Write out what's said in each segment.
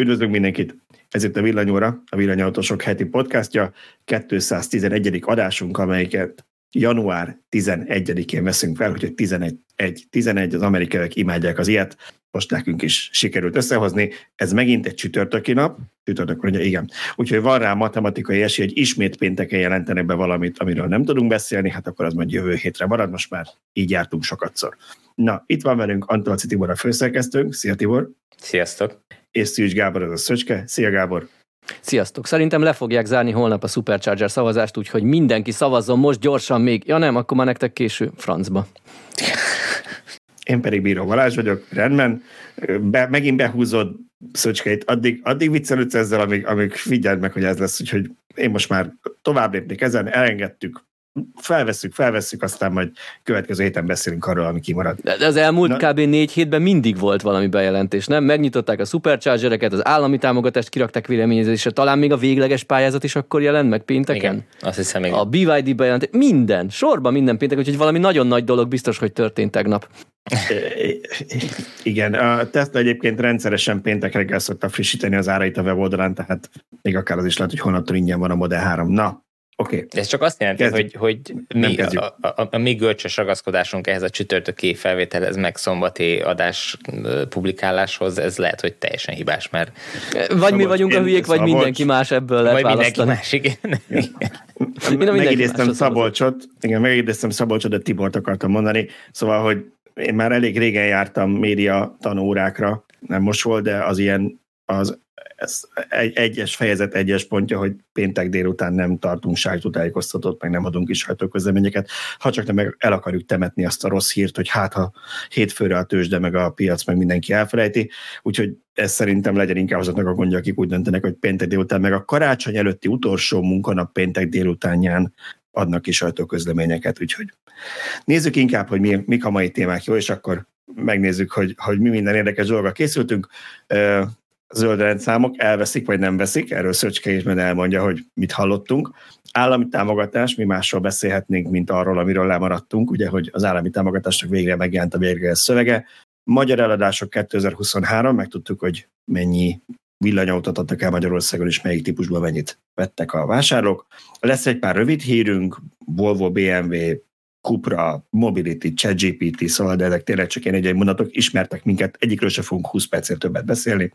Üdvözlünk mindenkit! Ez itt a Villanyóra, a Villanyautósok heti podcastja, 211. adásunk, amelyiket január 11-én veszünk fel, úgyhogy 11, 11 az amerikaiak imádják az ilyet, most nekünk is sikerült összehozni. Ez megint egy csütörtöki nap, csütörtök mondja, igen. Úgyhogy van rá matematikai esély, hogy ismét pénteken jelentenek be valamit, amiről nem tudunk beszélni, hát akkor az majd jövő hétre marad, most már így jártunk sokatszor. Na, itt van velünk Antolci Tibor a főszerkesztőnk. Szia Tibor! Sziasztok! És Szűcs Gábor az a Szöcske. Szia Gábor! Sziasztok! Szerintem le fogják zárni holnap a Supercharger szavazást, úgyhogy mindenki szavazzon most gyorsan még. Ja nem, akkor már nektek késő, francba. Én pedig Bíró Balázs vagyok, rendben. Be, megint behúzod Szöcskeit, addig, addig viccelődsz ezzel, amíg, amíg figyeld meg, hogy ez lesz, úgyhogy én most már tovább lépnék ezen, elengedtük, felveszünk, felveszünk, aztán majd következő héten beszélünk arról, ami kimarad. De az elmúlt Na. kb. négy hétben mindig volt valami bejelentés, nem? Megnyitották a superchargereket, az állami támogatást kirakták véleményezésre, talán még a végleges pályázat is akkor jelent meg pénteken? Igen, azt hiszem igen. A BYD bejelentés, minden, sorban minden péntek, úgyhogy valami nagyon nagy dolog biztos, hogy történt tegnap. Igen, a Tesla egyébként rendszeresen péntek reggel szokta frissíteni az árait a weboldalán, tehát még akár az is lehet, hogy hónaptól ingyen van a Model 3. Na, Oké. Okay. Ez csak azt jelenti, Kezdjük. hogy, hogy mi, a, a, a, a mi görcsös ragaszkodásunk ehhez a csütörtöki felvételhez, meg szombati adás publikáláshoz, ez lehet, hogy teljesen hibás, mert... Vagy Szabolcs, mi vagyunk a hülyék, vagy mindenki más ebből lehet Vagy mindenki más, igen. Én megidéztem Szabolcsot, igen, megidéztem Szabolcsot, de Tibort akartam mondani, szóval, hogy én már elég régen jártam média tanórákra, nem most volt, de az ilyen az ez egy, egyes fejezet, egyes pontja, hogy péntek délután nem tartunk sajtótájékoztatót, meg nem adunk is sajtóközleményeket, ha csak nem el akarjuk temetni azt a rossz hírt, hogy hát ha hétfőre a tőzsde, meg a piac, meg mindenki elfelejti, úgyhogy ez szerintem legyen inkább azoknak a gondja, akik úgy döntenek, hogy péntek délután, meg a karácsony előtti utolsó munkanap péntek délutánján adnak ki sajtóközleményeket, úgyhogy nézzük inkább, hogy mi, mik a mai témák, jó, és akkor megnézzük, hogy, hogy mi minden érdekes dolga készültünk zöld rendszámok elveszik vagy nem veszik, erről Szöcske is elmondja, hogy mit hallottunk. Állami támogatás, mi másról beszélhetnénk, mint arról, amiről lemaradtunk, ugye, hogy az állami támogatásnak végre megjelent a végleges szövege. Magyar eladások 2023, megtudtuk, hogy mennyi villanyautót adtak el Magyarországon, és melyik típusban mennyit vettek a vásárlók. Lesz egy pár rövid hírünk, Volvo, BMW, Cupra, Mobility, ChatGPT, szóval de ezek tényleg csak ilyen egy mondatok, ismertek minket, egyikről sem fogunk 20 percért többet beszélni.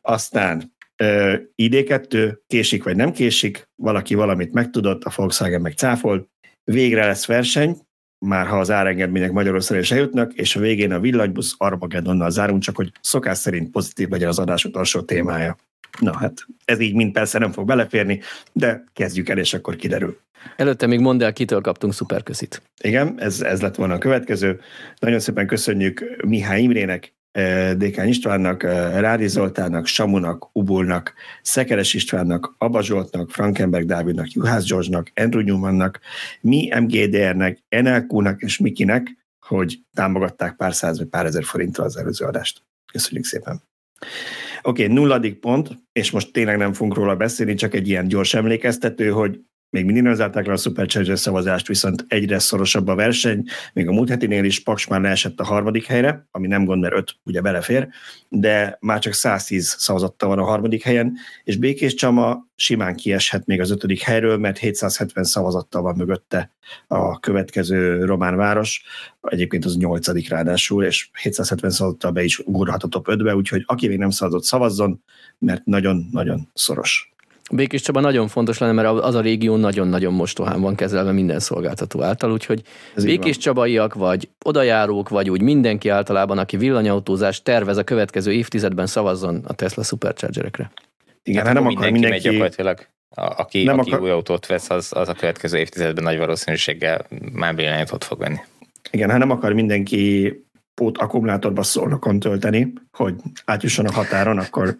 Aztán uh, ID2, késik vagy nem késik, valaki valamit megtudott, a Volkswagen meg cáfolt, végre lesz verseny, már ha az árengedmények Magyarországon is eljutnak, és a végén a villanybusz Armageddonnal zárunk, csak hogy szokás szerint pozitív legyen az adás utolsó témája. Na hát, ez így mind persze nem fog beleférni, de kezdjük el, és akkor kiderül. Előtte még mondd el, kitől kaptunk szuperköszit. Igen, ez, ez lett volna a következő. Nagyon szépen köszönjük Mihály Imrének, eh, Dékány Istvánnak, eh, Rádi Zoltánnak, Samunak, Ubulnak, Szekeres Istvánnak, Abba Zsoltnak, Frankenberg Dávidnak, Juhász Zsorzsnak, Andrew Newmannak, mi MGDR-nek, NLQ-nak és Mikinek, hogy támogatták pár száz vagy pár ezer forintra az előző adást. Köszönjük szépen! Oké, okay, nulladik pont, és most tényleg nem fogunk róla beszélni, csak egy ilyen gyors emlékeztető, hogy még mindig nem zárták le a Supercharger szavazást, viszont egyre szorosabb a verseny, még a múlt hetinél is Paks már leesett a harmadik helyre, ami nem gond, mert öt ugye belefér, de már csak 110 szavazattal van a harmadik helyen, és Békés Csama simán kieshet még az ötödik helyről, mert 770 szavazattal van mögötte a következő román város, egyébként az nyolcadik ráadásul, és 770 szavazattal be is ugorhat a top 5-be, úgyhogy aki még nem szavazott, szavazzon, mert nagyon-nagyon szoros. Békés Csaba nagyon fontos lenne, mert az a régió nagyon-nagyon mostohán van kezelve minden szolgáltató által, úgyhogy Ez Békés Csabaiak, vagy odajárók, vagy úgy mindenki általában, aki villanyautózást tervez a következő évtizedben szavazzon a Tesla Superchargerekre. Igen, hát nem akar mindenki, mindenki... gyakorlatilag. A, aki, nem aki akar... új autót vesz, az, az a következő évtizedben nagy valószínűséggel már villanyautót fog venni. Igen, hát nem akar mindenki pót akkumulátorba szólnokon tölteni, hogy átjusson a határon, akkor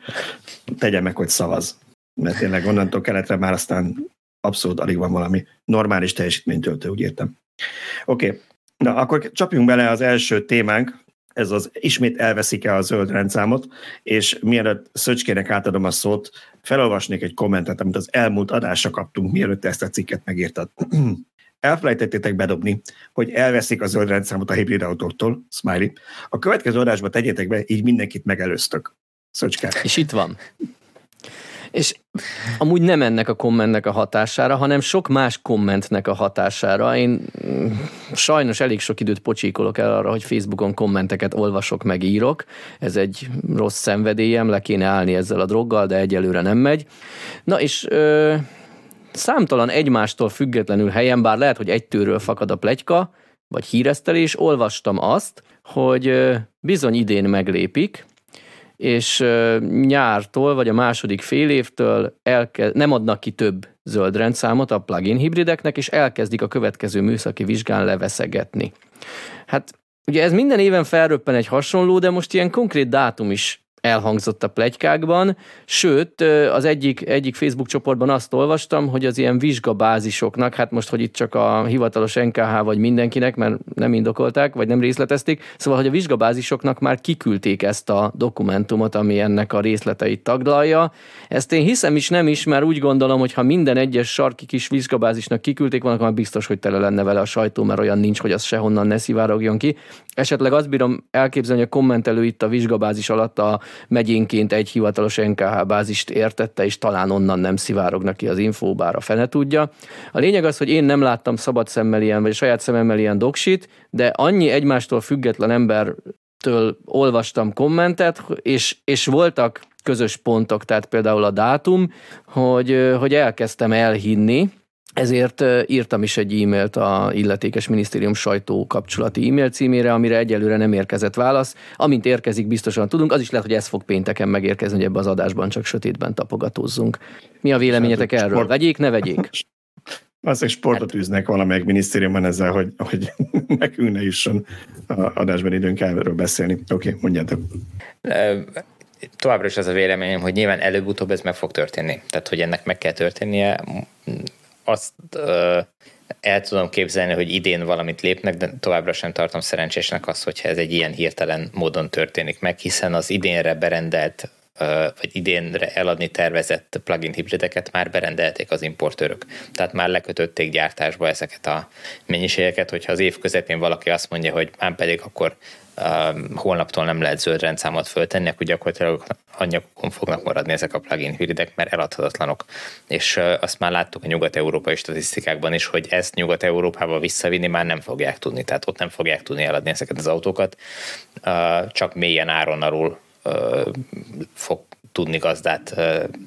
tegye meg, hogy szavaz mert tényleg onnantól keletre már aztán abszolút alig van valami normális teljesítménytöltő, úgy értem. Oké, okay. na akkor csapjunk bele az első témánk, ez az ismét elveszik-e a zöld rendszámot, és mielőtt Szöcskének átadom a szót, felolvasnék egy kommentet, amit az elmúlt adásra kaptunk, mielőtt ezt a cikket megírtad. Elfelejtettétek bedobni, hogy elveszik a zöld rendszámot a hibrid autóktól, smiley. A következő adásba tegyétek be, így mindenkit megelőztök. Szöcske. És itt van. És amúgy nem ennek a kommentnek a hatására, hanem sok más kommentnek a hatására. Én mm, sajnos elég sok időt pocsíkolok el arra, hogy Facebookon kommenteket olvasok, meg írok. Ez egy rossz szenvedélyem, le kéne állni ezzel a droggal, de egyelőre nem megy. Na és ö, számtalan egymástól függetlenül helyen, bár lehet, hogy egy tőről fakad a plegyka, vagy híresztelés, olvastam azt, hogy bizony idén meglépik, és nyártól, vagy a második fél évtől elke- nem adnak ki több zöld rendszámot a plugin hibrideknek, és elkezdik a következő műszaki vizsgán leveszegetni. Hát ugye ez minden éven felröppen egy hasonló, de most ilyen konkrét dátum is elhangzott a plegykákban, sőt, az egyik, egyik Facebook csoportban azt olvastam, hogy az ilyen vizsgabázisoknak, hát most, hogy itt csak a hivatalos NKH vagy mindenkinek, mert nem indokolták, vagy nem részletezték, szóval, hogy a vizsgabázisoknak már kiküldték ezt a dokumentumot, ami ennek a részleteit taglalja. Ezt én hiszem is, nem is, mert úgy gondolom, hogy ha minden egyes sarki kis vizsgabázisnak kiküldték volna, akkor már biztos, hogy tele lenne vele a sajtó, mert olyan nincs, hogy az sehonnan ne szivárogjon ki. Esetleg azt bírom elképzelni, hogy a kommentelő itt a vizsgabázis alatt a megyénként egy hivatalos NKH bázist értette, és talán onnan nem szivárognak ki az infó, bár a fene tudja. A lényeg az, hogy én nem láttam szabad szemmel ilyen, vagy saját szememmel ilyen doksit, de annyi egymástól független embertől olvastam kommentet, és, és voltak közös pontok, tehát például a dátum, hogy, hogy elkezdtem elhinni, ezért írtam is egy e-mailt a illetékes minisztérium sajtó kapcsolati e-mail címére, amire egyelőre nem érkezett válasz. Amint érkezik, biztosan tudunk. Az is lehet, hogy ez fog pénteken megérkezni, hogy ebbe az adásban csak sötétben tapogatózzunk. Mi a véleményetek hát, erről? Sport... Vegyék, ne vegyék? egy sportot hát. űznek valamelyik minisztériumban ezzel, hogy, hogy nekünk ne jusson adásban időnk erről beszélni. Oké, okay, mondjátok. Továbbra is az a véleményem, hogy nyilván előbb-utóbb ez meg fog történni. Tehát, hogy ennek meg kell történnie azt el tudom képzelni, hogy idén valamit lépnek, de továbbra sem tartom szerencsésnek azt, hogyha ez egy ilyen hirtelen módon történik meg, hiszen az idénre berendelt vagy idénre eladni tervezett plugin hibrideket már berendelték az importőrök. Tehát már lekötötték gyártásba ezeket a mennyiségeket, hogyha az év közepén valaki azt mondja, hogy már pedig akkor holnaptól nem lehet zöld rendszámot föltenni, akkor gyakorlatilag anyagokon fognak maradni ezek a plugin hibridek, mert eladhatatlanok. És azt már láttuk a nyugat-európai statisztikákban is, hogy ezt Nyugat-Európába visszavinni már nem fogják tudni, tehát ott nem fogják tudni eladni ezeket az autókat, csak mélyen áron alul fog tudni gazdát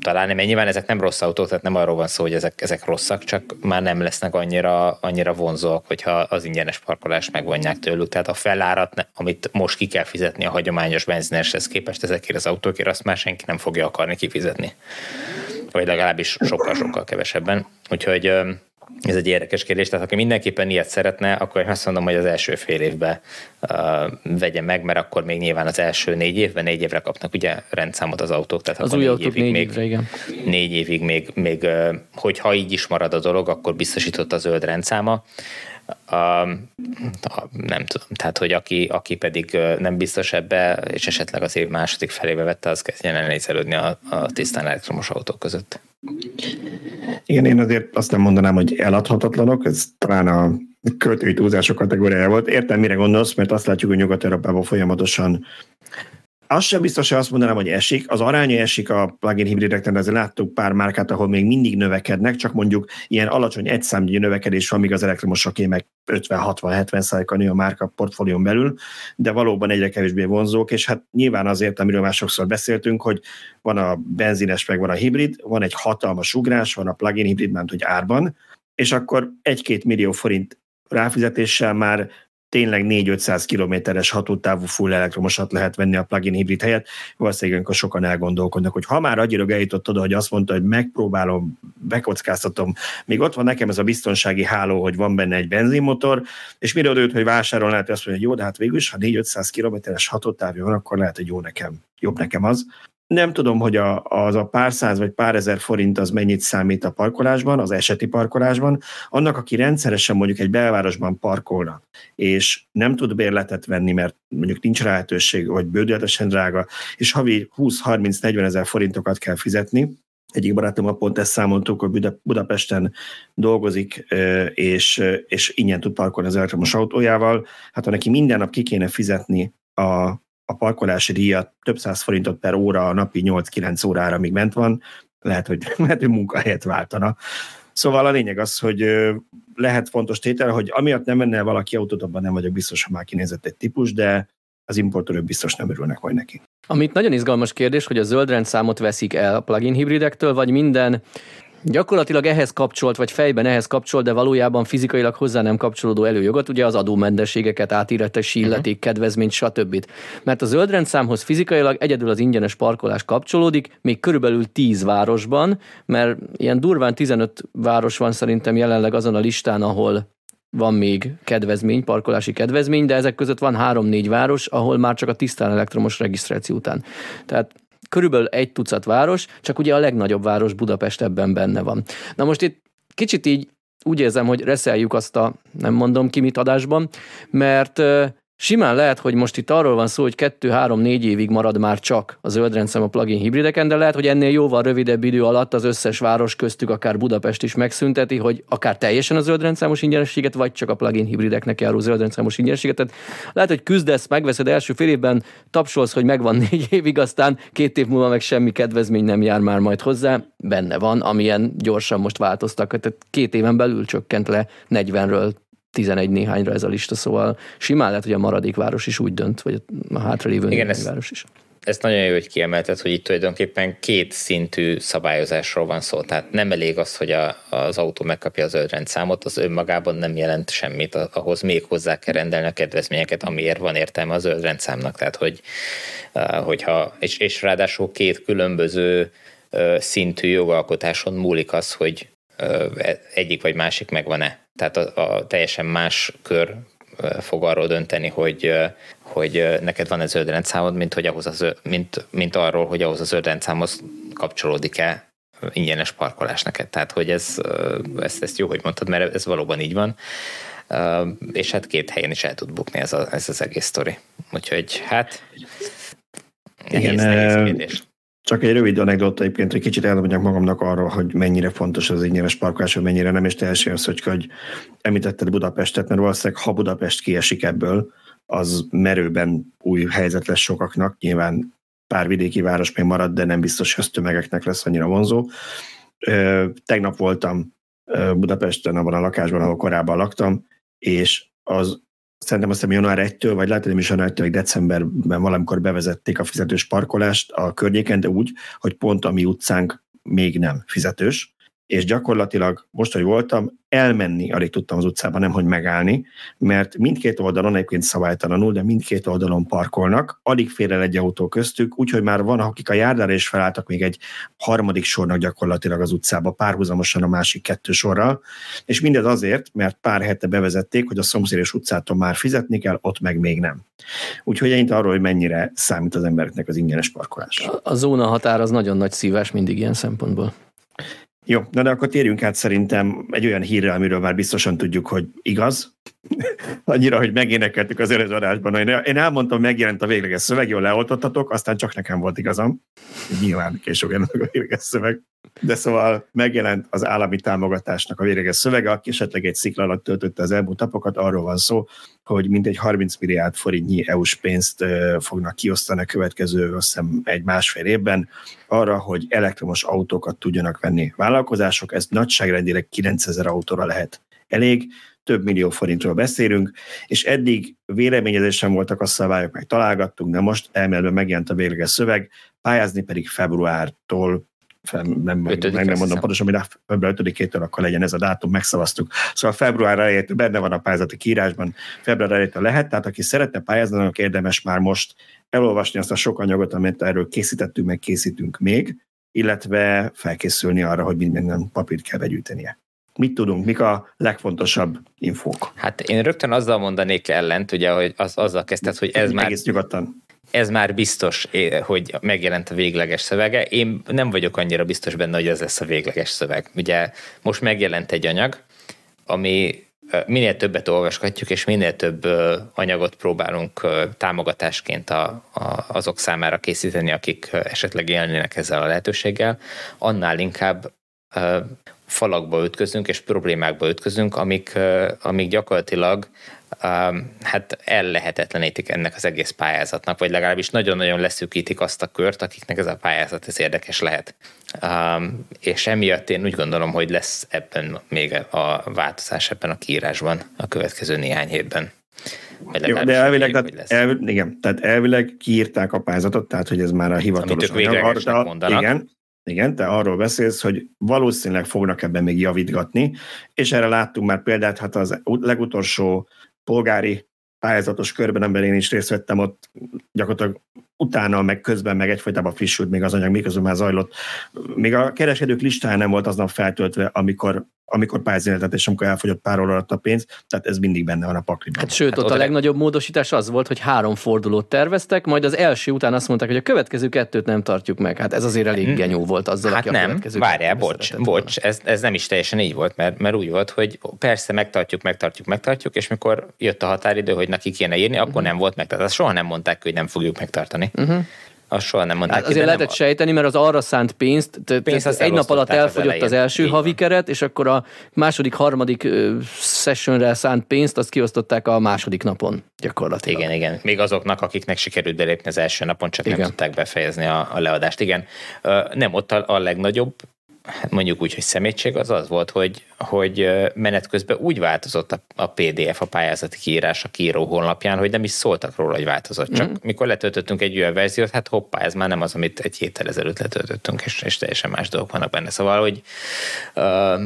találni, mert nyilván ezek nem rossz autók, tehát nem arról van szó, hogy ezek, ezek rosszak, csak már nem lesznek annyira, annyira vonzóak, hogyha az ingyenes parkolást megvonják tőlük. Tehát a felárat, amit most ki kell fizetni a hagyományos benzineshez képest ezekért az autókért, azt már senki nem fogja akarni kifizetni. Vagy legalábbis sokkal-sokkal kevesebben. Úgyhogy ez egy érdekes kérdés, tehát aki mindenképpen ilyet szeretne, akkor én azt mondom, hogy az első fél évben uh, vegye meg, mert akkor még nyilván az első négy évben, négy évre kapnak ugye rendszámot az autók, tehát az új autók négy még, évre, igen. Négy évig még, még uh, hogyha így is marad a dolog, akkor biztosított a zöld rendszáma. Uh, nem tudom, tehát hogy aki, aki pedig nem biztos ebbe, és esetleg az év második felébe vette, az kezdjen elnézelődni a, a tisztán elektromos autók között. Igen, én azért azt nem mondanám, hogy eladhatatlanok, ez talán a költői túlzások kategóriája volt. Értem, mire gondolsz, mert azt látjuk, hogy Nyugat-Európában folyamatosan az sem biztos, hogy azt mondanám, hogy esik. Az aránya esik a plugin hibrideknek, de azért láttuk pár márkát, ahol még mindig növekednek, csak mondjuk ilyen alacsony egyszámnyi növekedés van, míg az elektromosoké meg 50-60-70 százaléka nő a márka portfólión belül, de valóban egyre kevésbé vonzók, és hát nyilván azért, amiről már sokszor beszéltünk, hogy van a benzines, meg van a hibrid, van egy hatalmas ugrás, van a plugin hibrid, mert hogy árban, és akkor egy-két millió forint ráfizetéssel már tényleg 4-500 kilométeres hatótávú full elektromosat lehet venni a plugin hibrid helyett. Valószínűleg akkor sokan elgondolkodnak, hogy ha már annyira eljutott oda, hogy azt mondta, hogy megpróbálom, bekockáztatom, még ott van nekem ez a biztonsági háló, hogy van benne egy benzinmotor, és mire odajött, hogy vásárol, lehet azt mondja, hogy jó, de hát végül ha 4-500 kilométeres hatótávja van, akkor lehet, hogy jó nekem, jobb nekem az. Nem tudom, hogy a, az a pár száz vagy pár ezer forint az mennyit számít a parkolásban, az eseti parkolásban. Annak, aki rendszeresen mondjuk egy belvárosban parkolna, és nem tud bérletet venni, mert mondjuk nincs lehetőség, vagy bődületesen drága, és havi 20-30-40 ezer forintokat kell fizetni, egyik barátommal pont ezt számoltuk, hogy Budapesten dolgozik, és, és ingyen tud parkolni az elektromos autójával. Hát ha neki minden nap ki kéne fizetni a a parkolási díjat több száz forintot per óra a napi 8-9 órára még ment van, lehet, hogy, lehet, hogy munkahelyet váltana. Szóval a lényeg az, hogy lehet fontos tétel, hogy amiatt nem menne valaki autót, abban nem vagyok biztos, hogy már kinézett egy típus, de az importőrök biztos nem örülnek majd neki. Amit nagyon izgalmas kérdés, hogy a zöld rendszámot veszik el a plugin hibridektől, vagy minden gyakorlatilag ehhez kapcsolt, vagy fejben ehhez kapcsolt, de valójában fizikailag hozzá nem kapcsolódó előjogot, ugye az adómentességeket, átíretes illeték, uh-huh. kedvezményt, stb. Mert a zöld rendszámhoz fizikailag egyedül az ingyenes parkolás kapcsolódik, még körülbelül 10 városban, mert ilyen durván 15 város van szerintem jelenleg azon a listán, ahol van még kedvezmény, parkolási kedvezmény, de ezek között van három-négy város, ahol már csak a tisztán elektromos regisztráció után. Tehát körülbelül egy tucat város, csak ugye a legnagyobb város Budapest ebben benne van. Na most itt kicsit így úgy érzem, hogy reszeljük azt a, nem mondom ki mit adásban, mert Simán lehet, hogy most itt arról van szó, hogy 2-3-4 évig marad már csak a zöldrendszem a plugin hibrideken, de lehet, hogy ennél jóval rövidebb idő alatt az összes város köztük akár Budapest is megszünteti, hogy akár teljesen a zöldrendszámos ingyenességet, vagy csak a plugin hibrideknek járó zöldrendszámos ingyenességet. Tehát lehet, hogy küzdesz, megveszed első fél évben, tapsolsz, hogy megvan négy évig, aztán két év múlva meg semmi kedvezmény nem jár már majd hozzá. Benne van, amilyen gyorsan most változtak. Tehát két éven belül csökkent le 40-ről 11 néhányra ez a lista, szóval simán lehet, hogy a maradék város is úgy dönt, vagy a hátralévő Igen, ez, város is. Ez nagyon jó, hogy kiemelted, hogy itt tulajdonképpen két szintű szabályozásról van szó. Tehát nem elég az, hogy a, az autó megkapja az zöld rendszámot, az önmagában nem jelent semmit, ahhoz még hozzá kell rendelni a kedvezményeket, amiért van értelme a zöld rendszámnak. Tehát, hogy, hogyha, és, és ráadásul két különböző szintű jogalkotáson múlik az, hogy egyik vagy másik megvan-e. Tehát a, a teljesen más kör fog arról dönteni, hogy, hogy neked van ez zöld rendszámod, mint, hogy ahhoz az, mint, mint arról, hogy ahhoz a zöld rendszámhoz kapcsolódik-e ingyenes parkolás neked. Tehát, hogy ez, ezt, ezt jó, hogy mondtad, mert ez valóban így van. És hát két helyen is el tud bukni ez, a, ez az egész sztori. Úgyhogy hát nehéz, Igen, nehéz kérdés. Csak egy rövid anekdota egyébként, hogy kicsit elmondjak magamnak arról, hogy mennyire fontos az ingyenes parkolás, hogy mennyire nem, és teljesen az, hogy, hogy említetted Budapestet, mert valószínűleg ha Budapest kiesik ebből, az merőben új helyzet lesz sokaknak, nyilván pár vidéki város még marad, de nem biztos, hogy az tömegeknek lesz annyira vonzó. Tegnap voltam Budapesten, abban a lakásban, ahol korábban laktam, és az szerintem azt hiszem január 1-től, vagy lehet, nem is január 1 decemberben valamikor bevezették a fizetős parkolást a környéken, de úgy, hogy pont a mi utcánk még nem fizetős, és gyakorlatilag most, hogy voltam, elmenni alig tudtam az utcában, nem hogy megállni, mert mindkét oldalon egyébként szabálytalanul, de mindkét oldalon parkolnak, alig fér el egy autó köztük, úgyhogy már van, akik a járdára is felálltak még egy harmadik sornak gyakorlatilag az utcába, párhuzamosan a másik kettő sorral, és mindez azért, mert pár hete bevezették, hogy a szomszédos utcától már fizetni kell, ott meg még nem. Úgyhogy én arról, hogy mennyire számít az embereknek az ingyenes parkolás. A, a zóna határ az nagyon nagy szívás mindig ilyen szempontból. Jó, na de akkor térjünk át szerintem egy olyan hírre, amiről már biztosan tudjuk, hogy igaz. Annyira, hogy megénekeltük az előző adásban. Én elmondtam, megjelent a végleges szöveg, jól leoltottatok, aztán csak nekem volt igazam. Nyilván később jelent a végleges szöveg. De szóval megjelent az állami támogatásnak a végleges szövege, aki esetleg egy szikla alatt töltötte az elmúlt napokat, arról van szó, hogy mintegy 30 milliárd forintnyi EU-s pénzt fognak kiosztani a következő, azt hiszem, egy másfél évben arra, hogy elektromos autókat tudjanak venni vállalkozások. Ez nagyságrendileg 9000 autóra lehet elég, több millió forintról beszélünk, és eddig véleményezésen voltak a szabályok, meg találgattunk, de most elméletben megjelent a végleges szöveg, pályázni pedig februártól nem, meg, meg nem mondom pontosan, hogy február 5-től akkor legyen ez a dátum, megszavaztuk. Szóval február elejétől benne van a pályázati kiírásban, február elejétől lehet, tehát aki szeretne pályázni, annak érdemes már most elolvasni azt a sok anyagot, amit erről készítettünk, meg készítünk még, illetve felkészülni arra, hogy minden papírt kell begyűjtenie. Mit tudunk, mik a legfontosabb infók? Hát én rögtön azzal mondanék ellent, ugye, hogy az, azzal kezdted, hogy ez már... Egész nyugodtan ez már biztos, hogy megjelent a végleges szövege. Én nem vagyok annyira biztos benne, hogy ez lesz a végleges szöveg. Ugye most megjelent egy anyag, ami minél többet olvasgatjuk, és minél több anyagot próbálunk támogatásként a, a, azok számára készíteni, akik esetleg élnének ezzel a lehetőséggel, annál inkább falakba ütközünk és problémákba ütközünk, amik, amik gyakorlatilag hát ellehetetlenítik ennek az egész pályázatnak, vagy legalábbis nagyon-nagyon leszűkítik azt a kört, akiknek ez a pályázat ez érdekes lehet. És emiatt én úgy gondolom, hogy lesz ebben még a változás ebben a kiírásban a következő néhány hétben. Jó, de elvileg, tehát, elv, igen, tehát elvileg kiírták a pályázatot, tehát hogy ez már a hivatalos anyag. Igen, igen, te arról beszélsz, hogy valószínűleg fognak ebben még javítgatni, és erre láttunk már példát, hát az legutolsó polgári pályázatos körben, amiben én is részt vettem, ott gyakorlatilag utána, meg közben, meg egyfajtában frissült még az anyag, miközben már zajlott. Még a kereskedők listája nem volt aznap feltöltve, amikor amikor pályázat és amikor elfogyott pár alatt a pénz, tehát ez mindig benne van a pakliban. Hát sőt, hát ott a legnagyobb módosítás az volt, hogy három fordulót terveztek, majd az első után azt mondták, hogy a következő kettőt nem tartjuk meg. Hát ez azért elég hm. genyó volt azzal, hát aki nem, a következő várjál, bocs, bocs, ez, ez, nem is teljesen így volt, mert, mert úgy volt, hogy persze megtartjuk, megtartjuk, megtartjuk, és mikor jött a határidő, hogy neki kéne írni, akkor uh-huh. nem volt meg. Tehát azt soha nem mondták, hogy nem fogjuk megtartani. Uh-huh. Azt soha nem mondták. Hát azért lehetett nem... sejteni, mert az arra szánt pénzt, pénzt egy nap alatt elfogyott az, az első Így havi keret, és akkor a második, harmadik sessionre szánt pénzt, azt kiosztották a második napon gyakorlatilag. Igen, igen. Még azoknak, akiknek sikerült belépni az első napon, csak igen. nem tudták befejezni a, a leadást. Igen. Nem, ott a, a legnagyobb hát mondjuk úgy, hogy szemétség az az volt, hogy, hogy menet közben úgy változott a, a PDF, a pályázati kiírás a kiíró honlapján, hogy nem is szóltak róla, hogy változott. Csak mm. mikor letöltöttünk egy olyan verziót, hát hoppá, ez már nem az, amit egy héttel ezelőtt letöltöttünk, és, és teljesen más dolgok vannak benne. Szóval, hogy uh,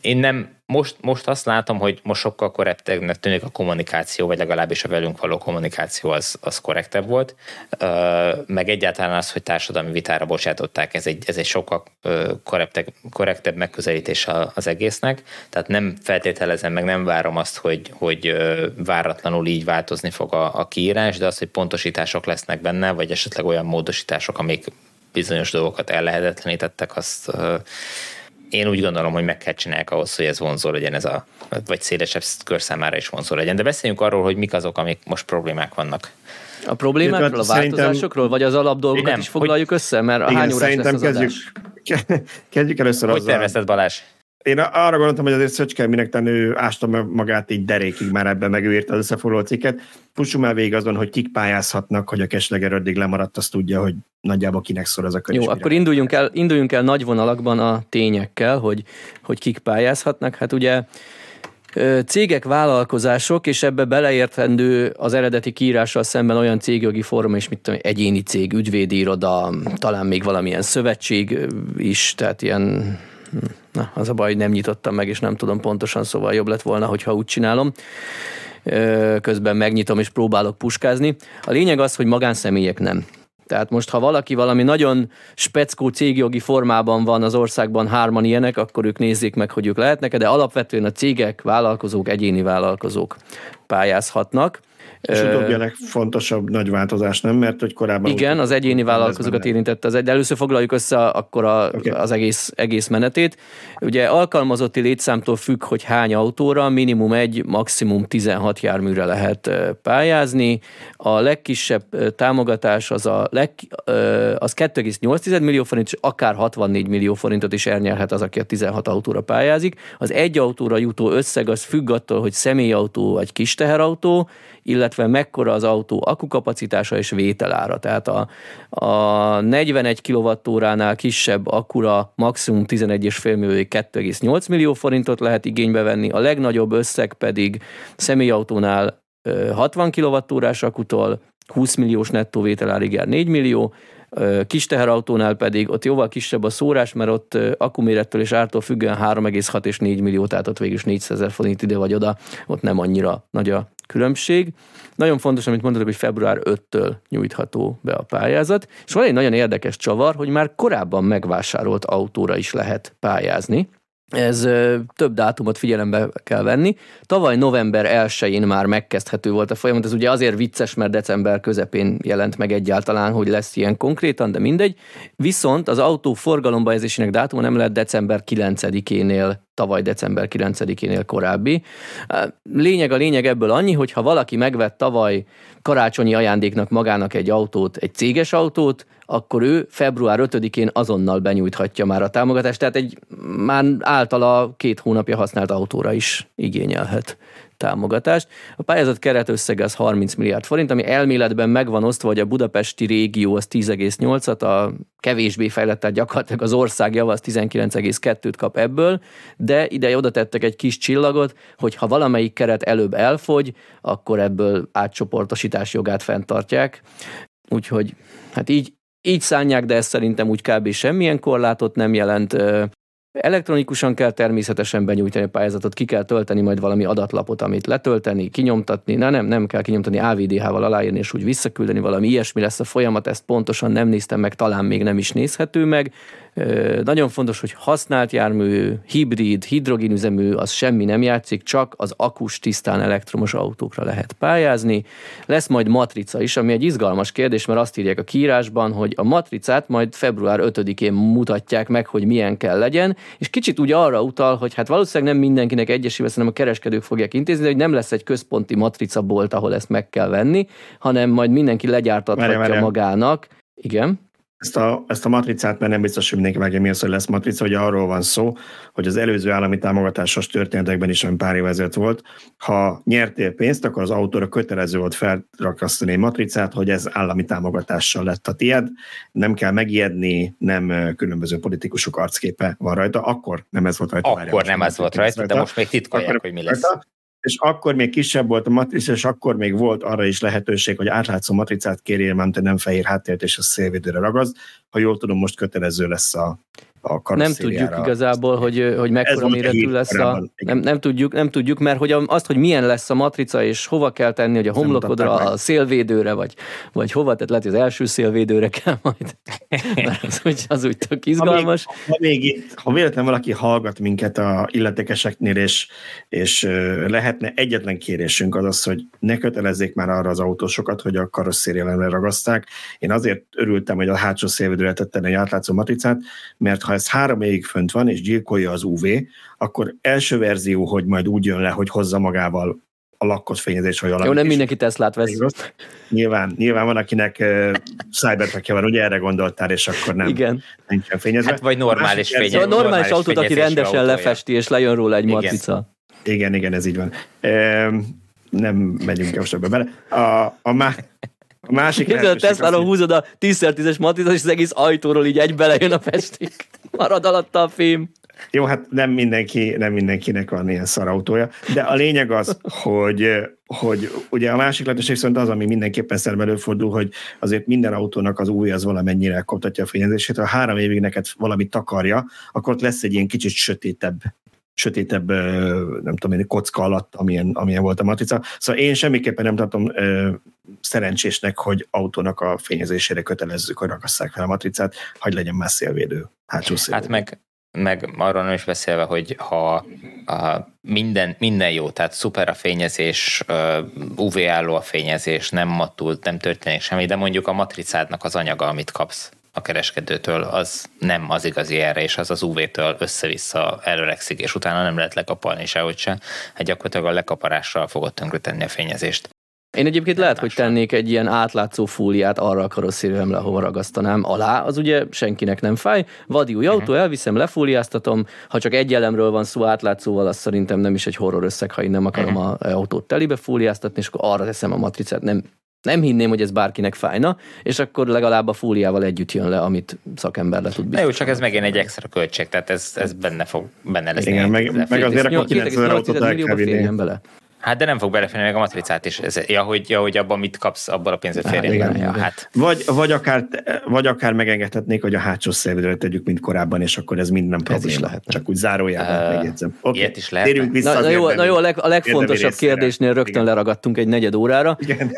én nem, most, most azt látom, hogy most sokkal korrektebb tűnik a kommunikáció, vagy legalábbis a velünk való kommunikáció az, az korrektebb volt. Meg egyáltalán az, hogy társadalmi vitára bocsátották, ez egy, ez egy sokkal korrektebb, korrektebb megközelítés az egésznek. Tehát nem feltételezem, meg nem várom azt, hogy, hogy váratlanul így változni fog a, a kiírás, de az, hogy pontosítások lesznek benne, vagy esetleg olyan módosítások, amik bizonyos dolgokat ellehetetlenítettek, azt én úgy gondolom, hogy meg kell csinálni ahhoz, hogy ez vonzó legyen ez a, vagy szélesebb kör számára is vonzó legyen. De beszéljünk arról, hogy mik azok, amik most problémák vannak. A problémákról, a változásokról, vagy az alapdolgokat nem, is foglaljuk hogy, össze? Mert a igen, hány órás lesz az kezdjük, adás? Kezdjük először Hogy tervezted Balázs? Én arra gondoltam, hogy azért Szöcske minek ő ásta magát így derékig már ebben, meg ő írta az összefoglaló cikket. Fussunk már végig azon, hogy kik pályázhatnak, hogy a Kesleger addig lemaradt, azt tudja, hogy nagyjából kinek szól ez a könyv. Jó, akkor induljunk el, induljunk el nagy vonalakban a tényekkel, hogy, hogy kik pályázhatnak. Hát ugye cégek, vállalkozások, és ebbe beleértendő az eredeti kiírással szemben olyan cégjogi forma, és mit tudom, egyéni cég, ügyvédi iroda, talán még valamilyen szövetség is, tehát ilyen Na, az a baj, hogy nem nyitottam meg, és nem tudom pontosan, szóval jobb lett volna, hogyha úgy csinálom. Közben megnyitom és próbálok puskázni. A lényeg az, hogy magánszemélyek nem. Tehát most, ha valaki valami nagyon speckó cégjogi formában van az országban hárman ilyenek, akkor ők nézzék meg, hogy ők lehetnek, de alapvetően a cégek, vállalkozók, egyéni vállalkozók pályázhatnak. És utóbbi a legfontosabb nagy változás, nem? Mert hogy korábban... Igen, az egyéni vállalkozókat érintette az egy, de először foglaljuk össze akkor a, okay. az egész, egész menetét. Ugye alkalmazotti létszámtól függ, hogy hány autóra, minimum egy, maximum 16 járműre lehet pályázni. A legkisebb támogatás az, a leg, az 2,8 millió forint, és akár 64 millió forintot is elnyerhet az, aki a 16 autóra pályázik. Az egy autóra jutó összeg az függ attól, hogy személyautó vagy kis teherautó, illetve mekkora az autó akukapacitása és vételára. Tehát a, a 41 kWh-nál kisebb akkura maximum 11,5 millió 2,8 millió forintot lehet igénybe venni, a legnagyobb összeg pedig személyautónál 60 kWh-s akutól 20 milliós nettó vételárig jár 4 millió, Kis teherautónál pedig ott jóval kisebb a szórás, mert ott akumérettől és ártól függően 3,6 és 4 millió, tehát ott végül is 400 ezer forint ide vagy oda, ott nem annyira nagy a különbség. Nagyon fontos, amit mondhatok, hogy február 5-től nyújtható be a pályázat, és van egy nagyon érdekes csavar, hogy már korábban megvásárolt autóra is lehet pályázni. Ez több dátumot figyelembe kell venni. Tavaly november 1-én már megkezdhető volt a folyamat, ez ugye azért vicces, mert december közepén jelent meg egyáltalán, hogy lesz ilyen konkrétan, de mindegy. Viszont az autó forgalomba helyezésének dátuma nem lehet december 9-énél, tavaly december 9-énél korábbi. Lényeg a lényeg ebből annyi, hogy ha valaki megvett tavaly karácsonyi ajándéknak magának egy autót, egy céges autót, akkor ő február 5-én azonnal benyújthatja már a támogatást, tehát egy már általa két hónapja használt autóra is igényelhet támogatást. A pályázat keretösszege az 30 milliárd forint, ami elméletben megvan osztva, hogy a budapesti régió az 10,8-at, a kevésbé fejlett, tehát gyakorlatilag az ország java az 19,2-t kap ebből, de ide oda tettek egy kis csillagot, hogy ha valamelyik keret előbb elfogy, akkor ebből átcsoportosítás jogát fenntartják. Úgyhogy hát így, így szánják, de ez szerintem úgy kb. semmilyen korlátot nem jelent. Elektronikusan kell természetesen benyújtani a pályázatot, ki kell tölteni majd valami adatlapot, amit letölteni, kinyomtatni, na nem, nem kell kinyomtatni, AVDH-val aláírni és úgy visszaküldeni, valami ilyesmi lesz a folyamat, ezt pontosan nem néztem meg, talán még nem is nézhető meg. Nagyon fontos, hogy használt jármű, hibrid, hidrogénüzemű, az semmi nem játszik, csak az akus tisztán elektromos autókra lehet pályázni. Lesz majd matrica is, ami egy izgalmas kérdés, mert azt írják a kiírásban, hogy a matricát majd február 5-én mutatják meg, hogy milyen kell legyen, és kicsit úgy arra utal, hogy hát valószínűleg nem mindenkinek egyesével, hanem a kereskedők fogják intézni, hogy nem lesz egy központi matrica bolt, ahol ezt meg kell venni, hanem majd mindenki legyártathatja magának. Igen. Ezt a, ezt a matricát, mert nem biztos, hogy mindenki megje, mi az, hogy lesz matrica, hogy arról van szó, hogy az előző állami támogatásos történetekben is, ami pár évezet volt, ha nyertél pénzt, akkor az autóra kötelező volt felrakasztani matricát, hogy ez állami támogatással lett a tied, nem kell megijedni, nem különböző politikusok arcképe van rajta, akkor nem ez volt rajta. Akkor nem ez volt rajta, de most még titkolják, hogy mi lesz. Rajta és akkor még kisebb volt a matrica, és akkor még volt arra is lehetőség, hogy átlátszó matricát kérjél, mert nem fehér háttért, és a szélvédőre ragaz. Ha jól tudom, most kötelező lesz a, a Nem tudjuk igazából, hogy, hogy mekkora méretű lesz a... Nem, nem, tudjuk, nem tudjuk, mert hogy azt, hogy milyen lesz a matrica, és hova kell tenni, hogy a homlokodra, a szélvédőre, vagy, vagy hova, tehát lehet, hogy az első szélvédőre kell majd. Mert az úgy, az úgy tök izgalmas. Ha még, ha, még itt, ha véletlenül valaki hallgat minket a illetékeseknél, és, és lehetne egyetlen kérésünk az az, hogy ne kötelezzék már arra az autósokat, hogy a karosszérjelemre ragaszták. Én azért örültem, hogy a hátsó szélvédőre tettem egy átlátszó matricát, mert ha ez három évig fönt van, és gyilkolja az UV, akkor első verzió, hogy majd úgy jön le, hogy hozza magával a lakkos fényezés, vagy valami. Jó, nem mindenki Teslát vesz. Nyilván, nyilván van, akinek uh, cybertruckja van, ugye erre gondoltál, és akkor nem igen. nincsen fényezve. Hát vagy normális fényezés. Szóval normális, normális autót, aki rendesen autója. lefesti, és lejön róla egy igen. matrica. Igen, igen, ez így van. E, nem megyünk most ebbe bele. A, a, má, a másik Képzeld, a Tesla-ról húzod a 10x10-es matricát, és az egész ajtóról így egy belejön a festék. Marad alatta a fém. Jó, hát nem, mindenki, nem mindenkinek van ilyen szarautója, de a lényeg az, hogy, hogy ugye a másik lehetőség viszont az, ami mindenképpen szemben előfordul, hogy azért minden autónak az új az valamennyire koptatja a fényezését, ha három évig neked valamit takarja, akkor ott lesz egy ilyen kicsit sötétebb sötétebb, nem tudom én, kocka alatt, amilyen, amilyen volt a matrica. Szóval én semmiképpen nem tartom ö, szerencsésnek, hogy autónak a fényezésére kötelezzük, hogy ragasszák fel a matricát, hogy legyen már szélvédő, hátsó szélvédő. Hát meg, meg arról nem is beszélve, hogy ha a minden, minden jó, tehát szuper a fényezés, UV álló a fényezés, nem matul, nem történik semmi, de mondjuk a matricádnak az anyaga, amit kapsz, a kereskedőtől, az nem az igazi erre, és az az UV-től össze-vissza előrekszik, és utána nem lehet lekapalni sehogy se. Hát gyakorlatilag a lekaparással fogod tönkretenni a fényezést. Én egyébként lehet, hogy tennék egy ilyen átlátszó fóliát arra a karosszériemre, ahova ragasztanám alá, az ugye senkinek nem fáj. Vadi új autó, uh-huh. elviszem, lefóliáztatom, ha csak egy elemről van szó átlátszóval, az szerintem nem is egy horror összeg, ha én nem akarom uh-huh. a autót telibe fóliáztatni, és akkor arra teszem a matricát, nem nem hinném, hogy ez bárkinek fájna, és akkor legalább a fóliával együtt jön le, amit szakember le tud biztosítani. Jó, csak ez megint egy extra költség, tehát ez, ez benne fog, benne lesz. Igen, meg, meg azért akkor 9000 autót el kell bele. Hát de nem fog beleférni meg a matricát is. Ez, ja, hogy, ja, hogy abban mit kapsz, abban a pénzet férjen hát, igen, ja, hát. vagy, vagy, akár, vagy akár megengedhetnék, hogy a hátsó szélvédőre tegyük, mint korábban, és akkor ez minden probléma. Ez is lehet. Csak úgy zárójában uh, megjegyzem. Okay. Ilyet is lehet. Térjünk vissza. Na, na, jó, na jó, a, leg, a legfontosabb kérdésnél rögtön igen. leragadtunk egy negyed órára. Igen.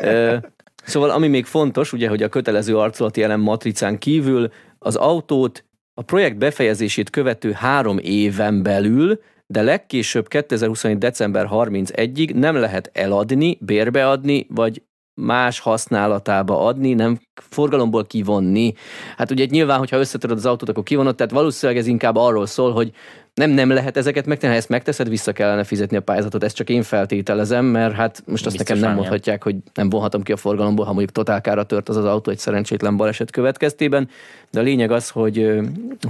Szóval ami még fontos, ugye, hogy a kötelező arculati elem matricán kívül az autót a projekt befejezését követő három éven belül de legkésőbb 2021. december 31-ig nem lehet eladni, bérbeadni, vagy más használatába adni, nem forgalomból kivonni. Hát ugye nyilván, hogyha összetöröd az autót, akkor kivonod, tehát valószínűleg ez inkább arról szól, hogy nem, nem lehet ezeket megtenni, ha ezt megteszed, vissza kellene fizetni a pályázatot, ezt csak én feltételezem, mert hát most azt Biztos nekem nem mondhatják, hogy nem vonhatom ki a forgalomból, ha mondjuk totálkára tört az az autó egy szerencsétlen baleset következtében, de a lényeg az, hogy,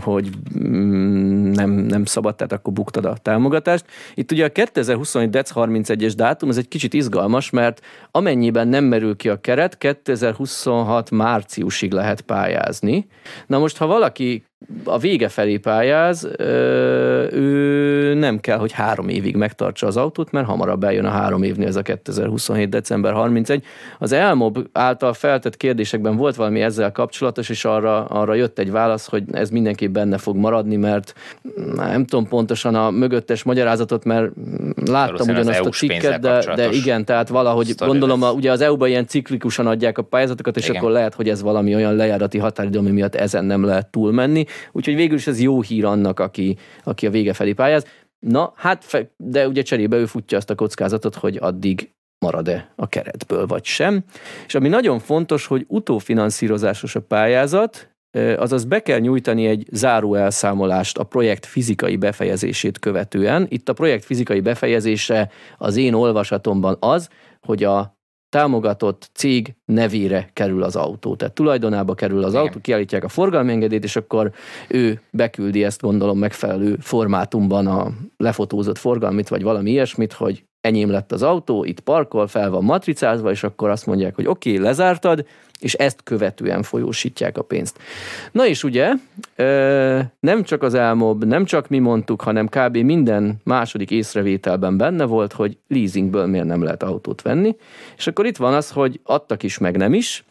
hogy mm, nem, nem szabad, tehát akkor buktad a támogatást. Itt ugye a 2021. dec 31-es dátum, ez egy kicsit izgalmas, mert amennyiben nem merül ki a keret, 2026 márciusig lehet pályázni. Na most, ha valaki a vége felé pályáz, ő nem kell, hogy három évig megtartsa az autót, mert hamarabb eljön a három évnél, ez a 2027. december 31. Az Elmob által feltett kérdésekben volt valami ezzel kapcsolatos, és arra, arra jött egy válasz, hogy ez mindenképp benne fog maradni, mert nem tudom pontosan a mögöttes magyarázatot, mert láttam ugyanazt a cikket, de, de igen, tehát valahogy gondolom, a, ugye az EU-ban ilyen ciklikusan adják a pályázatokat, és igen. akkor lehet, hogy ez valami olyan lejárati határidő, ami miatt ezen nem lehet túlmenni. Úgyhogy végül is ez jó hír annak, aki, aki a vége felé pályáz. Na, hát, de ugye cserébe ő futja azt a kockázatot, hogy addig marad-e a keretből, vagy sem. És ami nagyon fontos, hogy utófinanszírozásos a pályázat, azaz be kell nyújtani egy záró elszámolást a projekt fizikai befejezését követően. Itt a projekt fizikai befejezése az én olvasatomban az, hogy a támogatott cég nevére kerül az autó. Tehát tulajdonába kerül az Igen. autó, kiállítják a forgalmi engedélyt, és akkor ő beküldi ezt gondolom megfelelő formátumban a lefotózott forgalmit, vagy valami ilyesmit, hogy enyém lett az autó, itt parkol, fel van matricázva, és akkor azt mondják, hogy oké, okay, lezártad, és ezt követően folyósítják a pénzt. Na és ugye nem csak az elmob, nem csak mi mondtuk, hanem kb. minden második észrevételben benne volt, hogy leasingből miért nem lehet autót venni, és akkor itt van az, hogy adtak is, meg nem is,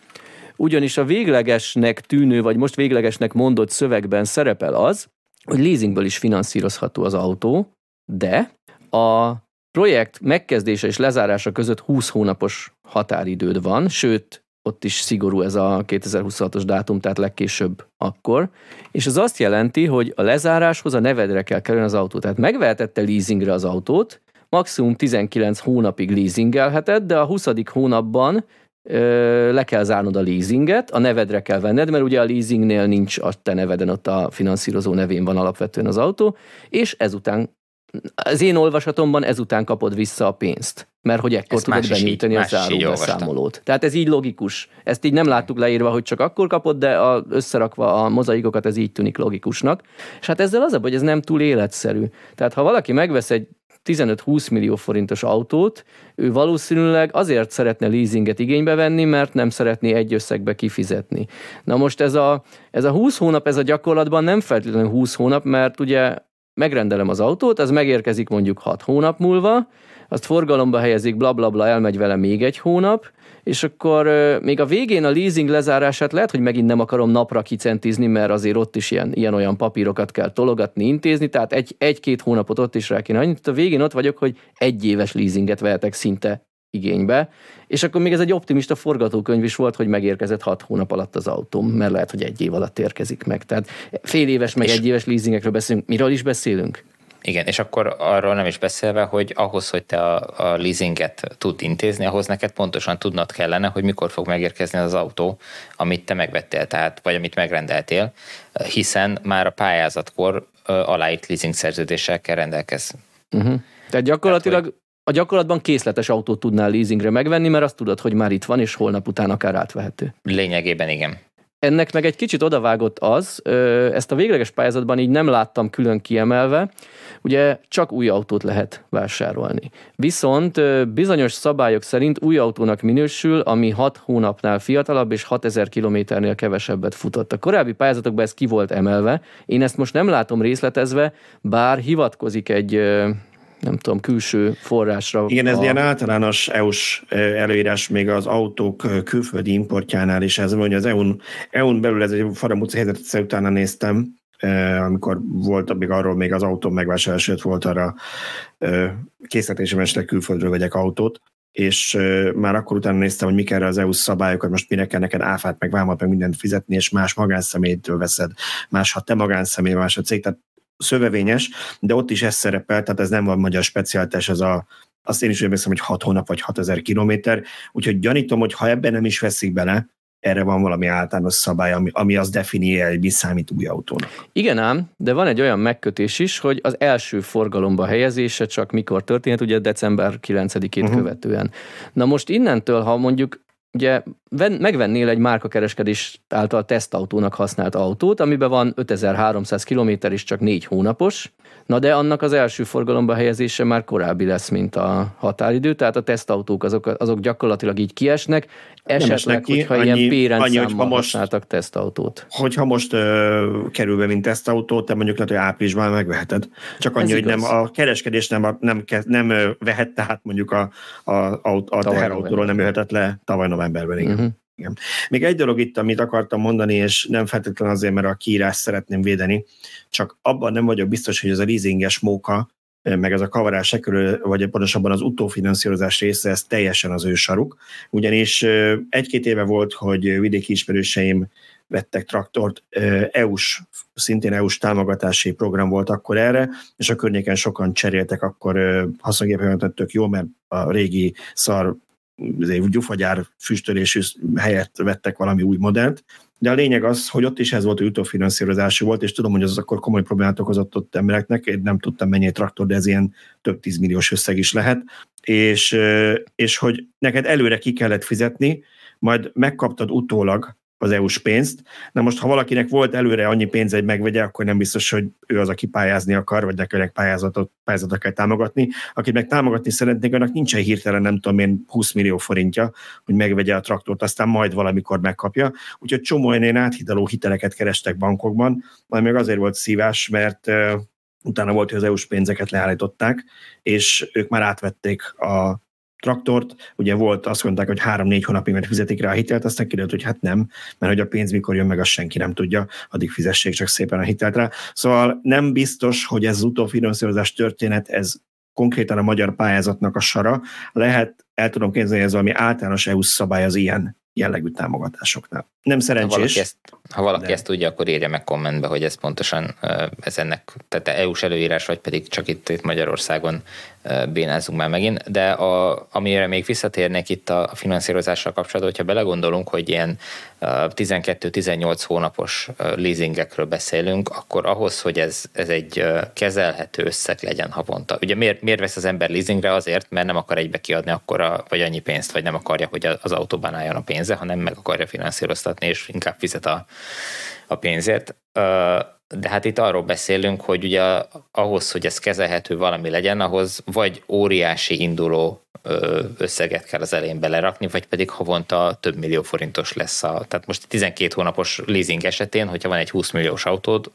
ugyanis a véglegesnek tűnő, vagy most véglegesnek mondott szövegben szerepel az, hogy leasingből is finanszírozható az autó, de a projekt megkezdése és lezárása között 20 hónapos határidőd van, sőt, ott is szigorú ez a 2026-os dátum, tehát legkésőbb akkor. És az azt jelenti, hogy a lezáráshoz a nevedre kell kerülni az autó. Tehát megvehetette leasingre az autót, maximum 19 hónapig leasingelheted, de a 20. hónapban ö, le kell zárnod a leasinget, a nevedre kell venned, mert ugye a leasingnél nincs a te neveden, ott a finanszírozó nevén van alapvetően az autó, és ezután az én olvasatomban ezután kapod vissza a pénzt, mert hogy ekkor Ezt tudod benyújtani a záróbeszámolót. Tehát ez így logikus. Ezt így nem láttuk leírva, hogy csak akkor kapod, de a, összerakva a mozaikokat ez így tűnik logikusnak. És hát ezzel az a, hogy ez nem túl életszerű. Tehát ha valaki megvesz egy 15-20 millió forintos autót, ő valószínűleg azért szeretne leasinget igénybe venni, mert nem szeretné egy összegbe kifizetni. Na most ez a, ez a 20 hónap, ez a gyakorlatban nem feltétlenül 20 hónap, mert ugye megrendelem az autót, az megérkezik mondjuk 6 hónap múlva, azt forgalomba helyezik, bla bla bla, elmegy vele még egy hónap, és akkor még a végén a leasing lezárását lehet, hogy megint nem akarom napra kicentizni, mert azért ott is ilyen, ilyen-olyan papírokat kell tologatni, intézni, tehát egy, egy-két hónapot ott is rá kéne. Annyit a végén ott vagyok, hogy egy éves leasinget vehetek szinte igénybe, és akkor még ez egy optimista forgatókönyv is volt, hogy megérkezett hat hónap alatt az autóm, mert lehet, hogy egy év alatt érkezik meg. Tehát fél éves, meg és egy éves leasingekről beszélünk. Miről is beszélünk? Igen, és akkor arról nem is beszélve, hogy ahhoz, hogy te a, a leasinget tud intézni, ahhoz neked pontosan tudnod kellene, hogy mikor fog megérkezni az autó, amit te megvettél, tehát, vagy amit megrendeltél, hiszen már a pályázatkor aláírt leasing szerződéssel kell rendelkezni. Uh-huh. Tehát gyakorlatilag tehát, hogy a gyakorlatban készletes autót tudnál leasingre megvenni, mert azt tudod, hogy már itt van, és holnap után akár átvehető. Lényegében igen. Ennek meg egy kicsit odavágott az, ezt a végleges pályázatban így nem láttam külön kiemelve, ugye csak új autót lehet vásárolni. Viszont bizonyos szabályok szerint új autónak minősül, ami 6 hónapnál fiatalabb és 6000 kilométernél kevesebbet futott. A korábbi pályázatokban ez ki volt emelve, én ezt most nem látom részletezve, bár hivatkozik egy nem tudom, külső forrásra. Igen, ez a... ilyen általános EU-s előírás még az autók külföldi importjánál is. Ez mondja, az EU-n, EU-n belül ez egy faramúci helyzetet utána néztem, amikor volt még arról még az autó megvásárlás volt arra készletésem esetleg külföldről vegyek autót, és már akkor utána néztem, hogy mik erre az EU szabályokat, most mire kell neked áfát, meg vámat, meg mindent fizetni, és más magánszemélytől veszed, más, ha te magánszemély, más a cég, tehát szövevényes, de ott is ez szerepel, tehát ez nem van magyar speciáltás, ez a, azt én is úgy hogy 6 hónap vagy 6000 kilométer, úgyhogy gyanítom, hogy ha ebben nem is veszik bele, erre van valami általános szabály, ami, ami azt definiálja, hogy mi számít új autónak. Igen ám, de van egy olyan megkötés is, hogy az első forgalomba helyezése csak mikor történhet, ugye december 9-ét uh-huh. követően. Na most innentől, ha mondjuk ugye megvennél egy márkakereskedés által tesztautónak használt autót, amiben van 5300 km és csak 4 hónapos, na de annak az első forgalomba helyezése már korábbi lesz, mint a határidő, tehát a tesztautók azok, azok gyakorlatilag így kiesnek, esetleg, ki, hogyha annyi, ilyen pérenszámmal most, használtak tesztautót. Hogyha most ö, kerül be, mint tesztautó, te mondjuk lehet, hogy áprilisban megveheted. Csak annyi, Ez hogy igaz. nem, a kereskedés nem, nem, nem, nem vehet, tehát mondjuk a, a, a, a teherautóról nem jöhetett le tavaly novemberben. Igen. Uh-huh. Igen. Még egy dolog itt, amit akartam mondani, és nem feltétlenül azért, mert a kiírás szeretném védeni, csak abban nem vagyok biztos, hogy ez a leasinges móka, meg ez a kavarás körül, vagy pontosabban az utófinanszírozás része, ez teljesen az ő saruk. Ugyanis egy-két éve volt, hogy vidéki ismerőseim vettek traktort, EU-s, szintén EU-s támogatási program volt akkor erre, és a környéken sokan cseréltek akkor haszongépeket tök jó, mert a régi szar gyufagyár füstölésű helyett vettek valami új modellt, de a lényeg az, hogy ott is ez volt, hogy utófinanszírozási volt, és tudom, hogy az akkor komoly problémát okozott ott embereknek, én nem tudtam mennyi traktor, de ez ilyen több tízmilliós összeg is lehet, és, és hogy neked előre ki kellett fizetni, majd megkaptad utólag az EU-s pénzt. Na most, ha valakinek volt előre annyi pénz, hogy megvegye, akkor nem biztos, hogy ő az, aki pályázni akar, vagy nekinek pályázatot, pályázatot kell támogatni. Akit meg támogatni szeretnék, annak nincsen hirtelen, nem tudom én, 20 millió forintja, hogy megvegye a traktort, aztán majd valamikor megkapja. Úgyhogy csomó ilyen áthidaló hiteleket kerestek bankokban, majd még azért volt szívás, mert utána volt, hogy az EU-s pénzeket leállították, és ők már átvették a traktort, ugye volt, azt mondták, hogy három-négy hónapig mert fizetik rá a hitelt, aztán kiderült, hogy hát nem, mert hogy a pénz mikor jön meg, azt senki nem tudja, addig fizessék csak szépen a hitelt rá. Szóval nem biztos, hogy ez az utófinanszírozás történet, ez konkrétan a magyar pályázatnak a sara. Lehet, el tudom képzelni, ez valami általános EU szabály az ilyen jellegű támogatásoknál. Nem szerencsés. Ha valaki ezt, ha valaki de... ezt tudja, akkor írja meg kommentbe, hogy ez pontosan ez ennek, tehát EU-s előírás, vagy pedig csak itt, itt Magyarországon bénázunk már megint, de a, amire még visszatérnék itt a, a finanszírozással kapcsolatban, hogyha belegondolunk, hogy ilyen 12-18 hónapos leasingekről beszélünk, akkor ahhoz, hogy ez, ez egy kezelhető összeg legyen havonta. Ugye miért, miért vesz az ember leasingre? Azért, mert nem akar egybe kiadni akkora, vagy annyi pénzt, vagy nem akarja, hogy az autóban álljon a pénze, hanem meg akarja finanszíroztatni, és inkább fizet a, a pénzért de hát itt arról beszélünk, hogy ugye ahhoz, hogy ez kezelhető valami legyen, ahhoz vagy óriási induló összeget kell az elején belerakni, vagy pedig havonta több millió forintos lesz. A, tehát most 12 hónapos leasing esetén, hogyha van egy 20 milliós autód,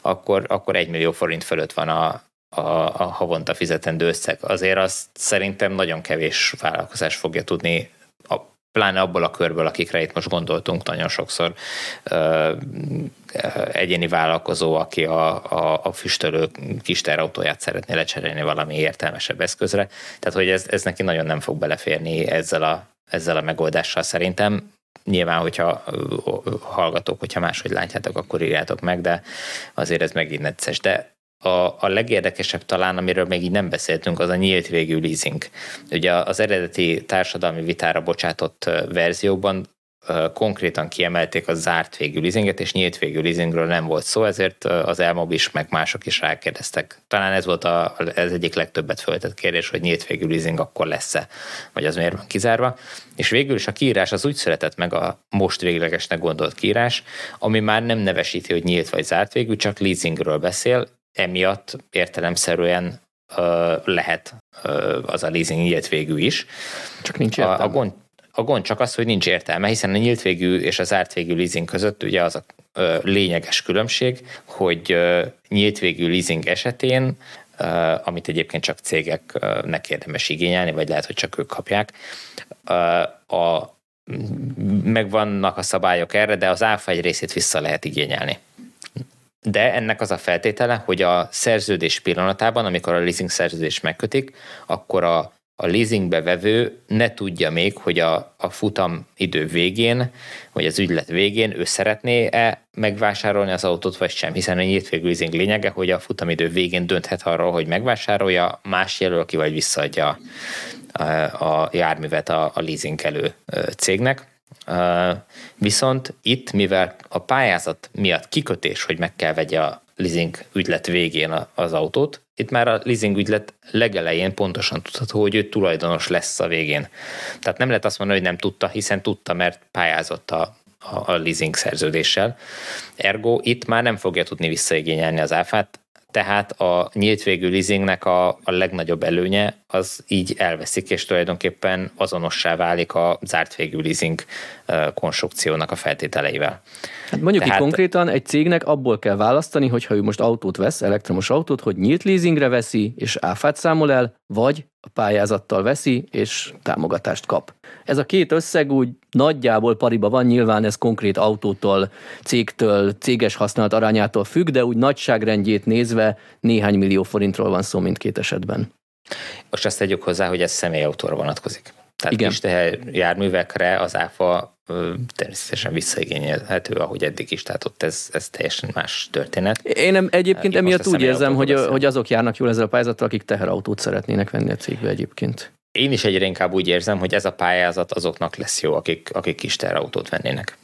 akkor, akkor 1 millió forint fölött van a, a, a havonta fizetendő összeg. Azért azt szerintem nagyon kevés vállalkozás fogja tudni pláne abból a körből, akikre itt most gondoltunk nagyon sokszor, egyéni vállalkozó, aki a, a, a füstölő kis terautóját szeretné lecserélni valami értelmesebb eszközre. Tehát, hogy ez, ez neki nagyon nem fog beleférni ezzel a, ezzel a megoldással szerintem. Nyilván, hogyha hallgatók, hogyha máshogy látjátok, akkor írjátok meg, de azért ez megint necces. De a, a legérdekesebb talán, amiről még így nem beszéltünk, az a nyílt végű leasing. Ugye az eredeti társadalmi vitára bocsátott verzióban konkrétan kiemelték a zárt végű leasinget, és nyílt végű leasingről nem volt szó, ezért az Elmob is, meg mások is rákérdeztek. Talán ez volt a, ez egyik legtöbbet föltett kérdés, hogy nyílt végű leasing akkor lesz-e, vagy az miért van kizárva. És végül is a kiírás az úgy született meg a most véglegesnek gondolt kiírás, ami már nem nevesíti, hogy nyílt vagy zárt végű, csak leasingről beszél, emiatt értelemszerűen lehet az a leasing nyílt végű is. Csak nincs értelme. A, a, gond, a gond csak az, hogy nincs értelme, hiszen a nyílt végű és a zárt végű leasing között ugye az a lényeges különbség, hogy nyílt végű leasing esetén amit egyébként csak cégeknek érdemes igényelni, vagy lehet, hogy csak ők kapják. A, megvannak a szabályok erre, de az áfa egy részét vissza lehet igényelni de ennek az a feltétele, hogy a szerződés pillanatában, amikor a leasing szerződés megkötik, akkor a, a leasingbe vevő ne tudja még, hogy a, a futam idő végén, vagy az ügylet végén ő szeretné-e megvásárolni az autót, vagy sem, hiszen a nyílt végű leasing lényege, hogy a futamidő végén dönthet arról, hogy megvásárolja, más jelöl ki, vagy visszaadja a, a járművet a, a leasing elő cégnek Viszont itt, mivel a pályázat miatt kikötés, hogy meg kell vegye a leasing ügylet végén az autót, itt már a leasing ügylet legelején pontosan tudható, hogy ő tulajdonos lesz a végén. Tehát nem lehet azt mondani, hogy nem tudta, hiszen tudta, mert pályázott a, a, leasing szerződéssel. Ergo itt már nem fogja tudni visszaigényelni az áfát, tehát a nyílt végű leasingnek a, a legnagyobb előnye az így elveszik, és tulajdonképpen azonossá válik a zárt végű leasing konstrukciónak a feltételeivel. Hát mondjuk Tehát... itt konkrétan egy cégnek abból kell választani, hogyha ő most autót vesz, elektromos autót, hogy nyílt leasingre veszi, és áfát számol el, vagy a pályázattal veszi, és támogatást kap. Ez a két összeg úgy nagyjából pariba van, nyilván ez konkrét autótól, cégtől, céges használat arányától függ, de úgy nagyságrendjét nézve néhány millió forintról van szó mindkét esetben. Most azt tegyük hozzá, hogy ez személyautóra vonatkozik. Tehát Igen. kis járművekre az áfa természetesen visszaigényelhető, ahogy eddig is, tehát ott ez, ez teljesen más történet. Én nem, egyébként Én emiatt úgy érzem, hogy, hogy azok járnak jól ezzel a pályázattal, akik teherautót szeretnének venni a cégbe egyébként. Én is egyre inkább úgy érzem, hogy ez a pályázat azoknak lesz jó, akik, akik kis teherautót vennének.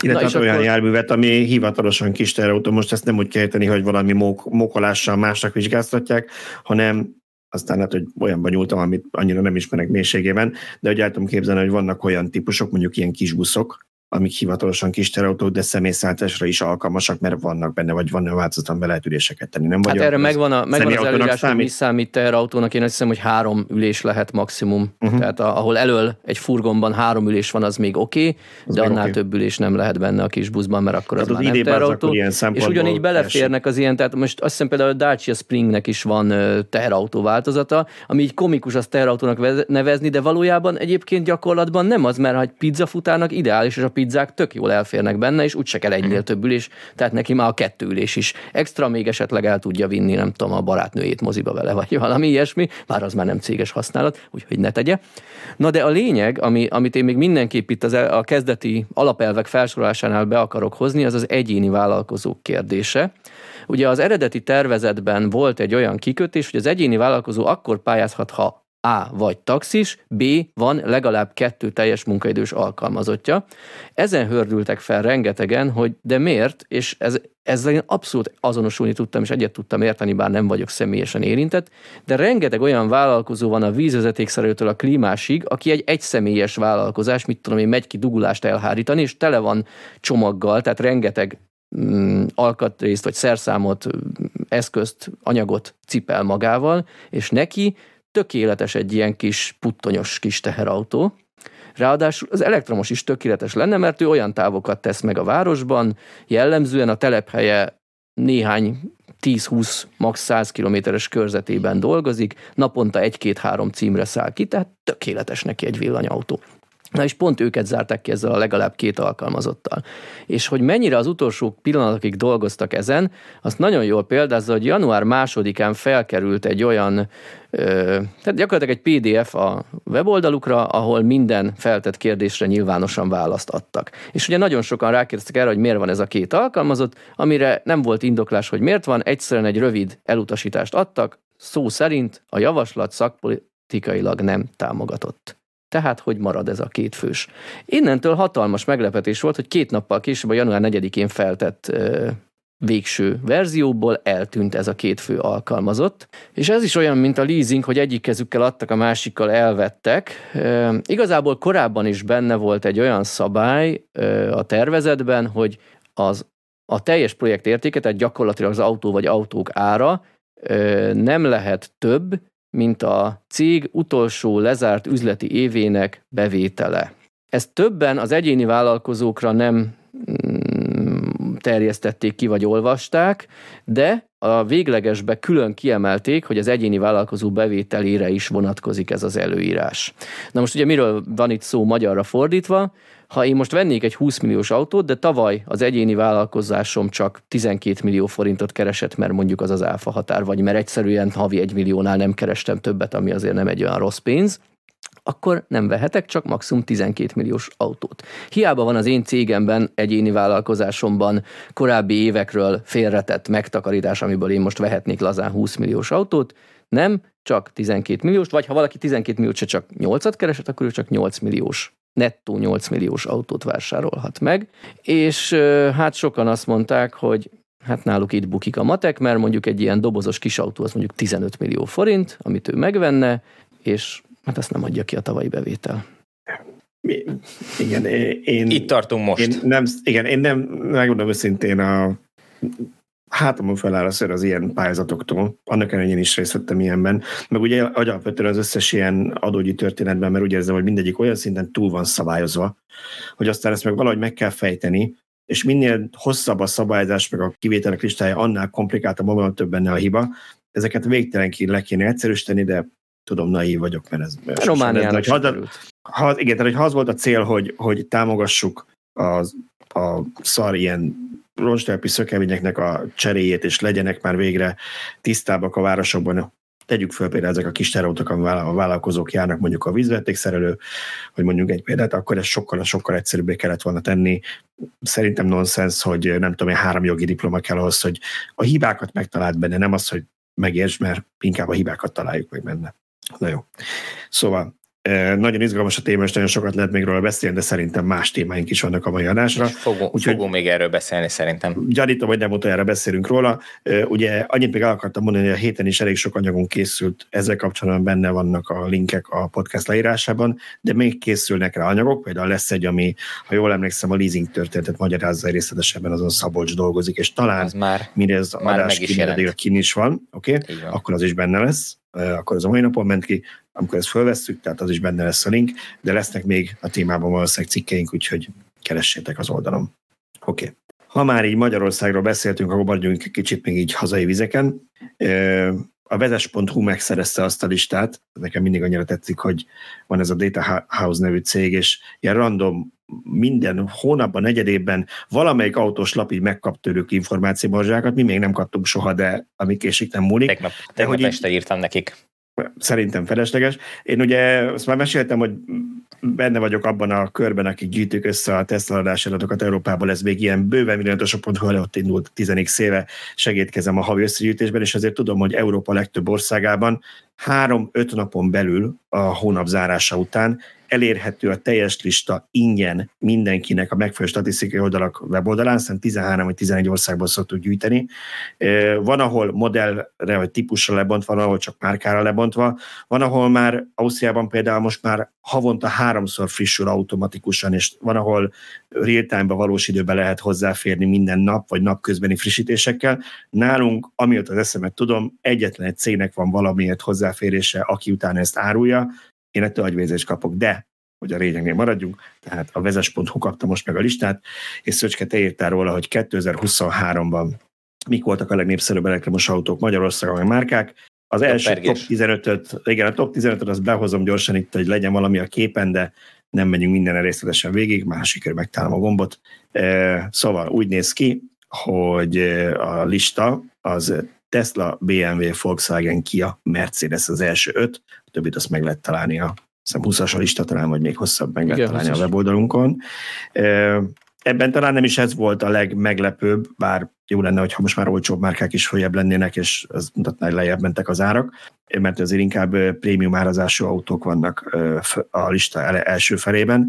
Illetve Na, olyan akkor... járművet, ami hivatalosan kis teherautó, most ezt nem úgy kell érteni, hogy valami mók, mókolással másnak vizsgáztatják, hanem aztán lehet, hogy olyanban nyúltam, amit annyira nem ismerek mélységében, de hogy el tudom képzelni, hogy vannak olyan típusok, mondjuk ilyen kis buszok, amik hivatalosan kis terautók, de személyszállításra is alkalmasak, mert vannak benne, vagy van változaton be lehet üléseket tenni. Nem hát erre megvan, a, megvan az előírás, hogy mi számít teherautónak, én azt hiszem, hogy három ülés lehet maximum. Uh-huh. Tehát a, ahol elől egy furgonban három ülés van, az még oké, okay, de annál okay. több ülés nem lehet benne a kis buszban, mert akkor az, az már nem teherautó. És ugyanígy beleférnek az ilyen, tehát most azt hiszem például a Dacia Springnek is van teherautó változata, ami így komikus az teherautónak nevezni, de valójában egyébként gyakorlatban nem az, mert egy pizzafutának ideális, és a pizzák tök jól elférnek benne, és úgyse kell egynél több ülés, tehát neki már a kettő ülés is. Extra még esetleg el tudja vinni, nem tudom, a barátnőjét moziba vele, vagy valami ilyesmi, bár az már nem céges használat, úgyhogy ne tegye. Na de a lényeg, ami, amit én még mindenképp itt az, a kezdeti alapelvek felsorolásánál be akarok hozni, az az egyéni vállalkozók kérdése. Ugye az eredeti tervezetben volt egy olyan kikötés, hogy az egyéni vállalkozó akkor pályázhat, ha a. vagy taxis, B. van legalább kettő teljes munkaidős alkalmazottja. Ezen hördültek fel rengetegen, hogy de miért, és ez, ezzel én abszolút azonosulni tudtam, és egyet tudtam érteni, bár nem vagyok személyesen érintett, de rengeteg olyan vállalkozó van a vízvezetékszerelőtől a klímásig, aki egy egyszemélyes vállalkozás, mit tudom én, megy ki dugulást elhárítani, és tele van csomaggal, tehát rengeteg mm, alkatrészt, vagy szerszámot, eszközt, anyagot cipel magával, és neki tökéletes egy ilyen kis puttonyos kis teherautó. Ráadásul az elektromos is tökéletes lenne, mert ő olyan távokat tesz meg a városban, jellemzően a telephelye néhány 10-20, max. 100 kilométeres körzetében dolgozik, naponta egy-két-három címre száll ki, tehát tökéletes neki egy villanyautó. Na és pont őket zárták ki ezzel a legalább két alkalmazottal. És hogy mennyire az utolsó pillanatokig dolgoztak ezen, azt nagyon jól példázza, hogy január másodikán felkerült egy olyan, ö, tehát gyakorlatilag egy PDF a weboldalukra, ahol minden feltett kérdésre nyilvánosan választ adtak. És ugye nagyon sokan rákérdeztek erre, hogy miért van ez a két alkalmazott, amire nem volt indoklás, hogy miért van, egyszerűen egy rövid elutasítást adtak, szó szerint a javaslat szakpolitikailag nem támogatott. Tehát, hogy marad ez a két fős. Innentől hatalmas meglepetés volt, hogy két nappal később, a január 4-én feltett ö, végső verzióból eltűnt ez a két fő alkalmazott. És ez is olyan, mint a leasing, hogy egyik kezükkel adtak, a másikkal elvettek. E, igazából korábban is benne volt egy olyan szabály e, a tervezetben, hogy az a teljes projekt értéke, tehát gyakorlatilag az autó vagy autók ára e, nem lehet több, mint a cég utolsó lezárt üzleti évének bevétele. Ezt többen az egyéni vállalkozókra nem mm, terjesztették ki, vagy olvasták, de a véglegesbe külön kiemelték, hogy az egyéni vállalkozó bevételére is vonatkozik ez az előírás. Na most ugye miről van itt szó magyarra fordítva? Ha én most vennék egy 20 milliós autót, de tavaly az egyéni vállalkozásom csak 12 millió forintot keresett, mert mondjuk az az áfa határ, vagy mert egyszerűen havi egy milliónál nem kerestem többet, ami azért nem egy olyan rossz pénz, akkor nem vehetek csak maximum 12 milliós autót. Hiába van az én cégemben, egyéni vállalkozásomban korábbi évekről félretett megtakarítás, amiből én most vehetnék lazán 20 milliós autót, nem, csak 12 milliós, vagy ha valaki 12 milliós, csak 8-at keresett, akkor ő csak 8 milliós nettó 8 milliós autót vásárolhat meg, és hát sokan azt mondták, hogy hát náluk itt bukik a matek, mert mondjuk egy ilyen dobozos kis autó az mondjuk 15 millió forint, amit ő megvenne, és hát ezt nem adja ki a tavalyi bevétel. Igen, én... Itt tartunk most. Én nem, igen, én nem, megmondom őszintén, a hátamon feláll a ször az ilyen pályázatoktól, annak ellenére én is részt vettem ilyenben, meg ugye alapvetően az összes ilyen adógyi történetben, mert úgy érzem, hogy mindegyik olyan szinten túl van szabályozva, hogy aztán ezt meg valahogy meg kell fejteni, és minél hosszabb a szabályozás, meg a kivételek listája, annál komplikáltabb, annál több benne a hiba. Ezeket végtelenként le kéne egyszerűsíteni, de tudom, naív vagyok, mert ez... Romániának ha, ha, igen, tehát ha az volt a cél, hogy, hogy támogassuk az, a szar ilyen roncstelpi szökeményeknek a cseréjét, és legyenek már végre tisztábbak a városokban. Tegyük föl például ezek a kis terautok, a vállalkozók járnak mondjuk a vízvetékszerelő, hogy mondjuk egy példát, akkor ez sokkal, sokkal egyszerűbbé kellett volna tenni. Szerintem nonsens, hogy nem tudom, három jogi diploma kell ahhoz, hogy a hibákat megtalált benne, nem az, hogy megérts, mert inkább a hibákat találjuk meg benne. Na jó. Szóval nagyon izgalmas a téma, és nagyon sokat lehet még róla beszélni, de szerintem más témáink is vannak a mai adásra. fogunk, Úgyhogy fogunk még erről beszélni szerintem. Gyanítom, hogy nem utoljára beszélünk róla. Ugye annyit még el akartam mondani, hogy a héten is elég sok anyagunk készült, ezzel kapcsolatban benne vannak a linkek a podcast leírásában, de még készülnek rá anyagok, például lesz egy, ami, ha jól emlékszem, a leasing történetet magyarázza részletesebben, azon Szabolcs dolgozik, és talán az már, mindez adás kin is van, oké? Okay? Akkor az is benne lesz akkor az a mai napon ment ki, amikor ezt fölvesszük, tehát az is benne lesz a link, de lesznek még a témában valószínűleg cikkeink, úgyhogy keressétek az oldalon. Oké. Okay. Ha már így Magyarországról beszéltünk, akkor maradjunk kicsit még így hazai vizeken. A vezes.hu megszerezte azt a listát, nekem mindig annyira tetszik, hogy van ez a Data House nevű cég, és ilyen random minden hónapban, negyedében valamelyik autós lap így megkap tőlük információborzsákat, mi még nem kaptunk soha, de ami késik nem múlik. Tegnap, tegnap de hogy este írtam nekik. Szerintem felesleges. Én ugye azt már meséltem, hogy benne vagyok abban a körben, akik gyűjtük össze a Tesla adatokat Európából, ez még ilyen bőven milliótosok.hu ott indult 10 éve segítkezem a havi összegyűjtésben, és azért tudom, hogy Európa legtöbb országában három-öt napon belül a hónap zárása után elérhető a teljes lista ingyen mindenkinek a megfelelő statisztikai oldalak weboldalán, hiszen 13 vagy 11 országból szoktuk gyűjteni. Van, ahol modellre vagy típusra lebontva, van, ahol csak márkára lebontva, van, ahol már Ausztriában például most már havonta háromszor frissül automatikusan, és van, ahol real-time-ba valós időben lehet hozzáférni minden nap, vagy napközbeni frissítésekkel. Nálunk, amióta az eszemet tudom, egyetlen egy cégnek van valamiért hozzáférése, aki utána ezt árulja, én ettől agyvézést kapok, de hogy a lényegnél maradjunk, tehát a vezes.hu kapta most meg a listát, és Szöcske, te írtál róla, hogy 2023-ban mik voltak a legnépszerűbb elektromos autók Magyarországon, meg márkák. Az top első pergés. top 15-öt, igen, a top 15-öt azt behozom gyorsan itt, hogy legyen valami a képen, de nem megyünk minden részletesen végig, már sikerül megtalálom a gombot. Szóval úgy néz ki, hogy a lista az Tesla, BMW, Volkswagen, Kia, Mercedes az első öt, a többit azt meg lehet találni a hiszem 20-as a lista talán, vagy még hosszabb meg lehet találni a weboldalunkon. Ebben talán nem is ez volt a legmeglepőbb, bár jó lenne, hogyha most már olcsóbb márkák is följebb lennének, és az mutatná, hogy lejjebb mentek az árak, mert azért inkább prémium árazású autók vannak a lista első felében,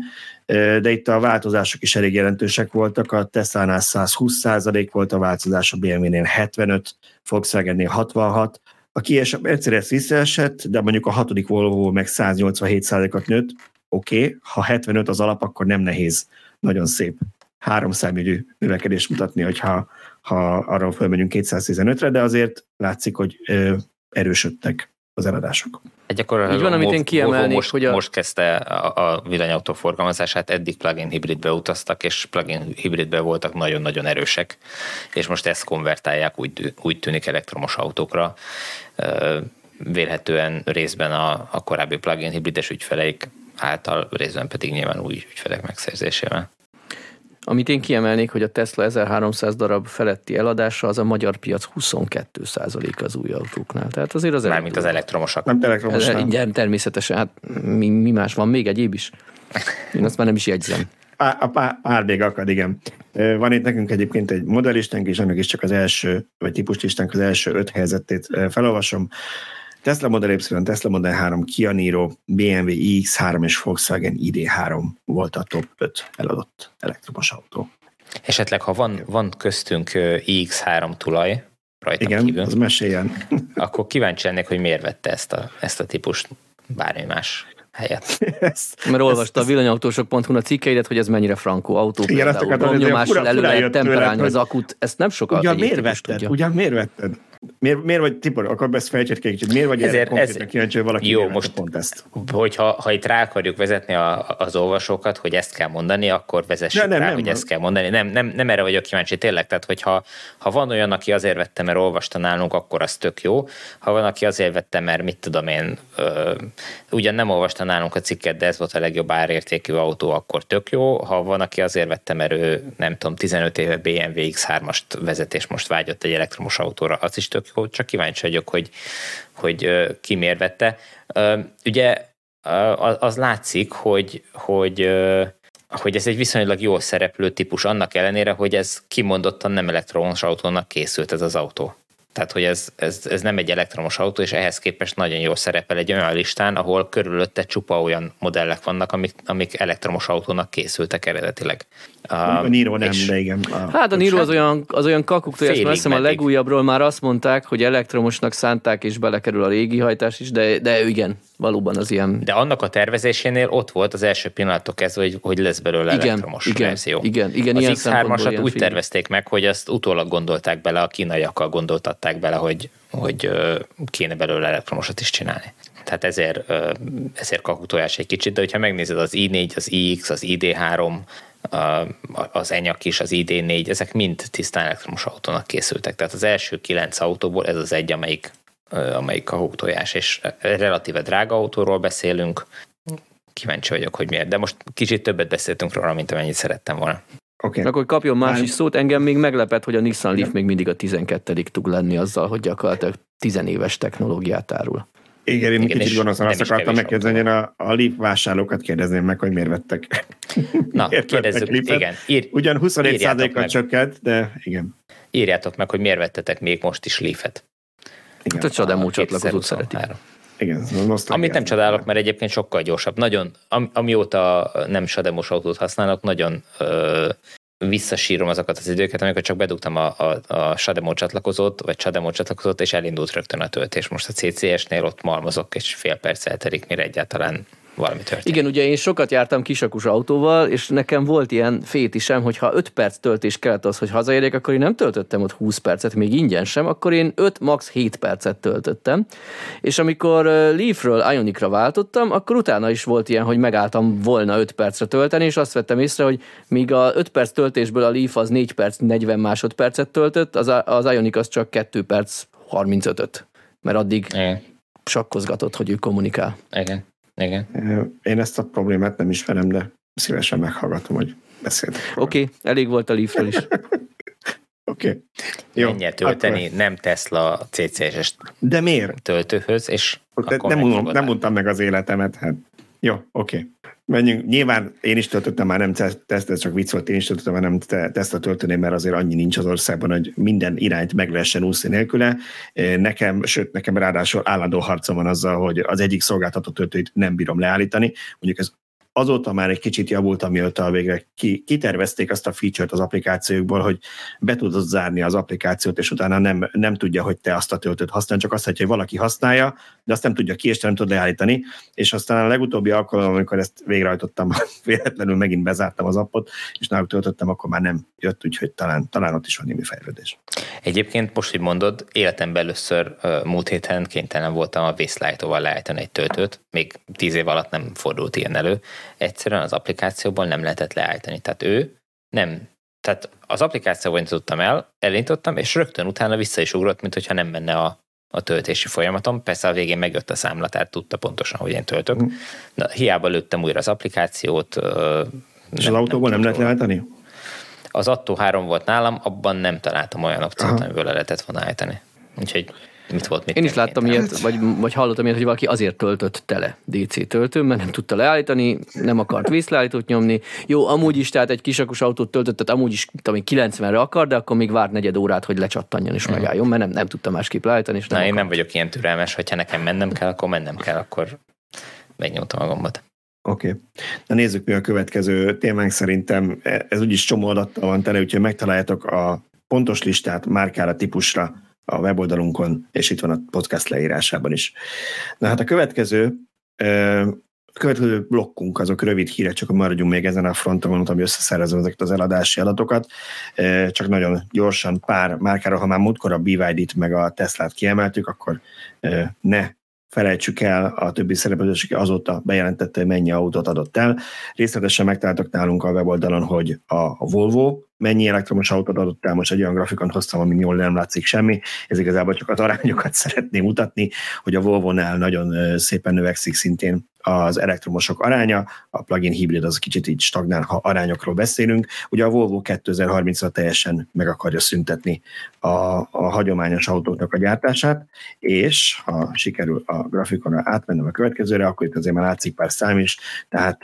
de itt a változások is elég jelentősek voltak, a Tesla-nál 120 volt a változás, a BMW-nél 75, Volkswagen-nél 66, a Kia Mercedes visszaesett, de mondjuk a hatodik Volvo meg 187 ot nőtt, oké, okay, ha 75 az alap, akkor nem nehéz. Nagyon szép három számjegyű növekedést mutatni, hogyha ha arra fölmegyünk 215-re, de azért látszik, hogy ö, erősödtek az eladások. Hát gyakorlatilag Így van, amit én kiemelnék, most, hogy a... most kezdte a, a villanyautó forgalmazását, eddig plug-in hibridbe utaztak, és plug-in hibridbe voltak nagyon-nagyon erősek, és most ezt konvertálják, úgy, úgy tűnik elektromos autókra. Vélhetően részben a, a korábbi plug-in hibrides ügyfeleik által, részben pedig nyilván új ügyfelek megszerzésével. Amit én kiemelnék, hogy a Tesla 1300 darab feletti eladása az a magyar piac 22% az új autóknál. Tehát azért az Mármint az elektromosak. Nem elektromosak. Igen, természetesen. Hát mi, mi, más van? Még egyéb is? Én azt már nem is jegyzem. A pár még akad, igen. Van itt nekünk egyébként egy modellistánk, és annak is csak az első, vagy típuslistánk az első öt helyzetét felolvasom. Tesla Model Y, Tesla Model 3, Kia Niro, BMW iX3 és Volkswagen ID3 volt a top 5 eladott elektromos autó. Esetleg, ha van, van köztünk iX3 tulaj, rajta Igen, kívül, az meséljen. akkor kíváncsi lennék, hogy miért vette ezt a, ezt a típust bármi más helyet. ezt, Mert olvasta ezt, a villanyautósok.hu a cikkeidet, hogy ez mennyire frankó autó. Igen, például, nyomásról elő lehet temperálni az akut, ezt nem sokat Ugyan miért vetted? Tudja. Ugyan miért vetted? Miért, miért vagy, Tibor, akkor ezt fejtsd ki kicsit, miért vagy Ezért, ez, kíváncsi, hogy valaki jó, most pont ezt? Hogyha ha itt rá akarjuk vezetni a, az olvasókat, hogy ezt kell mondani, akkor vezessük nem, rá, nem, hogy nem. ezt kell mondani. Nem, nem, nem erre vagyok kíváncsi, tényleg, tehát hogyha ha van olyan, aki azért vette, mert olvasta nálunk, akkor az tök jó. Ha van, aki azért vette, mert mit tudom én, ö, ugyan nem olvasta nálunk a cikket, de ez volt a legjobb árértékű autó, akkor tök jó. Ha van, aki azért vette, mert ő nem tudom, 15 éve BMW X3-ast vezet, és most vágyott egy elektromos autóra, az is tök jó, csak kíváncsi vagyok, hogy, hogy ki miért vette. Ugye az látszik, hogy, hogy hogy ez egy viszonylag jól szereplő típus, annak ellenére, hogy ez kimondottan nem elektromos autónak készült ez az autó. Tehát, hogy ez, ez, ez nem egy elektromos autó, és ehhez képest nagyon jól szerepel egy olyan listán, ahol körülötte csupa olyan modellek vannak, amik, amik elektromos autónak készültek eredetileg. A Niro nem, de igen. A hát a Niro az olyan, az olyan kakuktól, azt hiszem a legújabbról már azt mondták, hogy elektromosnak szánták, és belekerül a régi hajtás is, de, de igen, valóban az ilyen. De annak a tervezésénél ott volt az első pillanatok kezdve, hogy, hogy lesz belőle igen, elektromos igen, verzió. Igen, igen, az X3-asat úgy tervezték meg, hogy azt utólag gondolták bele, a kínaiakkal gondoltatták bele, hogy, hogy kéne belőle elektromosat is csinálni. Tehát ezért, ezért kakutolás egy kicsit, de hogyha megnézed az i4, az iX, az ID3, az Enyak is, az ID4, ezek mind tisztán elektromos autónak készültek. Tehát az első kilenc autóból ez az egy, amelyik, amelyik a hótojás, és relatíve drága autóról beszélünk, kíváncsi vagyok, hogy miért. De most kicsit többet beszéltünk róla, mint amennyit szerettem volna. Okay. Akkor kapjon más is szót. Engem még meglepett, hogy a Nissan Leaf még mindig a 12 tud lenni azzal, hogy gyakorlatilag tizenéves technológiát árul. Igen, én Igen, kicsit gonoszan azt akartam megkérdezni, én a, a Leaf vásárlókat kérdezném meg, hogy miért vettek. Na, miért kérdezzük, vettek igen. Ír, Ugyan 27 kal csökkent, de igen. Írjátok meg, hogy miért vettetek még most is Leaf-et. Igen. Hát a Csademó csatlakozót szereti. Igen, Amit nem csodálok, mert egyébként sokkal gyorsabb. Nagyon, am, amióta nem sademos autót használok, nagyon ö, visszasírom azokat az időket, amikor csak bedugtam a, a, a Shademo csatlakozót, vagy Shademo csatlakozót, és elindult rögtön a töltés. Most a CCS-nél ott malmozok, és fél perc elterik, mire egyáltalán valami történik. Igen, ugye én sokat jártam kisakus autóval, és nekem volt ilyen fétisem, hogy ha 5 perc töltés kellett az, hogy hazaérjek, akkor én nem töltöttem ott 20 percet, még ingyen sem, akkor én 5, max 7 percet töltöttem. És amikor Leafről Ionicra váltottam, akkor utána is volt ilyen, hogy megálltam volna 5 percre tölteni, és azt vettem észre, hogy míg a 5 perc töltésből a Leaf az 4 perc 40 másodpercet töltött, az, az Ionic az csak 2 perc 35-öt. Mert addig Igen. sakkozgatott, hogy ő kommunikál. Igen. Igen. Én ezt a problémát nem ismerem, de szívesen meghallgatom, hogy beszéltek. Oké, okay, elég volt a leaf is. Oké. Okay. Jó, Menj tölteni, akkor... nem Tesla CCS-es De miért? töltőhöz, és de akkor nem, mondom, nem mondtam meg az életemet, hát jó, oké. Okay. Menjünk. Nyilván én is töltöttem már nem tesztet, csak vicc volt, én is töltöttem már nem tesztet tölteni, mert azért annyi nincs az országban, hogy minden irányt meg lehessen úszni nélküle. Nekem, sőt, nekem ráadásul állandó harcom van azzal, hogy az egyik szolgáltató töltőit nem bírom leállítani. Mondjuk ez azóta már egy kicsit javult, amióta végre ki, kitervezték azt a feature-t az applikációkból, hogy be tudod zárni az applikációt, és utána nem, nem tudja, hogy te azt a töltőt használj, csak azt, hogy valaki használja, de azt nem tudja ki, és nem tud leállítani. És aztán a legutóbbi alkalom, amikor ezt végrehajtottam, véletlenül megint bezártam az appot, és náluk töltöttem, akkor már nem jött, úgyhogy talán, talán ott is van némi fejlődés. Egyébként most, hogy mondod, életemben először múlt héten kénytelen voltam a Waste leállítani egy töltőt, még tíz év alatt nem fordult ilyen elő, egyszerűen az applikációból nem lehetett leállítani. Tehát ő nem, tehát az applikációban indítottam el, elindítottam, és rögtön utána vissza is ugrott, mint hogyha nem menne a, a töltési folyamatom. Persze a végén megjött a számla, tehát tudta pontosan, hogy én töltök. Mm. De hiába lőttem újra az applikációt. És nem, az autóból nem, nem lehet leállítani? Az Atto 3 volt nálam, abban nem találtam olyan opciót, amiből le lehetett volna állítani. Úgyhogy mit volt, mit Én is láttam ilyet, vagy, vagy hallottam ilyet, hogy valaki azért töltött tele DC töltő, mert nem tudta leállítani, nem akart vízleállítót nyomni. Jó, amúgy is, tehát egy kisakus autót töltött, tehát amúgy is tudom, 90-re akar, de akkor még várt negyed órát, hogy lecsattanjon és megálljon, mert nem, nem tudta másképp leállítani. És nem Na, én nem vagyok ilyen türelmes, hogyha nekem mennem kell, akkor mennem kell, akkor megnyomtam a gombot. Oké. Okay. Na nézzük mi a következő témánk szerintem. Ez úgyis csomó adattal van tele, úgyhogy megtaláljátok a pontos listát márkára, típusra a weboldalunkon, és itt van a podcast leírásában is. Na hát a következő a következő blokkunk azok rövid hírek, csak maradjunk még ezen a fronton, mondtam, hogy összeszerezem ezeket az eladási adatokat. Csak nagyon gyorsan pár márkára, ha már múltkor a BYD-t meg a Teslát kiemeltük, akkor ne felejtsük el, a többi szereplős, aki azóta bejelentette, hogy mennyi autót adott el. Részletesen megtaláltak nálunk a weboldalon, hogy a Volvo mennyi elektromos autót adott el, most egy olyan grafikon hoztam, ami jól nem látszik semmi, ez igazából csak az arányokat szeretném mutatni, hogy a Volvo-nál nagyon szépen növekszik szintén az elektromosok aránya, a plug-in hibrid az kicsit így stagnál, ha arányokról beszélünk. Ugye a Volvo 2030-ra teljesen meg akarja szüntetni a, a hagyományos autóknak a gyártását, és ha sikerül a grafikonra átmennem a következőre, akkor itt azért már látszik pár szám is, tehát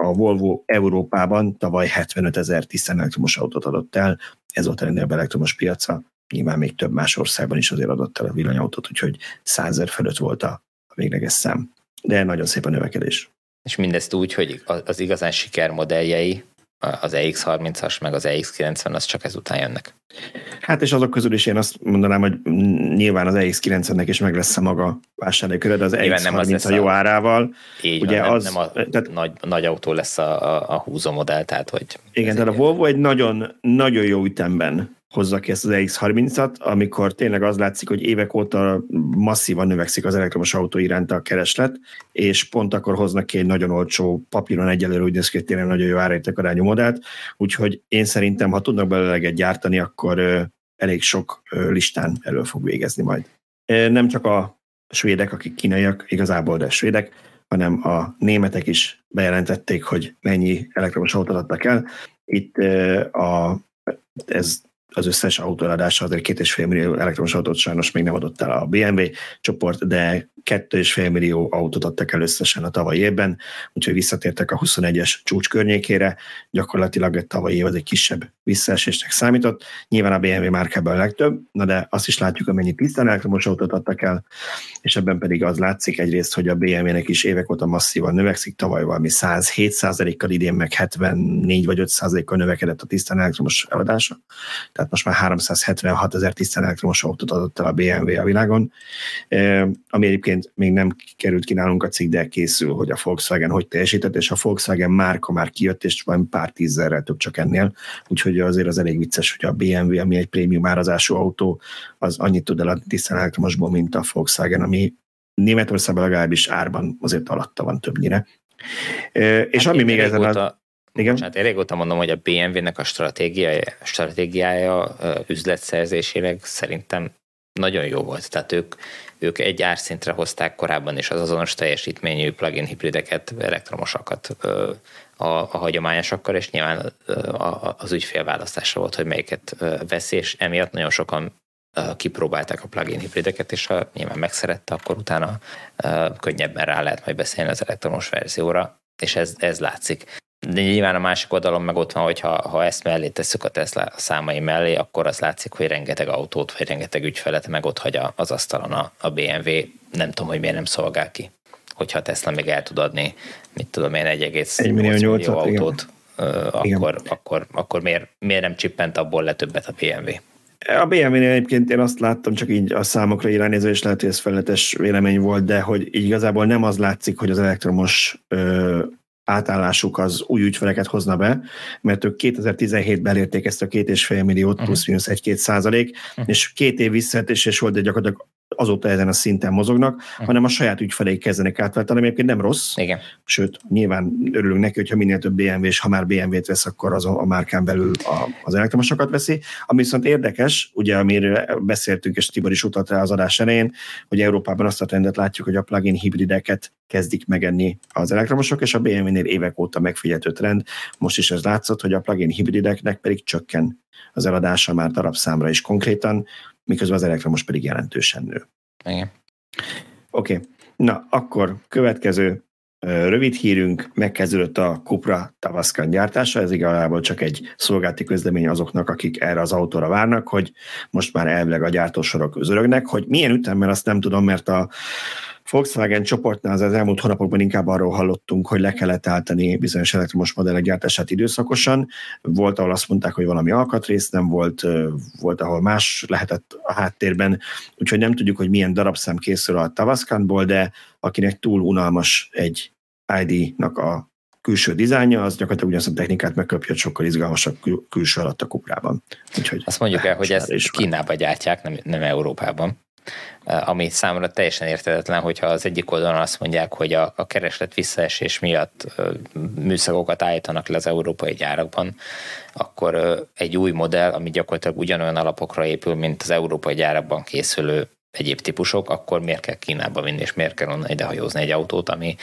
a Volvo Európában tavaly 75 ezer tisztán elektromos autót adott el, ez volt a legnagyobb elektromos piaca, nyilván még több más országban is azért adott el a villanyautót, úgyhogy 100 ezer fölött volt a végleges szám. De nagyon szép a növekedés. És mindezt úgy, hogy az igazán sikermodelljei az EX30-as, meg az EX90, az csak ezután jönnek. Hát és azok közül is én azt mondanám, hogy nyilván az EX90-nek is meg lesz a maga vásárlóköre, de az EX30 a jó árával. Így ugye van, az, nem, nem a tehát, nagy, nagy autó lesz a, a, a húzó modell, tehát hogy... Igen, tehát a Volvo egy nagyon, nagyon jó ütemben hozza ki ezt az EX30-at, amikor tényleg az látszik, hogy évek óta masszívan növekszik az elektromos autó iránta a kereslet, és pont akkor hoznak ki egy nagyon olcsó papíron egyelőre úgy néz ki, tényleg nagyon jó árérték arányú modellt, úgyhogy én szerintem, ha tudnak belőle egy gyártani, akkor elég sok listán elő fog végezni majd. Nem csak a svédek, akik kínaiak, igazából de svédek, hanem a németek is bejelentették, hogy mennyi elektromos autót adtak el. Itt a, ez az összes autóadása azért két és fél millió elektromos autót sajnos még nem adott el a BMW csoport, de kettő és fél millió autót adtak el összesen a tavalyi évben, úgyhogy visszatértek a 21-es csúcs környékére, gyakorlatilag a tavalyi év az egy kisebb visszaesésnek számított. Nyilván a BMW márkában a legtöbb, na de azt is látjuk, amennyi tisztán elektromos autót adtak el, és ebben pedig az látszik egyrészt, hogy a BMW-nek is évek óta masszívan növekszik, tavaly valami 107 kal idén meg 74 vagy 5 kal növekedett a tisztán elektromos eladása. Tehát most már 376 ezer tisztán elektromos autót adott el a BMW a világon, ami egyébként még nem került ki nálunk a cikk, de készül, hogy a Volkswagen hogy teljesített, és a Volkswagen márka már kijött, és van pár tízerrel több csak ennél, úgyhogy azért az elég vicces, hogy a BMW, ami egy prémium árazású autó, az annyit tud eladni tisztán elektromosból, mint a Volkswagen, ami Németországban legalábbis árban azért alatta van többnyire. És hát ami még ezen a... Igen. Bocsánat, én régóta mondom, hogy a BMW-nek a stratégiája, stratégiája üzletszerzésének szerintem nagyon jó volt. Tehát ők, ők egy árszintre hozták korábban is az azonos teljesítményű plug-in hibrideket, elektromosakat a, a hagyományosakkal, és nyilván az ügyfél választása volt, hogy melyiket veszi, és emiatt nagyon sokan kipróbálták a plugin hibrideket, és ha nyilván megszerette, akkor utána könnyebben rá lehet majd beszélni az elektromos verzióra, és ez, ez látszik. De nyilván a másik oldalon meg ott van, hogy ha, ha ezt mellé tesszük a Tesla számai mellé, akkor az látszik, hogy rengeteg autót, vagy rengeteg ügyfelet meg ott hagy az asztalon a, a BMW. Nem tudom, hogy miért nem szolgál ki. Hogyha a Tesla még el tud adni, mit tudom én, 1,8 millió, millió autót, igen. akkor, akkor, akkor miért, miért nem csippent abból le többet a BMW? A BMW-nél egyébként én azt láttam, csak így a számokra irányítva, és lehet, hogy ez felletes vélemény volt, de hogy igazából nem az látszik, hogy az elektromos ö, átállásuk az új ügyfeleket hozna be, mert ők 2017-ben elérték ezt a két és fél milliót, uh-huh. plusz-minusz egy-két százalék, uh-huh. és két év visszaesés volt, de gyakorlatilag azóta ezen a szinten mozognak, uh-huh. hanem a saját ügyfeleik kezdenek átváltani, ami egyébként nem rossz. Igen. Sőt, nyilván örülünk neki, hogyha minél több BMW, és ha már BMW-t vesz, akkor az a márkán belül a, az elektromosokat veszi. Ami viszont érdekes, ugye amiről beszéltünk, és Tibor is utalt rá az adás elején, hogy Európában azt a trendet látjuk, hogy a plug-in hibrideket kezdik megenni az elektromosok, és a BMW-nél évek óta megfigyeltő trend. Most is ez látszott, hogy a plug-in hibrideknek pedig csökken az eladása már darabszámra is konkrétan, miközben az elektromos pedig jelentősen nő. Igen. Oké, okay. na akkor következő rövid hírünk, megkezdődött a Cupra Tavascan gyártása, ez igazából csak egy szolgálti közlemény azoknak, akik erre az autóra várnak, hogy most már elvileg a gyártósorok özörögnek, hogy milyen ütemmel azt nem tudom, mert a Volkswagen csoportnál az, elmúlt hónapokban inkább arról hallottunk, hogy le kellett álltani bizonyos elektromos modellek gyártását időszakosan. Volt, ahol azt mondták, hogy valami alkatrész nem volt, volt, ahol más lehetett a háttérben, úgyhogy nem tudjuk, hogy milyen darabszám készül a Tavascanból, de akinek túl unalmas egy ID-nak a külső dizájnja, az gyakorlatilag ugyanazt a technikát megkapja, sokkal izgalmasabb kül- külső alatt a kuprában. Úgyhogy Azt mondjuk el, hogy ezt Kínába gyártják, nem, nem Európában ami számomra teljesen értetetlen, hogyha az egyik oldalon azt mondják, hogy a, a kereslet visszaesés miatt műszakokat állítanak le az európai gyárakban, akkor egy új modell, ami gyakorlatilag ugyanolyan alapokra épül, mint az európai gyárakban készülő egyéb típusok, akkor miért kell Kínába vinni, és miért kell onnan idehajózni egy autót, ami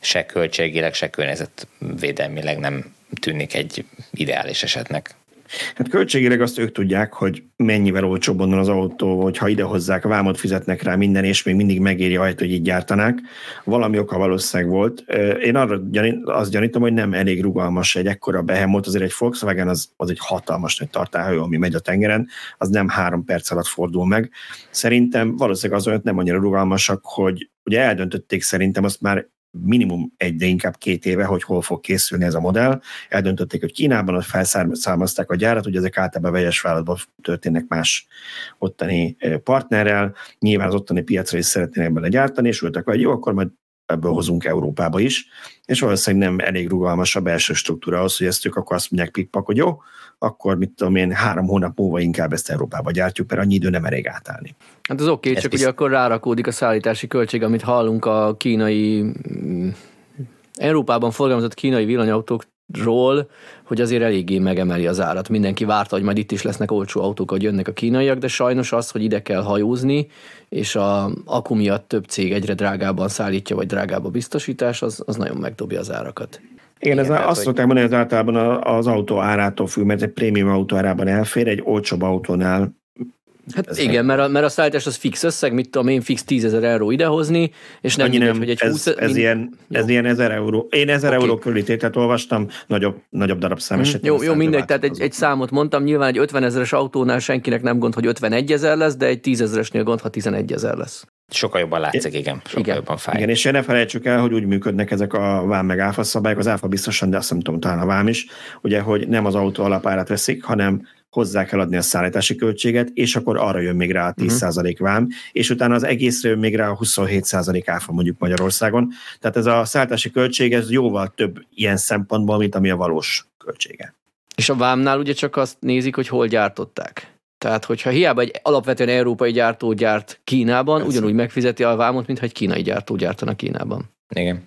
se költségileg, se környezetvédelmileg nem tűnik egy ideális esetnek. Hát költségileg azt ők tudják, hogy mennyivel olcsóbb onnan az autó, hogyha ide hozzák, vámot fizetnek rá minden, és még mindig megéri ahelyett, hogy így gyártanák. Valami oka valószínűleg volt. Én arra gyanít, azt gyanítom, hogy nem elég rugalmas egy ekkora behemoth, azért egy Volkswagen az, az egy hatalmas nagy tartályhajó, ami megy a tengeren, az nem három perc alatt fordul meg. Szerintem valószínűleg az olyan nem annyira rugalmasak, hogy ugye eldöntötték szerintem azt már minimum egy, de inkább két éve, hogy hol fog készülni ez a modell. Eldöntötték, hogy Kínában ott felszámozták a gyárat, hogy ezek általában vegyes vállalatban történnek más ottani partnerrel. Nyilván az ottani piacra is szeretnének bele gyártani, és ültek, hogy jó, akkor majd ebből hozunk Európába is, és valószínűleg nem elég rugalmas a belső struktúra az, hogy ezt ők akkor azt mondják pikpak, hogy jó, akkor mit tudom én, három hónap múlva inkább ezt Európába gyártjuk, mert annyi idő nem elég átállni. Hát az oké, okay, csak bizt... ugye akkor rárakódik a szállítási költség, amit hallunk a kínai mm, Európában forgalmazott kínai villanyautók ról, hogy azért eléggé megemeli az árat. Mindenki várta, hogy majd itt is lesznek olcsó autók, hogy jönnek a kínaiak, de sajnos az, hogy ide kell hajózni, és a akku miatt több cég egyre drágában szállítja, vagy drágább a biztosítás, az, az nagyon megdobja az árakat. Igen, ez azt szokták mondani, hogy általában az autó árától függ, mert egy prémium autó árában elfér, egy olcsóbb autónál Hát ez igen, mert a, mert a szállítás az fix összeg, mit tudom én, fix 10 ezer euró idehozni, és nem, mindegy, nem hogy egy ez, 20... Ez, mind... ilyen, ez ilyen ezer euró. Én ezer okay. euró körüli tételt olvastam, nagyobb, nagyobb darabszám mm. Jó, jó mindegy, tehát egy, egy számot mondtam, nyilván egy 50 ezeres autónál senkinek nem gond, hogy 51 ezer lesz, de egy 10 ezeresnél gond, ha 11 ezer lesz. Sokkal jobban látszik, igen. Sokkal igen. jobban fáj. Igen, és ne felejtsük el, hogy úgy működnek ezek a vám meg áfa szabályok, az áfa biztosan, de azt nem tudom, talán a vám is, ugye, hogy nem az autó alapárat veszik, hanem hozzá kell adni a szállítási költséget, és akkor arra jön még rá a 10% uh-huh. Mhm. vám, és utána az egészre jön még rá a 27% áfa mondjuk Magyarországon. Tehát ez a szállítási költség, ez jóval több ilyen szempontból, mint ami a valós költsége. És a vámnál ugye csak azt nézik, hogy hol gyártották. Tehát, hogyha hiába egy alapvetően európai gyártó gyárt Kínában, Persze. ugyanúgy megfizeti a vámot, mintha egy kínai gyártó gyártana Kínában. Igen.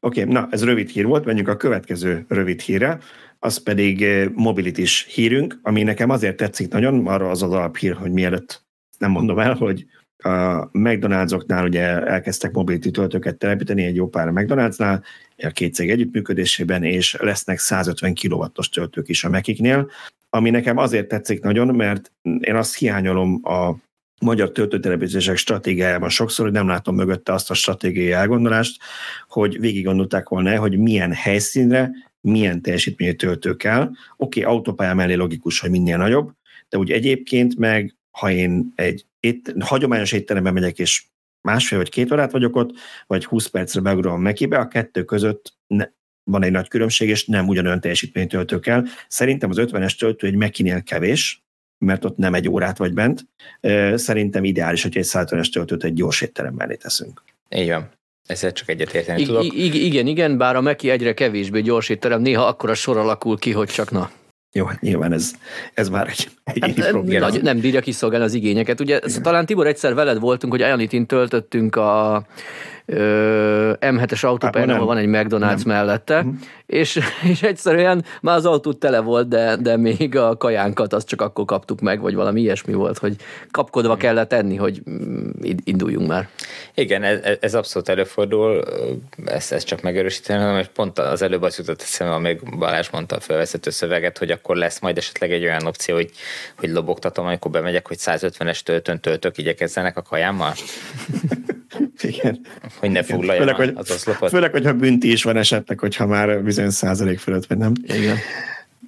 Oké, okay, na ez rövid hír volt, menjünk a következő rövid hírre az pedig eh, mobilitis hírünk, ami nekem azért tetszik nagyon, arra az az alaphír, hogy mielőtt nem mondom el, hogy a McDonald'soknál ugye elkezdtek mobility töltőket telepíteni, egy jó pár McDonald'snál, a két cég együttműködésében, és lesznek 150 kW-os töltők is a Mekiknél, ami nekem azért tetszik nagyon, mert én azt hiányolom a magyar töltőtelepítések stratégiájában sokszor, hogy nem látom mögötte azt a stratégiai elgondolást, hogy végig gondolták volna, hogy milyen helyszínre, milyen teljesítményű töltő kell. Oké, okay, autópálya mellé logikus, hogy minél nagyobb, de úgy egyébként meg, ha én egy ét, hagyományos étteremben megyek, és másfél vagy két órát vagyok ott, vagy 20 percre beugrom Mekibe, a kettő között ne, van egy nagy különbség, és nem ugyanolyan teljesítmény töltő kell. Szerintem az 50-es töltő egy Mekinél kevés, mert ott nem egy órát vagy bent. Szerintem ideális, hogy egy 150-es töltőt egy gyors étterem mellé teszünk. Így van. Ezzel csak egyetérteni I- tudok. I- igen, igen, bár a Meki egyre kevésbé gyors étterem, néha akkora sor alakul ki, hogy csak na. Jó, hát nyilván ez, ez már egy, egy hát, probléma. Nagy, nem bírja kiszolgálni az igényeket. Ugye igen. talán Tibor egyszer veled voltunk, hogy Ajanitin töltöttünk a M7-es autópályán, ahol van egy McDonald's nem. mellette, uh-huh. és, és egyszerűen már az autó tele volt, de, de még a kajánkat azt csak akkor kaptuk meg, vagy valami ilyesmi volt, hogy kapkodva kellett enni, hogy induljunk már. Igen, ez, ez abszolút előfordul, ezt, ezt csak megerősíteni, hogy pont az előbb az jutott eszembe, amíg Balázs mondta a felvezető szöveget, hogy akkor lesz majd esetleg egy olyan opció, hogy, hogy lobogtatom, amikor bemegyek, hogy 150-es töltön töltök, igyekezzenek a kajámmal. Igen. Hogy ne foglalja főleg, az oszlopot. Főleg, hogyha bünti is van esetleg, hogyha már bizonyos százalék fölött, vagy nem. Igen.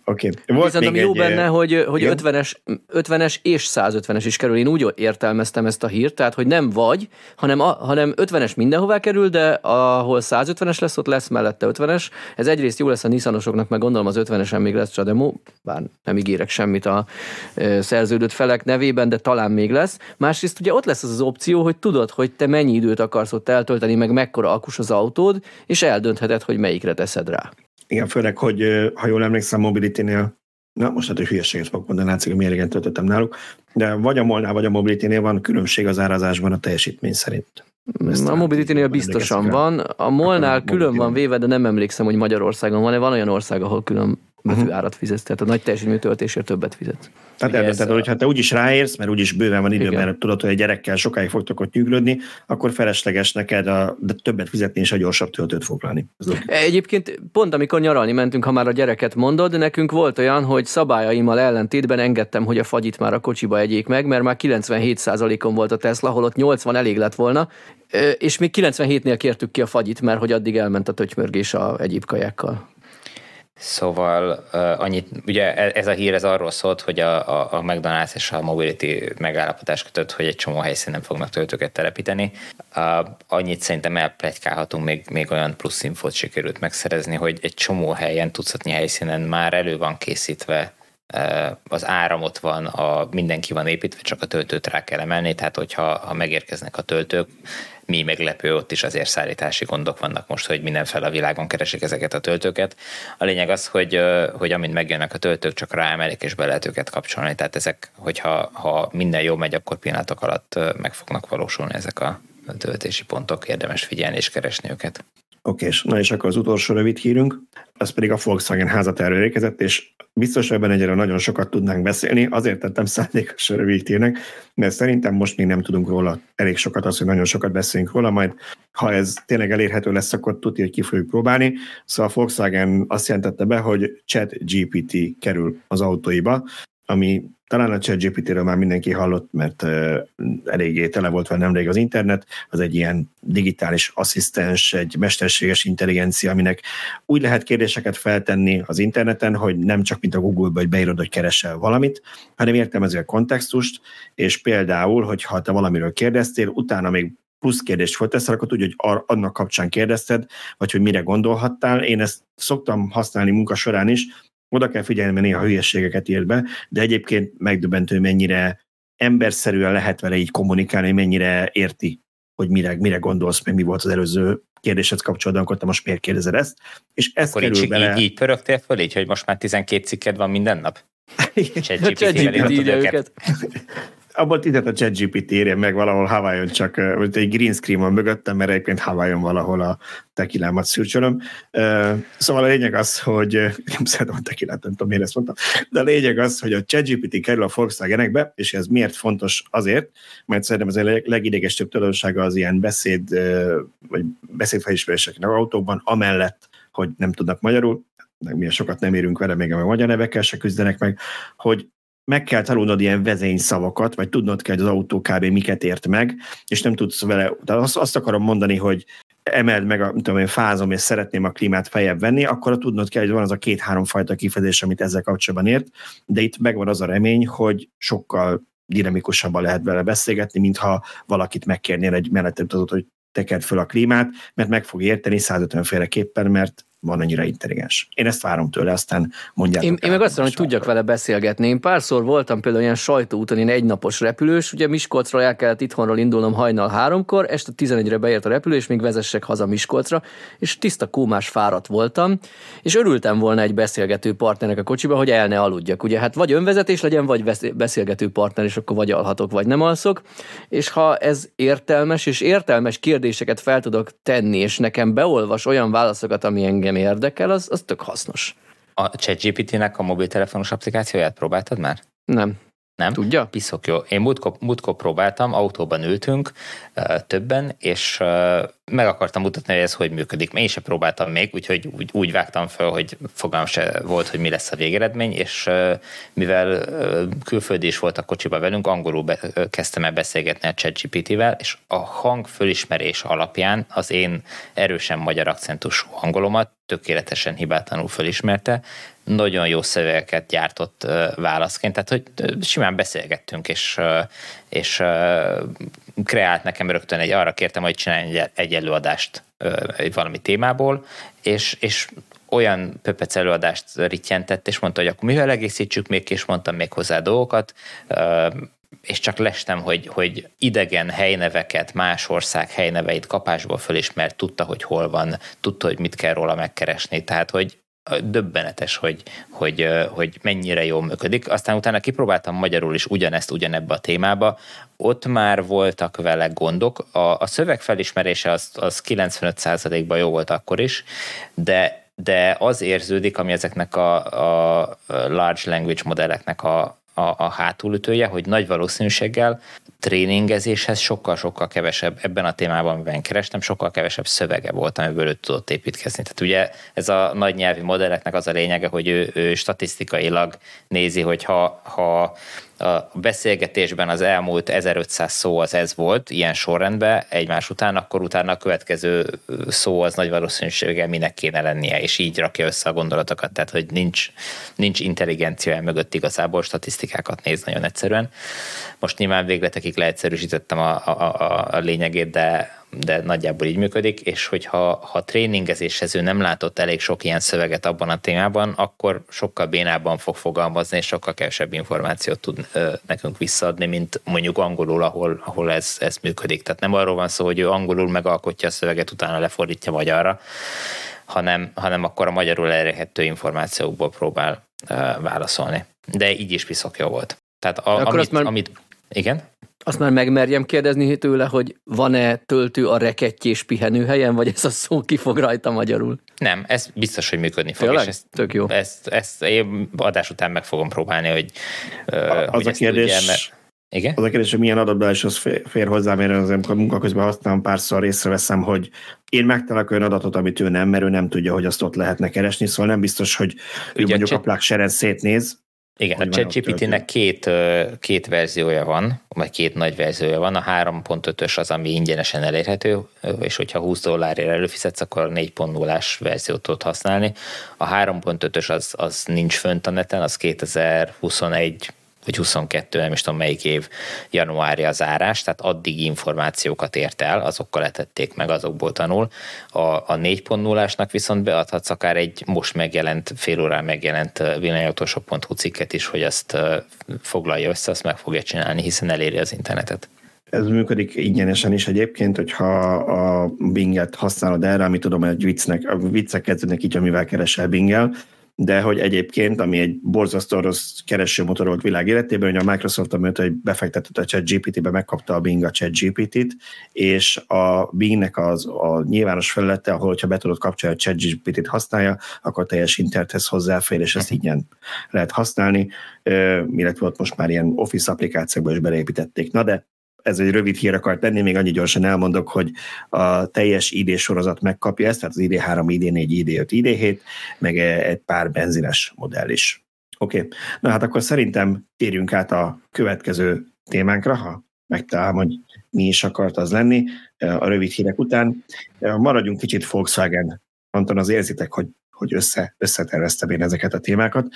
Oké. Okay. Volt Viszont ami jó egy, benne, hogy, hogy 50-es, 50-es és 150-es is kerül. Én úgy értelmeztem ezt a hírt, tehát hogy nem vagy, hanem, a, hanem 50-es mindenhová kerül, de ahol 150-es lesz, ott lesz mellette 50-es. Ez egyrészt jó lesz a Nissanosoknak, meg gondolom az 50-esen még lesz demo, bár nem ígérek semmit a e, szerződött felek nevében, de talán még lesz. Másrészt ugye ott lesz az az opció, hogy tudod, hogy te mennyi időt akarsz ott eltölteni, meg mekkora akus az autód, és eldöntheted, hogy melyikre teszed rá. Igen, főleg, hogy ha jól emlékszem, Mobility-nél, na most hát, hogy hülyeséget fogok mondani, látszik, hogy milyen töltöttem náluk, de vagy a Molnál, vagy a Mobility-nél van különbség az árazásban a teljesítmény szerint. Ezt a Mobility-nél biztosan van. A Molnál külön van véve, de nem emlékszem, hogy Magyarországon van-e. Van olyan ország, ahol külön uh-huh. árat fizetsz, tehát a nagy teljesítményű töltésért többet fizetsz. Tehát eldönted, hogy hát te úgyis ráérsz, mert úgyis bőven van idő, mert tudod, hogy egy gyerekkel sokáig fogtok ott nyugodni, akkor felesleges neked a, de többet fizetni és a gyorsabb töltőt foglalni. Egyébként pont amikor nyaralni mentünk, ha már a gyereket mondod, nekünk volt olyan, hogy szabályaimmal ellentétben engedtem, hogy a fagyit már a kocsiba egyék meg, mert már 97%-on volt a Tesla, holott 80 elég lett volna, és még 97-nél kértük ki a fagyit, mert hogy addig elment a tötymörgés a egyéb kajákkal. Szóval uh, annyit, ugye e, ez a hír ez arról szólt, hogy a, a, a McDonald's és a Mobility megállapodás kötött, hogy egy csomó helyszínen fognak töltőket telepíteni. Uh, annyit szerintem elplegykálhatunk, még, még olyan plusz infót sikerült megszerezni, hogy egy csomó helyen, tucatnyi helyszínen már elő van készítve az áram ott van, a, mindenki van építve, csak a töltőt rá kell emelni, tehát hogyha ha megérkeznek a töltők, mi meglepő, ott is azért szállítási gondok vannak most, hogy mindenféle a világon keresik ezeket a töltőket. A lényeg az, hogy, hogy amint megjönnek a töltők, csak ráemelik és be lehet őket kapcsolni. Tehát ezek, hogyha ha minden jó megy, akkor pillanatok alatt meg fognak valósulni ezek a töltési pontok, érdemes figyelni és keresni őket. Oké, és na és akkor az utolsó rövid hírünk, az pedig a Volkswagen házaterről érkezett, és biztos ebben egyre nagyon sokat tudnánk beszélni, azért tettem szándékos rövid hírnek, mert szerintem most még nem tudunk róla elég sokat, az, hogy nagyon sokat beszélünk róla, majd ha ez tényleg elérhető lesz, akkor tudja, hogy ki fogjuk próbálni. Szóval a Volkswagen azt jelentette be, hogy Chat GPT kerül az autóiba, ami talán a ChatGPT-ről már mindenki hallott, mert uh, eléggé tele volt vele nemrég az internet, az egy ilyen digitális asszisztens, egy mesterséges intelligencia, aminek úgy lehet kérdéseket feltenni az interneten, hogy nem csak mint a Google-ba, hogy beírod, hogy keresel valamit, hanem értelmező a kontextust, és például, hogyha te valamiről kérdeztél, utána még plusz kérdést fölteszel, akkor tudja, hogy annak kapcsán kérdezted, vagy hogy mire gondolhattál. Én ezt szoktam használni munka során is, oda kell figyelni, mert néha hülyeségeket írt be, de egyébként megdöbbentő, mennyire emberszerűen lehet vele így kommunikálni, mennyire érti, hogy mire, mire gondolsz, meg mi volt az előző kérdéshez kapcsolatban, akkor te most miért kérdezed ezt. És ez akkor kerül így, bele... így, így pörögtél föl, így, hogy most már 12 cikked van minden nap? ChatGPT írja őket abban titet a ChatGPT írja meg valahol Hawaiion, csak egy green screen van mögöttem, mert egyébként Hawaiion valahol a tekilámat szürcsölöm. Szóval a lényeg az, hogy nem szeretem a tekilát, nem tudom, miért ezt mondtam, de a lényeg az, hogy a ChatGPT kerül a Volkswagenekbe, és ez miért fontos azért, mert szerintem ez a legidegesebb tulajdonsága az ilyen beszéd, vagy beszédfelismeréseknek autókban, amellett, hogy nem tudnak magyarul, meg milyen sokat nem érünk vele, még a magyar nevekkel se küzdenek meg, hogy meg kell tanulnod ilyen vezényszavakat, vagy tudnod kell, hogy az autó kb. miket ért meg, és nem tudsz vele, de azt, azt akarom mondani, hogy emeld meg, a, tudom én, fázom, és szeretném a klímát feljebb venni, akkor tudnod kell, hogy van az a két-három fajta kifejezés, amit ezzel kapcsolatban ért, de itt megvan az a remény, hogy sokkal dinamikusabban lehet vele beszélgetni, mintha valakit megkérnél egy mellettet hogy tekerd föl a klímát, mert meg fog érteni 150 féleképpen, mert van annyira intelligens. Én ezt várom tőle, aztán mondjátok. Én, én meg azt mondom, hogy tudjak vele beszélgetni. Én párszor voltam például ilyen sajtóúton, én egynapos repülős, ugye Miskolcról el kellett itthonról indulnom hajnal háromkor, este 11-re beért a repülő, és még vezessek haza Miskolcra, és tiszta kómás fáradt voltam, és örültem volna egy beszélgető partnernek a kocsiba, hogy el ne aludjak. Ugye hát vagy önvezetés legyen, vagy beszélgető partner, és akkor vagy alhatok, vagy nem alszok. És ha ez értelmes, és értelmes kérdéseket fel tudok tenni, és nekem beolvas olyan válaszokat, ami engem engem érdekel, az, az tök hasznos. A ChatGPT-nek a mobiltelefonos applikációját próbáltad már? Nem. Nem? Tudja? Piszok jó. Én múltkor, múltkor próbáltam, autóban ültünk többen, és meg akartam mutatni, hogy ez hogy működik. Én sem próbáltam még, úgyhogy úgy, úgy vágtam fel, hogy fogalmam se volt, hogy mi lesz a végeredmény, és mivel külföldi is volt a kocsiba velünk, angolul be, kezdtem el beszélgetni a ChatGPT-vel, és a hang fölismerés alapján az én erősen magyar akcentusú angolomat tökéletesen hibátlanul fölismerte, nagyon jó szövegeket gyártott válaszként, tehát hogy simán beszélgettünk, és, és kreált nekem rögtön egy, arra kértem, hogy csinálj egy, egy előadást egy valami témából, és, és olyan pöpec előadást rittyentett, és mondta, hogy akkor mivel egészítsük még, és mondtam még hozzá dolgokat, és csak lestem, hogy, hogy idegen helyneveket, más ország helyneveit kapásból fölismert, tudta, hogy hol van, tudta, hogy mit kell róla megkeresni, tehát hogy döbbenetes, hogy, hogy, hogy mennyire jól működik. Aztán utána kipróbáltam magyarul is ugyanezt ugyanebbe a témába, ott már voltak vele gondok. A, a szöveg felismerése az, az 95%-ban jó volt akkor is, de de az érződik, ami ezeknek a, a large language modelleknek a, a, a hátulütője, hogy nagy valószínűséggel tréningezéshez sokkal-sokkal kevesebb, ebben a témában, amiben kerestem, sokkal kevesebb szövege volt, amiből ő tudott építkezni. Tehát ugye ez a nagy nyelvi modelleknek az a lényege, hogy ő, ő statisztikailag nézi, hogy ha, ha a beszélgetésben az elmúlt 1500 szó az ez volt, ilyen sorrendben egymás után, akkor utána a következő szó az nagy valószínűséggel minek kéne lennie, és így rakja össze a gondolatokat, tehát hogy nincs, nincs intelligencia mögött igazából statisztikákat néz nagyon egyszerűen. Most nyilván végletekig leegyszerűsítettem a, a, a, a lényegét, de de nagyjából így működik, és hogyha ha tréningezéshez ő nem látott elég sok ilyen szöveget abban a témában, akkor sokkal bénában fog fogalmazni, és sokkal kevesebb információt tud ö, nekünk visszaadni, mint mondjuk angolul, ahol, ahol ez, ez működik. Tehát nem arról van szó, hogy ő angolul megalkotja a szöveget, utána lefordítja magyarra, hanem, hanem akkor a magyarul elérhető információkból próbál ö, válaszolni. De így is piszok jó volt. Tehát a, amit, már... amit... Igen? Azt már megmerjem kérdezni tőle, hogy van-e töltő a rekettyés pihenőhelyen, vagy ez a szó ki fog rajta magyarul? Nem, ez biztos, hogy működni fog. Tényleg? És ezt, Tök jó. Ezt, ezt én adás után meg fogom próbálni, hogy, a, hogy az a kérdés, tudja, mert... Igen? Az a kérdés, hogy milyen adatbázishoz fér, fér hozzá, mert az, amikor munka közben használom, párszor észreveszem, hogy én megtalálok olyan adatot, amit ő nem, mert ő nem tudja, hogy azt ott lehetne keresni, szóval nem biztos, hogy ő Ugye mondjuk a plák szétnéz, igen, a ChatGPT-nek két, két verziója van, vagy két nagy verziója van. A 3.5-ös az, ami ingyenesen elérhető, és hogyha 20 dollárért előfizetsz, akkor a 4.0-ás verziót tudod használni. A 3.5-ös az, az nincs fönt a neten, az 2021 vagy 22, nem is tudom melyik év januárja zárás, tehát addig információkat ért el, azokkal letették meg, azokból tanul. A, a 4.0-ásnak viszont beadhatsz akár egy most megjelent, fél órán megjelent villanyautósok.hu cikket is, hogy azt foglalja össze, azt meg fogja csinálni, hiszen eléri az internetet. Ez működik ingyenesen is egyébként, hogyha a Binget használod erre, ami tudom, hogy viccnek, a viccek kezdődnek így, amivel keresel Bingel, de hogy egyébként, ami egy borzasztó rossz keresőmotor volt világ életében, hogy a Microsoft, amióta hogy befektetett a ChatGPT-be, megkapta a Bing a ChatGPT-t, és a Bingnek az a nyilvános felülete, ahol hogyha be tudod kapcsolni a ChatGPT-t használja, akkor teljes internethez hozzáfér, és ezt ingyen lehet használni, illetve ott most már ilyen Office applikációkba is beleépítették. Na de ez egy rövid hír akart tenni, még annyi gyorsan elmondok, hogy a teljes ID sorozat megkapja ezt, tehát az ID3, ID4, ID5, ID7, meg egy pár benzines modell is. Oké, okay. na hát akkor szerintem térjünk át a következő témánkra, ha megtalálom, hogy mi is akart az lenni a rövid hírek után. Maradjunk kicsit Volkswagen. Anton, az érzitek, hogy hogy össze, összeterveztem én ezeket a témákat.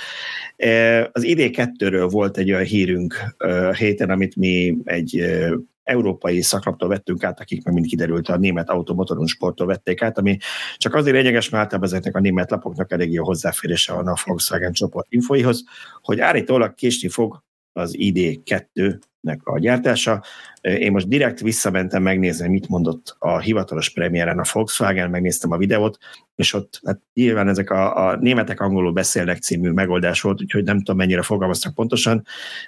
E, az ID2-ről volt egy olyan hírünk héten, amit mi egy európai szaklaptól vettünk át, akik meg mind kiderült a német automotoron sporttól vették át, ami csak azért lényeges, mert általában ezeknek a német lapoknak elég jó hozzáférése van a Volkswagen csoport infoihoz, hogy állítólag késni fog az ID2-nek a gyártása. Én most direkt visszamentem megnézni, mit mondott a hivatalos premiéren a Volkswagen, megnéztem a videót, és ott hát nyilván ezek a, a németek angolul beszélnek című megoldás volt, úgyhogy nem tudom mennyire fogalmaztak pontosan,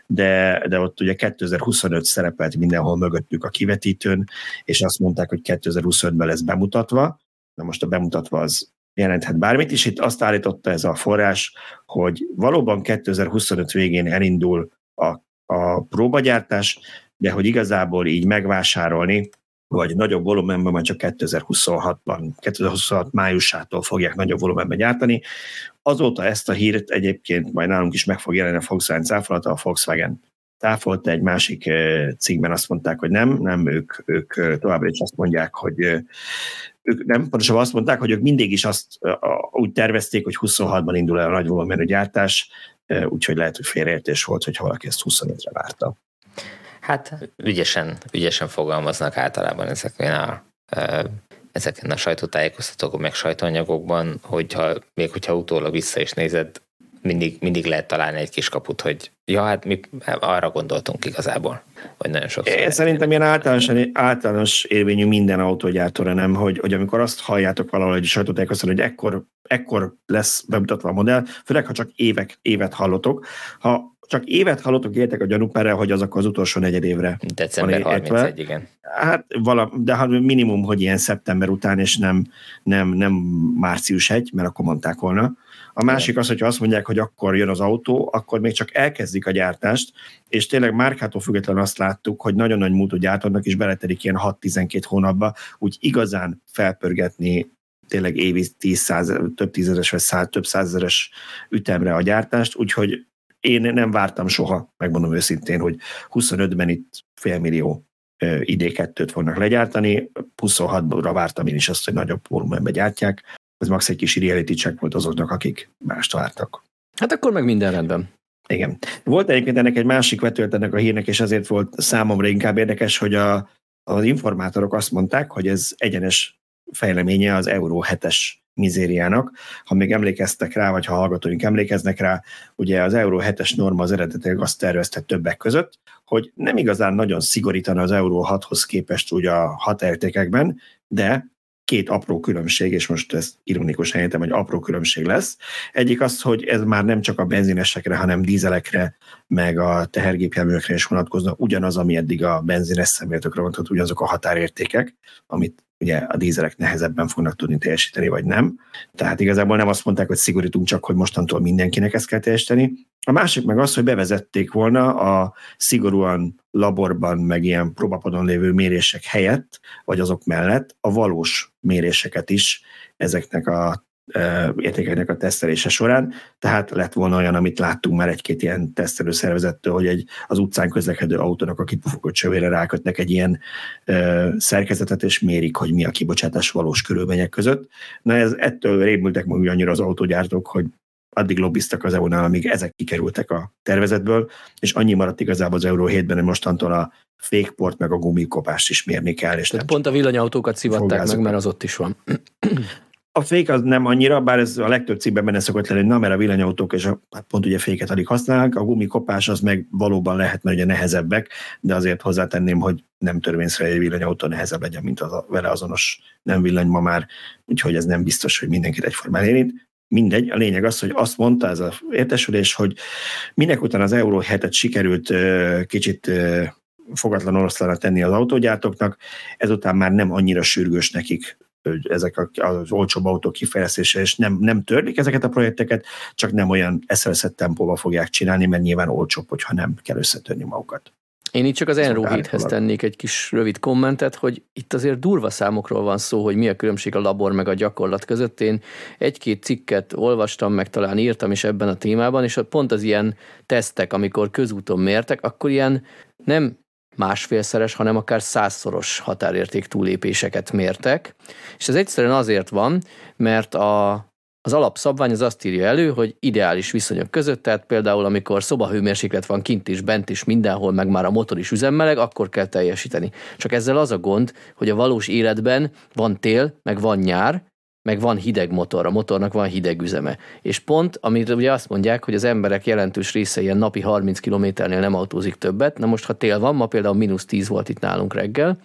de, de ott ugye 2025 szerepelt mindenhol mögöttük a kivetítőn, és azt mondták, hogy 2025-ben lesz bemutatva. Na most a bemutatva az jelenthet bármit, és itt azt állította ez a forrás, hogy valóban 2025 végén elindul a, a próbagyártás, de hogy igazából így megvásárolni, vagy nagyobb volumenben majd csak 2026-ban, 2026 májusától fogják nagyobb volumenben gyártani. Azóta ezt a hírt egyébként majd nálunk is meg fog jelenni a Volkswagen cáfolata, a Volkswagen táfolta egy másik cikkben azt mondták, hogy nem, nem, ők, ők továbbra is azt mondják, hogy ők nem, pontosabban azt mondták, hogy ők mindig is azt úgy tervezték, hogy 26-ban indul el a nagy volumenű gyártás, úgyhogy lehet, hogy félreértés volt, hogyha valaki ezt 25-re várta. Hát ügyesen, ügyesen fogalmaznak általában ezekben a, ezeken a sajtótájékoztatókon, meg sajtóanyagokban, hogyha még hogyha utólag vissza is nézed, mindig, mindig lehet találni egy kis kaput, hogy ja, hát mi arra gondoltunk igazából, vagy nagyon sokszor. Én szerintem ilyen általános, általános érvényű minden autógyártóra nem, hogy, hogy amikor azt halljátok valahol egy sajtótájékoztatón, hogy ekkor, ekkor lesz bemutatva a modell, főleg ha csak évek, évet hallotok, ha csak évet hallottok, értek a gyanúpára, hogy azok az utolsó negyed évre. December 31, igen. Hát vala, de hát minimum, hogy ilyen szeptember után, és nem, nem, nem március 1, mert akkor mondták volna. A másik az, hogyha azt mondják, hogy akkor jön az autó, akkor még csak elkezdik a gyártást, és tényleg márkától függetlenül azt láttuk, hogy nagyon nagy múltú gyártónak is beletelik ilyen 6-12 hónapba, úgy igazán felpörgetni tényleg évi 10 száz, több tízezeres vagy száz, több százezeres ütemre a gyártást, úgyhogy én nem vártam soha, megmondom őszintén, hogy 25-ben itt félmillió ID2-t fognak legyártani, 26-ra vártam én is azt, hogy nagyobb volumenbe gyártják, ez max egy kis reality check volt azoknak, akik mást vártak. Hát akkor meg minden rendben. Igen. Volt egyébként ennek egy másik vetület ennek a hírnek, és ezért volt számomra inkább érdekes, hogy a, az informátorok azt mondták, hogy ez egyenes fejleménye az Euró 7-es mizériának. Ha még emlékeztek rá, vagy ha hallgatóink emlékeznek rá, ugye az Euró 7-es norma az eredetileg azt tervezte többek között, hogy nem igazán nagyon szigorítana az Euró 6-hoz képest ugye a határértékekben, de két apró különbség, és most ez ironikus helyettem, hogy apró különbség lesz. Egyik az, hogy ez már nem csak a benzinesekre, hanem dízelekre, meg a tehergépjárművekre is vonatkozna, ugyanaz, ami eddig a benzines szemléletekre vonatkozott, ugyanazok a határértékek, amit ugye a dízelek nehezebben fognak tudni teljesíteni, vagy nem. Tehát igazából nem azt mondták, hogy szigorítunk csak, hogy mostantól mindenkinek ezt kell teljesíteni. A másik meg az, hogy bevezették volna a szigorúan laborban, meg ilyen próbapodon lévő mérések helyett, vagy azok mellett a valós méréseket is ezeknek a értékeknek a tesztelése során, tehát lett volna olyan, amit láttunk már egy-két ilyen tesztelő szervezettől, hogy egy, az utcán közlekedő autónak a kipufogott csövére rákötnek egy ilyen ö, szerkezetet, és mérik, hogy mi a kibocsátás valós körülmények között. Na ez ettől rémültek meg annyira az autógyártók, hogy addig lobbiztak az EU-nál, amíg ezek kikerültek a tervezetből, és annyi maradt igazából az Euró 7-ben, hogy mostantól a fékport meg a gumikopást is mérni kell. És Tehát pont a villanyautókat szivatták meg, mert az ott is van. A fék az nem annyira, bár ez a legtöbb cikkben benne szokott lenni, na, mert a villanyautók és a, hát pont ugye féket alig használnak, a gumikopás az meg valóban lehet, mert ugye nehezebbek, de azért hozzátenném, hogy nem törvényszerű, hogy villanyautó nehezebb legyen, mint az a vele azonos nem villany ma már, úgyhogy ez nem biztos, hogy mindenkit egyformán érint. Mindegy, a lényeg az, hogy azt mondta ez az értesülés, hogy minek után az Euró 7 sikerült kicsit fogatlan oroszlára tenni az autógyártóknak, ezután már nem annyira sürgős nekik hogy ezek az olcsóbb autók kifejlesztése, és nem, nem törlik ezeket a projekteket, csak nem olyan eszeveszett tempóval fogják csinálni, mert nyilván olcsóbb, hogyha nem kell összetörni magukat. Én itt csak az Enro héthez tennék egy kis rövid kommentet, hogy itt azért durva számokról van szó, hogy mi a különbség a labor meg a gyakorlat között. Én egy-két cikket olvastam, meg talán írtam is ebben a témában, és pont az ilyen tesztek, amikor közúton mértek, akkor ilyen nem másfélszeres, hanem akár százszoros határérték túlépéseket mértek. És ez egyszerűen azért van, mert a, az alapszabvány az azt írja elő, hogy ideális viszonyok között, tehát például amikor szobahőmérséklet van kint is, bent is, mindenhol, meg már a motor is üzemmeleg, akkor kell teljesíteni. Csak ezzel az a gond, hogy a valós életben van tél, meg van nyár, meg van hideg motor, a motornak van hideg üzeme. És pont, amit ugye azt mondják, hogy az emberek jelentős része ilyen napi 30 kilométernél nem autózik többet, na most ha tél van, ma például mínusz 10 volt itt nálunk reggel,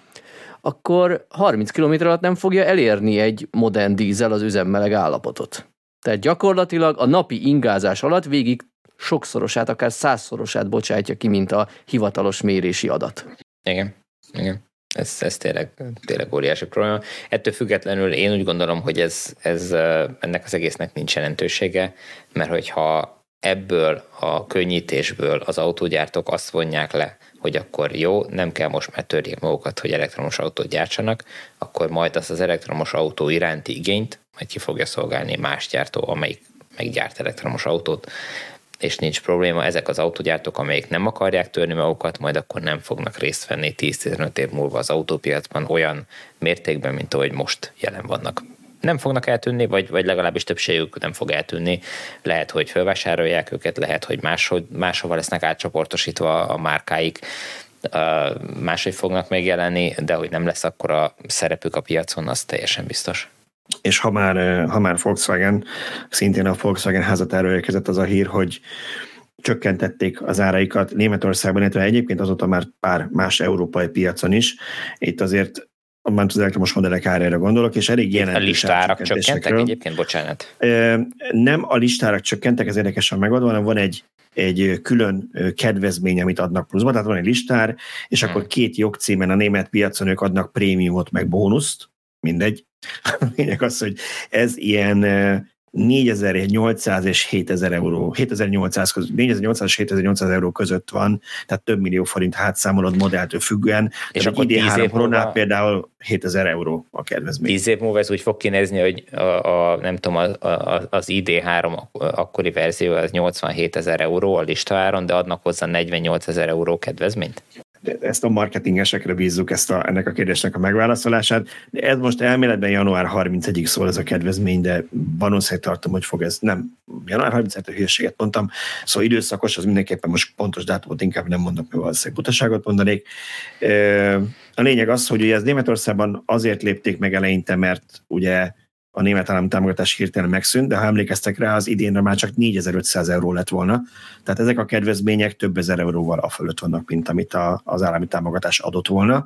akkor 30 km alatt nem fogja elérni egy modern dízel az üzemmeleg állapotot. Tehát gyakorlatilag a napi ingázás alatt végig sokszorosát, akár százszorosát bocsátja ki, mint a hivatalos mérési adat. Igen, igen. Ez, ez tényleg, tényleg óriási probléma. Ettől függetlenül én úgy gondolom, hogy ez, ez ennek az egésznek nincs jelentősége, mert hogyha ebből a könnyítésből az autógyártók azt vonják le, hogy akkor jó, nem kell most már törjék magukat, hogy elektromos autót gyártsanak, akkor majd azt az elektromos autó iránti igényt majd ki fogja szolgálni más gyártó, amelyik meggyárt elektromos autót, és nincs probléma. Ezek az autógyártók, amelyek nem akarják törni magukat, majd akkor nem fognak részt venni 10-15 év múlva az autópiacban olyan mértékben, mint ahogy most jelen vannak nem fognak eltűnni, vagy, vagy legalábbis többségük nem fog eltűnni. Lehet, hogy felvásárolják őket, lehet, hogy máshogy, máshova lesznek átcsoportosítva a márkáik, máshogy fognak megjelenni, de hogy nem lesz akkor a szerepük a piacon, az teljesen biztos. És ha már, ha már Volkswagen, szintén a Volkswagen házatáról érkezett az a hír, hogy csökkentették az áraikat Németországban, illetve egyébként azóta már pár más európai piacon is. Itt azért abban az elektromos modellek árára gondolok, és elég jelentős A listárak csökkentek egyébként, bocsánat? Nem a listárak csökkentek, ez érdekesen megadva, hanem van egy, egy külön kedvezmény, amit adnak pluszban, tehát van egy listár, és hmm. akkor két jogcímen a német piacon ők adnak prémiumot, meg bónuszt, mindegy. A lényeg az, hogy ez ilyen 4800 és 7000 euró, 7800, 4800 és 7800 euró között van, tehát több millió forint hátszámolod modelltől függően. És akkor idén három múlva, például 7000 euró a kedvezmény. 10 év múlva ez úgy fog kinézni, hogy a, a nem tudom, a, a, az ID3 akkori verzió az 87 ezer euró a listaáron, de adnak hozzá 48 ezer euró kedvezményt? Ezt a marketingesekre bízzuk ezt a, ennek a kérdésnek a megválaszolását. De ez most elméletben január 31-ig szól ez a kedvezmény, de valószínűleg tartom, hogy fog ez, nem, január 31 a hülyeséget mondtam, szóval időszakos, az mindenképpen most pontos dátumot inkább nem mondok, mert valószínűleg butaságot mondanék. A lényeg az, hogy ez Németországban azért lépték meg eleinte, mert ugye a német állami támogatás hirtelen megszűnt, de ha emlékeztek rá, az idénre már csak 4500 euró lett volna. Tehát ezek a kedvezmények több ezer euróval a fölött vannak, mint amit a, az állami támogatás adott volna.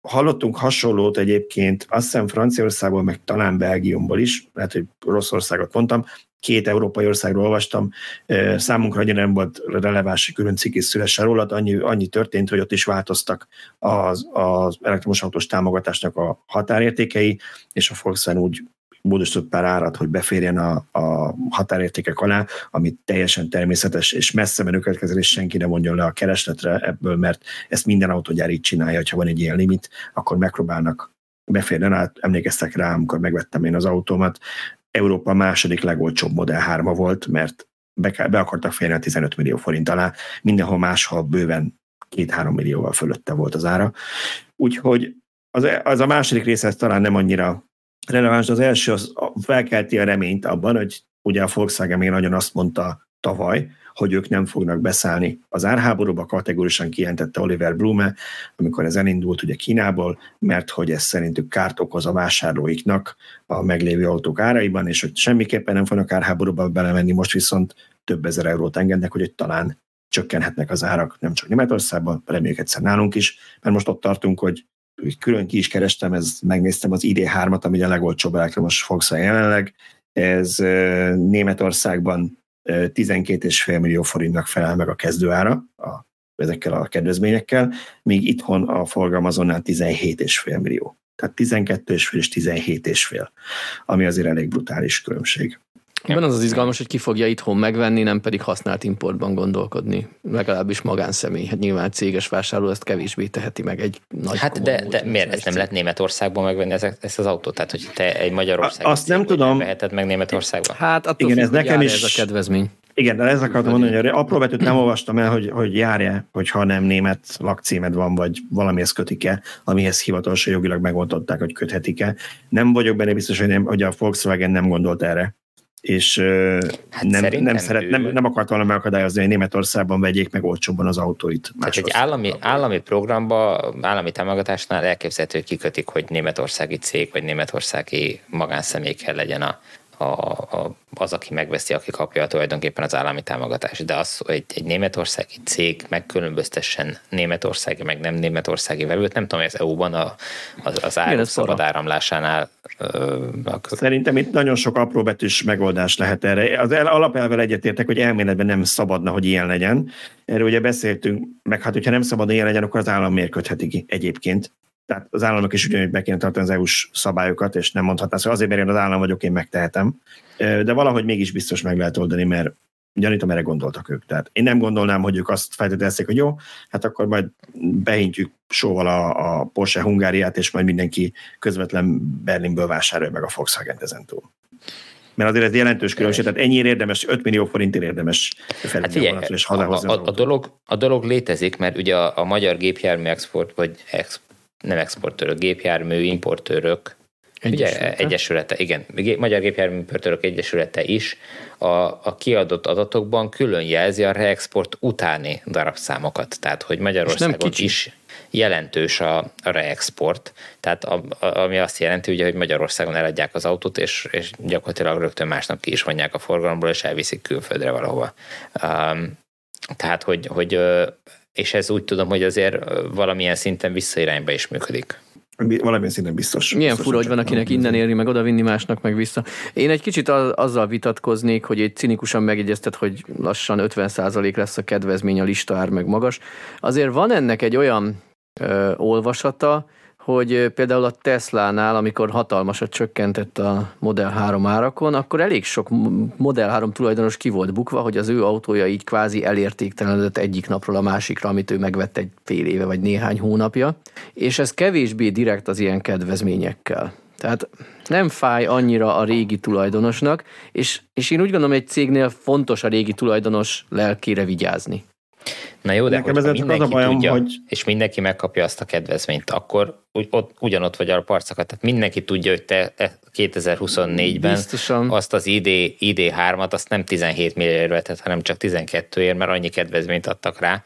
Hallottunk hasonlót egyébként, azt hiszem Franciaországból, meg talán Belgiumból is, lehet, hogy rossz országot mondtam, két európai országról olvastam, számunkra annyira nem volt releváns, külön cikk is róla, annyi, annyi történt, hogy ott is változtak az, az elektromos autós támogatásnak a határértékei, és a Volkswagen úgy módosított pár árat, hogy beférjen a, a határértékek alá, ami teljesen természetes, és messze menő következés senki nem mondjon le a keresletre ebből, mert ezt minden autógyár így csinálja, ha van egy ilyen limit, akkor megpróbálnak beférjen át. Emlékeztek rá, amikor megvettem én az autómat, Európa második legolcsóbb Model 3 volt, mert be, be akartak férni a 15 millió forint alá, mindenhol máshol bőven 2-3 millióval fölötte volt az ára. Úgyhogy az, az a második része ez talán nem annyira releváns, az első az felkelti a reményt abban, hogy ugye a Volkswagen még nagyon azt mondta tavaly, hogy ők nem fognak beszállni. Az árháborúba, kategórisan kijelentette Oliver Blume, amikor ez elindult ugye Kínából, mert hogy ez szerintük kárt okoz a vásárlóiknak a meglévő autók áraiban, és hogy semmiképpen nem fognak árháborúba belemenni, most viszont több ezer eurót engednek, hogy talán csökkenhetnek az árak, nem csak Németországban, reméljük egyszer nálunk is, mert most ott tartunk, hogy külön ki is kerestem, ez, megnéztem az ID3-at, ami a legolcsóbb elektromos Volkswagen jelenleg, ez Németországban 12,5 millió forintnak felel meg a kezdőára a, ezekkel a kedvezményekkel, míg itthon a forgalmazónál 17,5 millió. Tehát 12,5 és 17,5, ami azért elég brutális különbség. Ebben az az izgalmas, hogy ki fogja itthon megvenni, nem pedig használt importban gondolkodni. Legalábbis magánszemély. Hát nyilván céges vásárló ezt kevésbé teheti meg egy nagy Hát de, de miért ez nem lehet Németországban megvenni ezt, ezt az autót? Tehát, hogy te egy Magyarország Azt nem tudom. Veheted meg Németországban? Hát attól Igen, ez nekem is ez a kedvezmény. Igen, de ezt akartam mondani, hogy apró betűt nem olvastam el, hogy, hogy járja, hogyha nem német lakcímed van, vagy valamihez kötik-e, amihez hivatalosan jogilag megoldották, hogy köthetik-e. Nem vagyok benne biztos, hogy, nem, hogy a Volkswagen nem gondolt erre és hát nem, nem, szeret, nem, nem akart volna megakadályozni, hogy Németországban vegyék meg olcsóbban az autóit. Tehát egy állami, állami programba, állami támogatásnál elképzelhető, hogy kikötik, hogy németországi cég vagy németországi magánszemély kell legyen a, a, a, az, aki megveszi, aki kapja tulajdonképpen az állami támogatást. De az, hogy egy németországi cég megkülönböztessen németországi, meg nem németországi velőt, nem tudom, hogy az EU-ban a, az, az áru szabad áramlásánál. Ö, Szerintem itt nagyon sok apróbetűs megoldás lehet erre. Az alapelvel egyetértek, hogy elméletben nem szabadna, hogy ilyen legyen. Erről ugye beszéltünk, meg hát, hogyha nem szabadna ilyen legyen, akkor az állam miért kötheti ki egyébként tehát az államok is ugyanúgy be kéne tartani az EU-s szabályokat, és nem mondhatná, hogy azért, mert én az állam vagyok, én megtehetem. De valahogy mégis biztos meg lehet oldani, mert gyanítom, erre gondoltak ők. Tehát én nem gondolnám, hogy ők azt feltételezték, hogy jó, hát akkor majd behintjük sóval a, a Porsche Hungáriát, és majd mindenki közvetlen Berlinből vásárolja meg a Volkswagen ezen túl. Mert azért ez jelentős különbség, tehát ennyire érdemes, 5 millió forintért érdemes hát figyelj, és hazahozni a, a, a, dolog, a dolog létezik, mert ugye a, a magyar gépjármű export, vagy ex, nem exportőrök, gépjármű importőrök Egyesülete. Ugye, Egyesülete, igen. Magyar Gépjárműpörtörök Egyesülete is a, a kiadott adatokban külön jelzi a reexport utáni darabszámokat. Tehát, hogy Magyarországon is jelentős a, a reexport, tehát a, a, ami azt jelenti, ugye, hogy Magyarországon eladják az autót, és, és gyakorlatilag rögtön másnap ki is vonják a forgalomból, és elviszik külföldre valahova. Um, tehát, hogy, hogy és ez úgy tudom, hogy azért valamilyen szinten visszairányba is működik valamilyen szinten biztos. Milyen biztos, fura, hogy van, akinek innen éri, meg oda vinni másnak, meg vissza. Én egy kicsit azzal vitatkoznék, hogy egy cinikusan megjegyezted, hogy lassan 50% lesz a kedvezmény, a listaár meg magas. Azért van ennek egy olyan ö, olvasata, hogy például a Tesla-nál, amikor hatalmasat csökkentett a Model 3 árakon, akkor elég sok Model 3 tulajdonos ki volt bukva, hogy az ő autója így kvázi elértéktelenedett egyik napról a másikra, amit ő megvett egy fél éve vagy néhány hónapja, és ez kevésbé direkt az ilyen kedvezményekkel. Tehát nem fáj annyira a régi tulajdonosnak, és, és én úgy gondolom, egy cégnél fontos a régi tulajdonos lelkére vigyázni. Na jó, de Nekem hogyha mindenki az a bajom, tudja, hogy... és mindenki megkapja azt a kedvezményt, akkor úgy, ott, ugyanott vagy a parcakat. Tehát mindenki tudja, hogy te 2024-ben Biztosan. azt az ID, ID3-at azt nem 17 millióért vetett, hanem csak 12 ér, mert annyi kedvezményt adtak rá.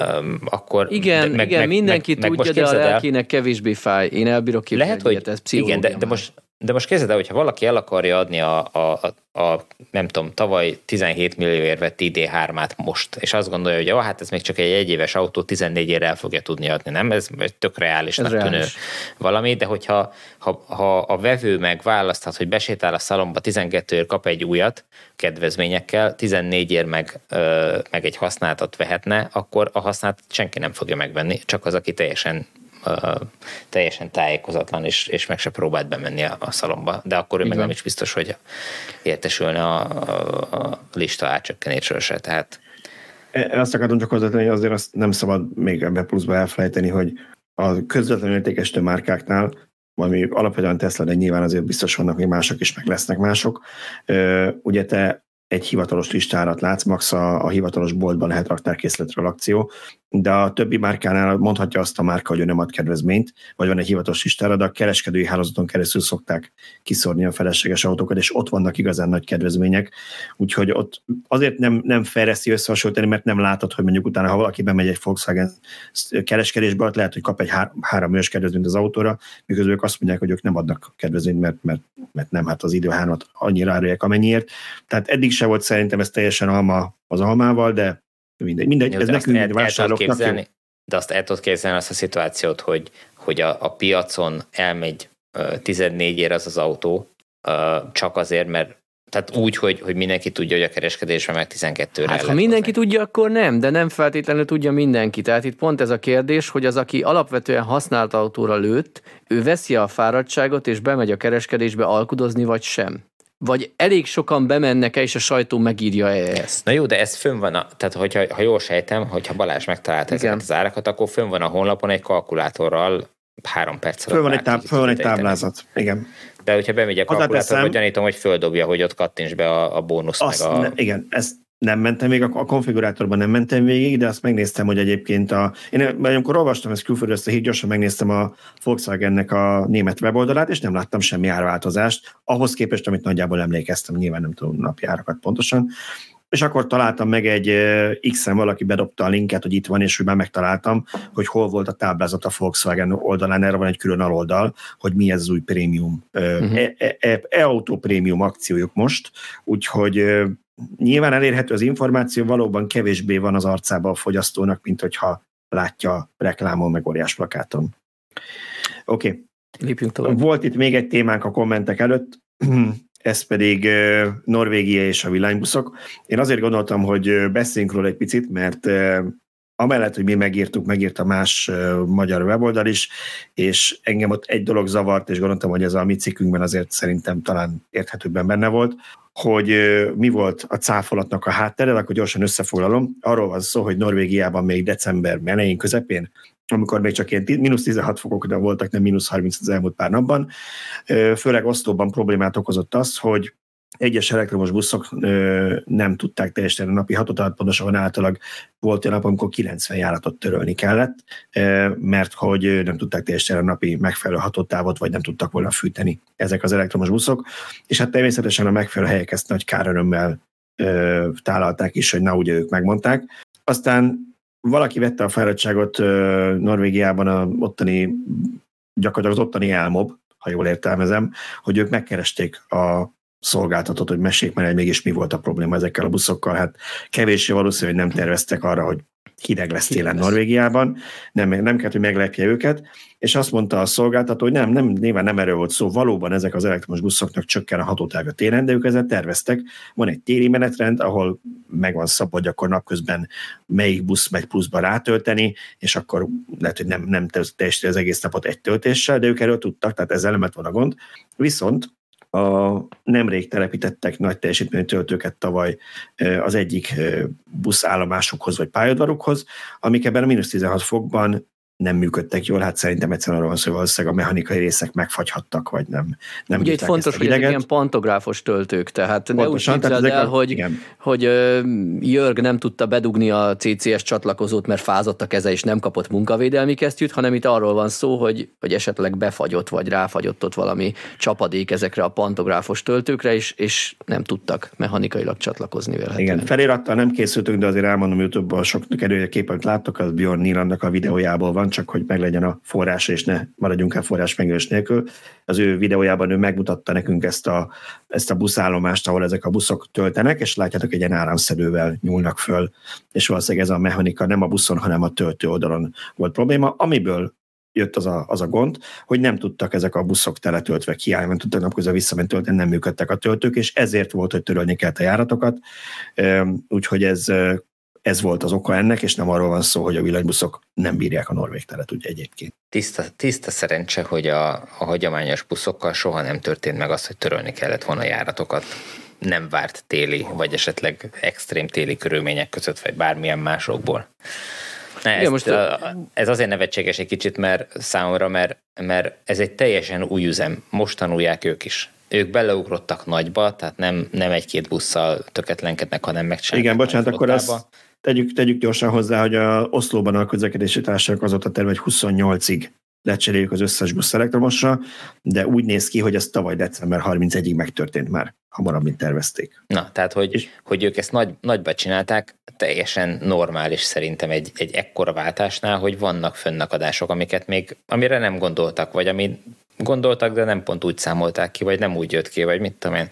Um, akkor igen, meg, igen meg, mindenki meg, tudja, meg de a lelkének kevésbé fáj. Én elbírok képzelni, Lehet, hogy ez igen, de, de most de most kezded el, hogyha valaki el akarja adni a, a, a, a nem tudom, tavaly 17 millióért vett ID3-át most, és azt gondolja, hogy ah, hát ez még csak egy egyéves autó, 14 ér el fogja tudni adni, nem? Ez tök reálisnak ez tűnő valami, de hogyha ha, ha a vevő meg választhat, hogy besétál a szalomba, 12 ér kap egy újat kedvezményekkel, 14 ér meg, ö, meg egy használtat vehetne, akkor a használtat senki nem fogja megvenni, csak az, aki teljesen teljesen tájékozatlan, és, és meg se próbált bemenni a, a szalomba. De akkor ő meg nem is biztos, hogy értesülne a, a, a lista átcsökkenésről se. Tehát azt akartam csak hozzátenni, hogy azért azt nem szabad még ebbe pluszba elfelejteni, hogy a közvetlenül értékesítő márkáknál, ami alapvetően Tesla, de nyilván azért biztos vannak hogy mások is, meg lesznek mások. Ugye te egy hivatalos listárat látsz, max a, a hivatalos boltban lehet raktárkészletről akció, de a többi márkánál mondhatja azt a márka, hogy ő nem ad kedvezményt, vagy van egy hivatalos listára, de a kereskedői hálózaton keresztül szokták kiszorni a felesleges autókat, és ott vannak igazán nagy kedvezmények, úgyhogy ott azért nem, nem fejleszti összehasonlítani, mert nem látod, hogy mondjuk utána, ha valaki bemegy egy Volkswagen kereskedésbe, ott lehet, hogy kap egy há- három milliós kedvezményt az autóra, miközben ők azt mondják, hogy ők nem adnak kedvezményt, mert, mert, mert nem, hát az időhármat annyira árulják amennyiért. Tehát eddig se volt szerintem ez teljesen alma az almával, de mindegy, mindegy ez nekünk el, vásárlóknak képzelni, De azt el tudod képzelni azt a szituációt, hogy, hogy a, a piacon elmegy uh, 14 ér az az autó, csak azért, mert tehát úgy, hogy, hogy mindenki tudja, hogy a kereskedésben meg 12 Hát ha mindenki hozni. tudja, akkor nem, de nem feltétlenül tudja mindenki. Tehát itt pont ez a kérdés, hogy az, aki alapvetően használt autóra lőtt, ő veszi a fáradtságot és bemegy a kereskedésbe alkudozni, vagy sem. Vagy elég sokan bemennek el, és a sajtó megírja ezt. Na jó, de ez fönn van, a, tehát hogyha, ha jól sejtem, hogyha Balázs megtalálta ezeket az árakat, akkor fönn van a honlapon egy kalkulátorral három perc alatt. Föl van egy, táb, föl van egy táblázat, igen. De hogyha bemegy a kalkulátorba, gyanítom, hogy földobja, hogy ott kattints be a, a bónusz. Azt, meg a... Ne, igen, ezt nem mentem még, a konfigurátorban nem mentem végig, de azt megnéztem, hogy egyébként a... Én amikor olvastam ezt külföldre, ezt a hírt, gyorsan megnéztem a Volkswagennek a német weboldalát, és nem láttam semmi árváltozást, ahhoz képest, amit nagyjából emlékeztem, nyilván nem tudom napjárakat pontosan, és akkor találtam meg egy X-en, valaki bedobta a linket, hogy itt van, és hogy már megtaláltam, hogy hol volt a táblázat a Volkswagen oldalán, erre van egy külön aloldal, hogy mi ez az új prémium, uh-huh. e-auto prémium akciójuk most, úgyhogy nyilván elérhető az információ, valóban kevésbé van az arcába a fogyasztónak, mint hogyha látja reklámon, meg óriás plakáton. Oké. Okay. Lépjünk tovább. Volt itt még egy témánk a kommentek előtt, ez pedig Norvégia és a villanybuszok. Én azért gondoltam, hogy beszéljünk róla egy picit, mert amellett, hogy mi megírtuk, megírta más magyar weboldal is, és engem ott egy dolog zavart, és gondoltam, hogy ez a mi cikkünkben azért szerintem talán érthetőbben benne volt, hogy mi volt a cáfolatnak a háttere, akkor gyorsan összefoglalom. Arról van szó, hogy Norvégiában még december elején, közepén amikor még csak ilyen mínusz 16 fokok, de voltak, nem mínusz 30 az elmúlt pár napban. Főleg Oszlóban problémát okozott az, hogy egyes elektromos buszok ö, nem tudták teljesíteni a napi hatot, pontosan általag volt olyan nap, amikor 90 járatot törölni kellett, ö, mert hogy nem tudták teljesíteni a napi megfelelő hatótávot, vagy nem tudtak volna fűteni ezek az elektromos buszok, és hát természetesen a megfelelő helyek ezt nagy kárörömmel ö, tálalták is, hogy na ugye ők megmondták. Aztán valaki vette a fáradtságot ö, Norvégiában a ottani, gyakorlatilag az ottani elmob, ha jól értelmezem, hogy ők megkeresték a szolgáltatót, hogy mesék már, hogy mégis mi volt a probléma ezekkel a buszokkal. Hát kevéssé valószínű, hogy nem terveztek arra, hogy hideg lesz télen Norvégiában, nem, nem kell, hogy meglepje őket, és azt mondta a szolgáltató, hogy nem, nem, nyilván nem erről volt szó, valóban ezek az elektromos buszoknak csökken a hatótága téren, de ők ezzel terveztek. Van egy téli menetrend, ahol meg van szabva, hogy akkor napközben melyik busz megy pluszba rátölteni, és akkor lehet, hogy nem, nem teljesíti az egész napot egy töltéssel, de ők erről tudtak, tehát ezzel nem lett volna gond. Viszont a, nemrég telepítettek nagy teljesítményű töltőket tavaly az egyik buszállomásukhoz vagy pályaudvarukhoz, amik ebben a mínusz 16 fokban nem működtek jól, hát szerintem egyszerűen arról van szó, hogy valószínűleg a mechanikai részek megfagyhattak, vagy nem. nem Ugye itt fontos, hogy ezek ilyen pantográfos töltők, tehát Pontosan, ne úgy tehát el, a... hogy, igen. hogy Jörg nem tudta bedugni a CCS csatlakozót, mert fázott a keze, és nem kapott munkavédelmi kesztyűt, hanem itt arról van szó, hogy, hogy esetleg befagyott, vagy ráfagyott ott valami csapadék ezekre a pantográfos töltőkre, és, és nem tudtak mechanikailag csatlakozni vele. Igen, felirattal nem készültünk, de azért elmondom YouTube-ban sok képet láttok, az Bjorn Nilandnak a videójából van, csak hogy meglegyen a forrás, és ne maradjunk el forrás megölés nélkül. Az ő videójában ő megmutatta nekünk ezt a, ezt a buszállomást, ahol ezek a buszok töltenek, és látjátok, egy ilyen áramszedővel nyúlnak föl, és valószínűleg ez a mechanika nem a buszon, hanem a töltő oldalon volt probléma, amiből jött az a, az a gond, hogy nem tudtak ezek a buszok teletöltve kiállni, nem tudtak napközben visszamenni tölteni, nem működtek a töltők, és ezért volt, hogy törölni kellett a járatokat. Úgyhogy ez ez volt az oka ennek, és nem arról van szó, hogy a villanybuszok nem bírják a norvég telet, ugye egyébként. Tiszta, tiszta szerencse, hogy a, a hagyományos buszokkal soha nem történt meg az, hogy törölni kellett volna járatokat. Nem várt téli, vagy esetleg extrém téli körülmények között, vagy bármilyen másokból. Ne, Igen, most a, ez azért nevetséges egy kicsit, mert számomra, mert, mert ez egy teljesen új üzem. Most tanulják ők is ők beleugrottak nagyba, tehát nem, nem egy-két busszal töketlenkednek, hanem megcsinálják. Igen, bocsánat, akkor azt tegyük, tegyük gyorsan hozzá, hogy a Oszlóban a közlekedési társaság az ott a terve, hogy 28-ig lecseréljük az összes busz elektromosra, de úgy néz ki, hogy ez tavaly december 31-ig megtörtént már, hamarabb, mint tervezték. Na, tehát, hogy, és, hogy ők ezt nagy, nagyba csinálták, teljesen normális szerintem egy, egy ekkora váltásnál, hogy vannak fönnakadások, amiket még, amire nem gondoltak, vagy ami gondoltak, de nem pont úgy számolták ki, vagy nem úgy jött ki, vagy mit tudom én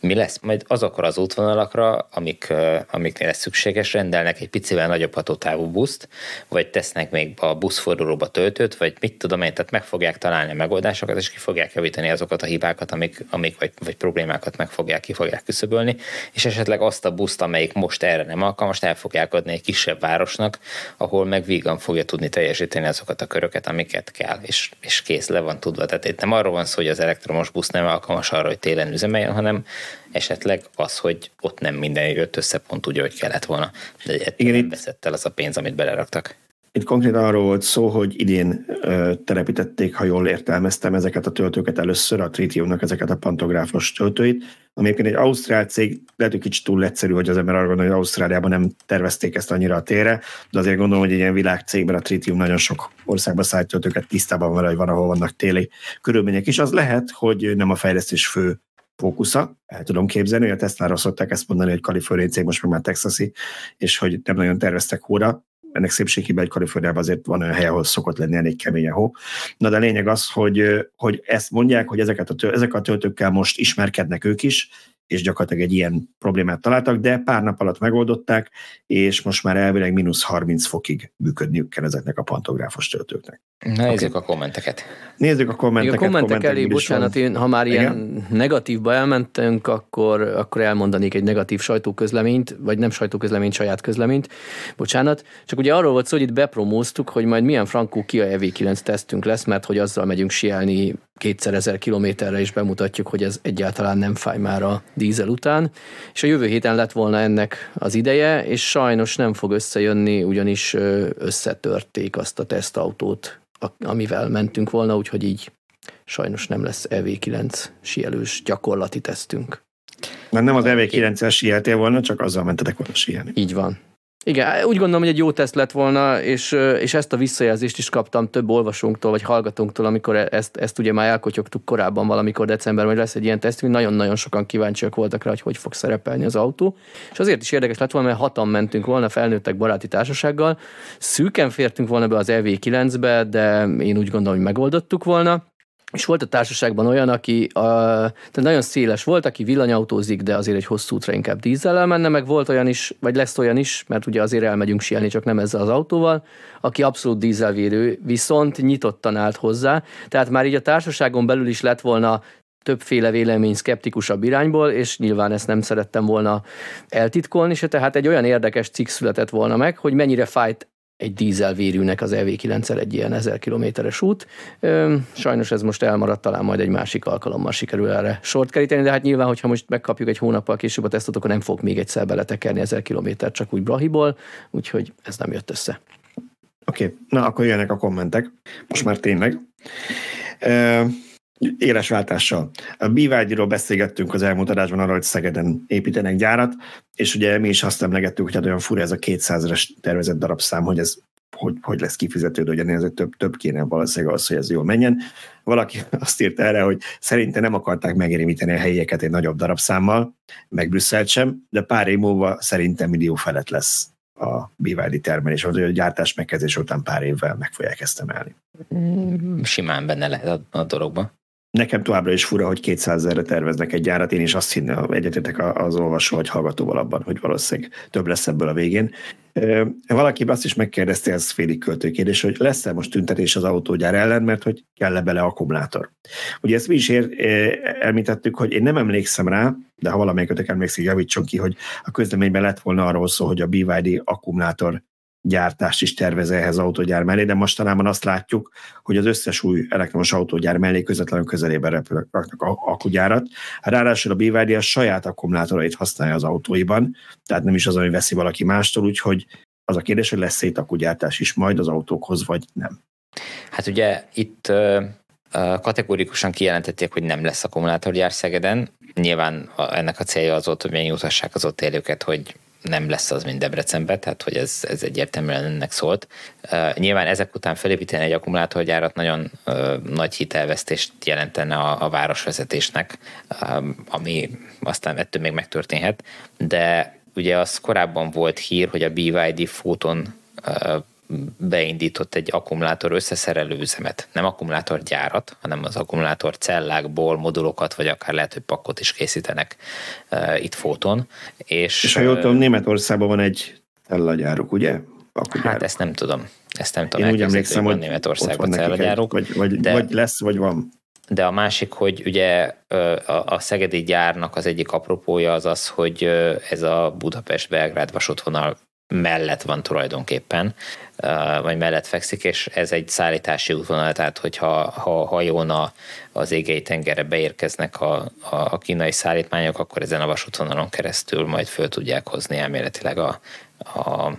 mi lesz? Majd azokra az útvonalakra, amik, amiknél ez szükséges, rendelnek egy picivel nagyobb hatótávú buszt, vagy tesznek még a buszfordulóba töltőt, vagy mit tudom én, tehát meg fogják találni a megoldásokat, és ki fogják javítani azokat a hibákat, amik, amik vagy, vagy problémákat meg fogják, ki fogják küszöbölni, és esetleg azt a buszt, amelyik most erre nem alkalmas, el fogják adni egy kisebb városnak, ahol meg vígan fogja tudni teljesíteni azokat a köröket, amiket kell, és, és kész, le van tudva. Tehát itt nem arról van szó, hogy az elektromos busz nem alkalmas arra, hogy télen üzemeljen, hanem esetleg az, hogy ott nem minden jött össze pont úgy, hogy kellett volna. De Igen, nem veszett el az a pénz, amit beleraktak. Itt konkrétan arról volt szó, hogy idén ö, telepítették, ha jól értelmeztem, ezeket a töltőket először, a Tritiumnak ezeket a pantográfos töltőit, ami egy ausztrál cég, lehet, hogy kicsit túl egyszerű, hogy az ember arra gondol, hogy Ausztráliában nem tervezték ezt annyira a térre, de azért gondolom, hogy egy ilyen világcégben a Tritium nagyon sok országba szállít töltőket tisztában van, hogy van, ahol vannak téli körülmények is. Az lehet, hogy nem a fejlesztés fő fókusza, el tudom képzelni, hogy a Tesla-ra szokták ezt mondani, hogy kaliforniai cég most meg már texasi, és hogy nem nagyon terveztek hóra, ennek szépségében egy Kaliforniában azért van olyan hely, ahol szokott lenni elég kemény a hó. Na de a lényeg az, hogy, hogy ezt mondják, hogy ezeket a, ezek a töltőkkel most ismerkednek ők is, és gyakorlatilag egy ilyen problémát találtak, de pár nap alatt megoldották, és most már elvileg mínusz 30 fokig működniük kell ezeknek a pantográfos töltőknek. Nézzük okay. a kommenteket. Nézzük a kommenteket. a kommentek, kommentek elé, bocsánat, én, ha már Igen? ilyen negatívba elmentünk, akkor, akkor elmondanék egy negatív sajtóközleményt, vagy nem sajtóközleményt, saját közleményt, bocsánat. Csak ugye arról volt szó, hogy itt bepromóztuk, hogy majd milyen frankó Kia EV9 tesztünk lesz, mert hogy azzal megyünk sielni kétszer ezer kilométerre, és bemutatjuk, hogy ez egyáltalán nem fáj már a dízel után. És a jövő héten lett volna ennek az ideje, és sajnos nem fog összejönni, ugyanis összetörték azt a tesztautót, amivel mentünk volna, úgyhogy így sajnos nem lesz EV9 sielős gyakorlati tesztünk. Mert nem az EV9-es sieltél volna, csak azzal mentetek volna sielni. Így van. Igen, úgy gondolom, hogy egy jó teszt lett volna, és, és ezt a visszajelzést is kaptam több olvasónktól, vagy hallgatónktól, amikor e- ezt, ezt ugye már elkotyogtuk korábban valamikor decemberben, hogy lesz egy ilyen teszt, nagyon-nagyon sokan kíváncsiak voltak rá, hogy hogy fog szerepelni az autó. És azért is érdekes lett volna, mert hatan mentünk volna felnőttek baráti társasággal. Szűken fértünk volna be az EV9-be, de én úgy gondolom, hogy megoldottuk volna. És volt a társaságban olyan, aki a, tehát nagyon széles volt, aki villanyautózik, de azért egy hosszú útra inkább dízellel menne, meg volt olyan is, vagy lesz olyan is, mert ugye azért elmegyünk sielni, csak nem ezzel az autóval, aki abszolút dízelvérő, viszont nyitottan állt hozzá. Tehát már így a társaságon belül is lett volna többféle vélemény szkeptikusabb irányból, és nyilván ezt nem szerettem volna eltitkolni, és tehát egy olyan érdekes cikk született volna meg, hogy mennyire fájt egy dízelvérűnek az EV9-el egy ilyen 1000 kilométeres út. Sajnos ez most elmaradt, talán majd egy másik alkalommal sikerül erre sort keríteni, de hát nyilván, hogyha most megkapjuk egy hónappal később a tesztot, akkor nem fog még egyszer beletekerni 1000 kilométer csak úgy Brahiból, úgyhogy ez nem jött össze. Oké, okay. na akkor jönnek a kommentek. Most már tényleg. Éles váltással. A BYD-ról beszélgettünk az elmúlt adásban arról, hogy Szegeden építenek gyárat, és ugye mi is azt emlegettük, hogy hát olyan fura ez a 200-es tervezett darabszám, hogy ez hogy, hogy lesz kifizetődő, hogy ennél több, több kéne valószínűleg az, hogy ez jól menjen. Valaki azt írt erre, hogy szerinte nem akarták megérimíteni a helyieket egy nagyobb darabszámmal, meg Brüsszelt sem, de pár év múlva szerintem millió felett lesz a BYD termelés, vagy a gyártás megkezdés után pár évvel meg fogják ezt emelni. Simán benne lehet a, a dologban. Nekem továbbra is fura, hogy 200 ezerre terveznek egy gyárat, én is azt hinném, egyetetek az olvasó vagy hallgatóval abban, hogy valószínűleg több lesz ebből a végén. Valaki azt is megkérdezte, ez félig költőkérdés, hogy lesz-e most tüntetés az autógyár ellen, mert hogy kell-e bele akkumulátor. Ugye ezt mi is ér, elmítettük, hogy én nem emlékszem rá, de ha valamelyikötök emlékszik, javítson ki, hogy a közleményben lett volna arról szó, hogy a BYD akkumulátor gyártást is tervez ehhez az autógyár mellé, de mostanában azt látjuk, hogy az összes új elektromos autógyár mellé közvetlenül közelében repülnek akkugyárat. Ráadásul a BYD a saját akkumulátorait használja az autóiban, tehát nem is az, ami veszi valaki mástól, úgyhogy az a kérdés, hogy lesz szétakkugyártás is majd az autókhoz, vagy nem. Hát ugye itt kategórikusan kijelentették, hogy nem lesz akkumulátorgyár Szegeden. Nyilván ennek a célja az volt, hogy megnyugtassák az ott élőket, hogy nem lesz az, mint Debrecenben, tehát hogy ez, ez egyértelműen ennek szólt. Nyilván ezek után felépíteni egy akkumulátorgyárat nagyon uh, nagy hitelvesztést jelentene a, a városvezetésnek, ami aztán ettől még megtörténhet, de ugye az korábban volt hír, hogy a BYD Photon beindított egy akkumulátor összeszerelő üzemet, nem akkumulátorgyárat, hanem az akkumulátor cellákból modulokat, vagy akár lehet, hogy pakkot is készítenek uh, itt fóton. És, és ha jól tudom, Németországban van egy cellagyáruk, ugye? Akkugyár. Hát ezt nem tudom. Ezt nem tudom. Én úgy emlékszem, hogy Németországban cellagyáruk. Vagy, vagy, de, vagy lesz, vagy van. De a másik, hogy ugye a szegedi gyárnak az egyik apropója az az, hogy ez a Budapest-Belgrád vasútvonal mellett van tulajdonképpen, vagy mellett fekszik, és ez egy szállítási útvonal, tehát hogyha ha hajón a, az égei tengerre beérkeznek a, a, a kínai szállítmányok, akkor ezen a vasútvonalon keresztül majd föl tudják hozni elméletileg a, a,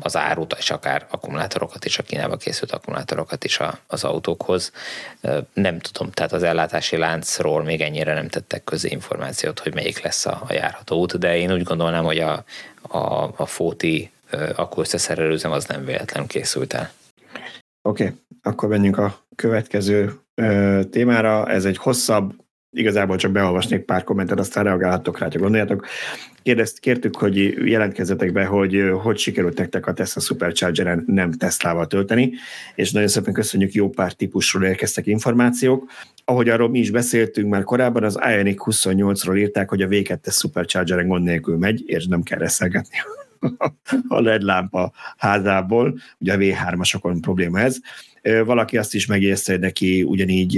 az árut, és akár akkumulátorokat is, a Kínába készült akkumulátorokat is az autókhoz. Nem tudom, tehát az ellátási láncról még ennyire nem tettek közé információt, hogy melyik lesz a, a járható út, de én úgy gondolnám, hogy a, a, a Fóti akkor összeszerelőzem, az nem véletlenül készült el. Oké, okay, akkor menjünk a következő témára. Ez egy hosszabb, igazából csak beolvasnék pár kommentet, aztán reagálhattok rá, ha gondoljátok. Kérdezt, kértük, hogy jelentkezzetek be, hogy hogy sikerült nektek a Tesla Superchargeren nem Teslával tölteni, és nagyon szépen köszönjük, jó pár típusról érkeztek információk. Ahogy arról mi is beszéltünk már korábban, az Ioniq 28-ról írták, hogy a V2 Superchargeren gond nélkül megy, és nem kell reszelgetni a LED lámpa házából, ugye a V3-asokon probléma ez. Valaki azt is megérte, hogy neki ugyanígy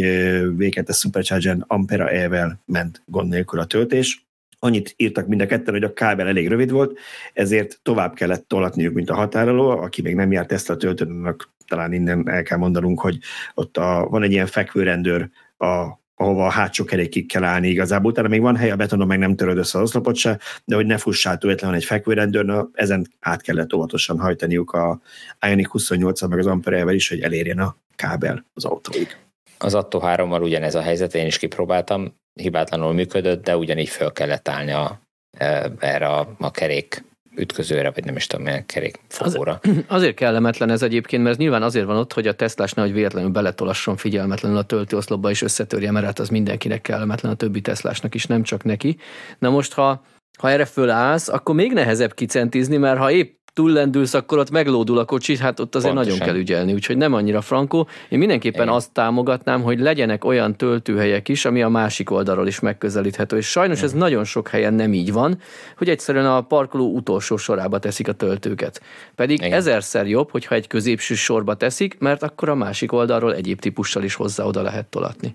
V2 Supercharger Ampera E-vel ment gond nélkül a töltés. Annyit írtak mind a ketten, hogy a kábel elég rövid volt, ezért tovább kellett tolatniuk, mint a határoló. Aki még nem járt ezt a töltőnek, talán innen el kell mondanunk, hogy ott a, van egy ilyen fekvőrendőr a ahova a hátsó kerékig kell állni igazából. Utána még van hely a betonon, meg nem töröd össze az oszlopot se, de hogy ne fussál tőletlenül egy fekvőrendőr, ezen át kellett óvatosan hajtaniuk a Ioniq 28 meg az Ampere is, hogy elérjen a kábel az autóig. Az Atto 3-mal ugyanez a helyzet, én is kipróbáltam, hibátlanul működött, de ugyanígy föl kellett állni a, e, erre a, a kerék ütközőre, vagy nem is tudom, milyen kerékfogóra. Az, azért kellemetlen ez egyébként, mert nyilván azért van ott, hogy a Teslás nehogy véletlenül beletolasson figyelmetlenül a töltőoszlopba és összetörje, mert hát az mindenkinek kellemetlen, a többi Teslásnak is, nem csak neki. Na most, ha ha erre fölállsz, akkor még nehezebb kicentizni, mert ha épp túllendülsz, akkor ott meglódul a kocsi, hát ott azért Pontosan. nagyon kell ügyelni, úgyhogy nem annyira frankó. Én mindenképpen Igen. azt támogatnám, hogy legyenek olyan töltőhelyek is, ami a másik oldalról is megközelíthető, és sajnos Igen. ez nagyon sok helyen nem így van, hogy egyszerűen a parkoló utolsó sorába teszik a töltőket. Pedig Igen. ezerszer jobb, hogyha egy középső sorba teszik, mert akkor a másik oldalról egyéb típussal is hozzá oda lehet tolatni.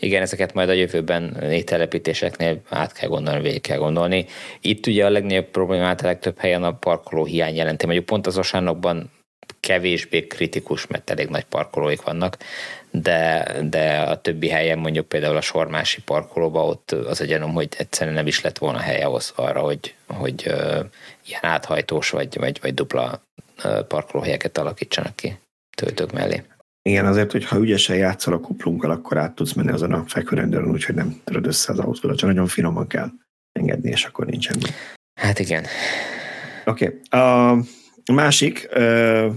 Igen, ezeket majd a jövőben telepítéseknél át kell gondolni, végig kell gondolni. Itt ugye a legnagyobb problémát a legtöbb helyen a parkoló hiány jelenti. Mondjuk pont az osánokban kevésbé kritikus, mert elég nagy parkolóik vannak, de, de a többi helyen, mondjuk például a Sormási parkolóba, ott az a gyanúm, hogy egyszerűen nem is lett volna helye ahhoz arra, hogy, hogy uh, ilyen áthajtós vagy, vagy, vagy dupla parkolóhelyeket alakítsanak ki töltők mellé. Igen, azért, hogy ha ügyesen játszol a kuplunkkal, akkor át tudsz menni azon a fekvőrendőrön, úgyhogy nem töröd össze az autót, csak nagyon finoman kell engedni, és akkor nincsen. Hát igen. Oké. Okay. A másik, uh,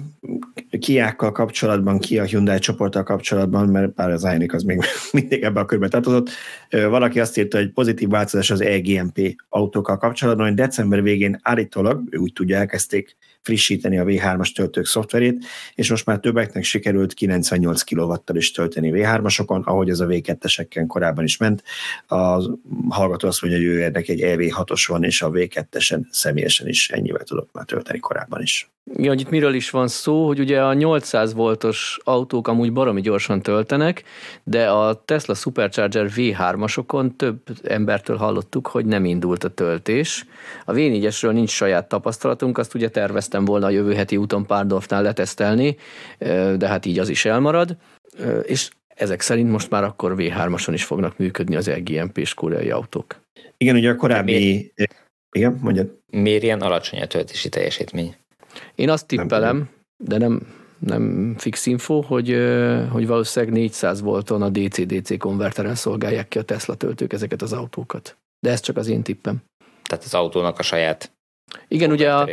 Kiákkal kapcsolatban, Kia Hyundai csoporttal kapcsolatban, mert bár az Ioniq az még mindig ebbe a körbe tartozott, uh, valaki azt írta, hogy pozitív változás az EGMP autókkal kapcsolatban, hogy december végén állítólag, ő úgy tudja, elkezdték frissíteni a V3-as töltők szoftverét, és most már többeknek sikerült 98 kW-tal is tölteni V3-asokon, ahogy ez a V2-eseken korábban is ment. A hallgató azt mondja, hogy ő ennek egy EV6-os van, és a V2-esen személyesen is ennyivel tudott már tölteni korábban is. Ja, hogy itt miről is van szó, hogy ugye a 800 voltos autók amúgy baromi gyorsan töltenek, de a Tesla Supercharger V3-asokon több embertől hallottuk, hogy nem indult a töltés. A V4-esről nincs saját tapasztalatunk, azt ugye terveztem volna a jövő heti úton Párdorfnál letesztelni, de hát így az is elmarad. És ezek szerint most már akkor V3-ason is fognak működni az LGMP-s koreai autók. Igen, ugye a korábbi... Igen, mondjad. Miért ilyen alacsony a töltési teljesítmény? Én azt tippelem, de nem, nem fix info, hogy, hogy valószínűleg 400 volton a DC-DC konverteren szolgálják ki a Tesla töltők ezeket az autókat. De ez csak az én tippem. Tehát az autónak a saját igen, ugye a,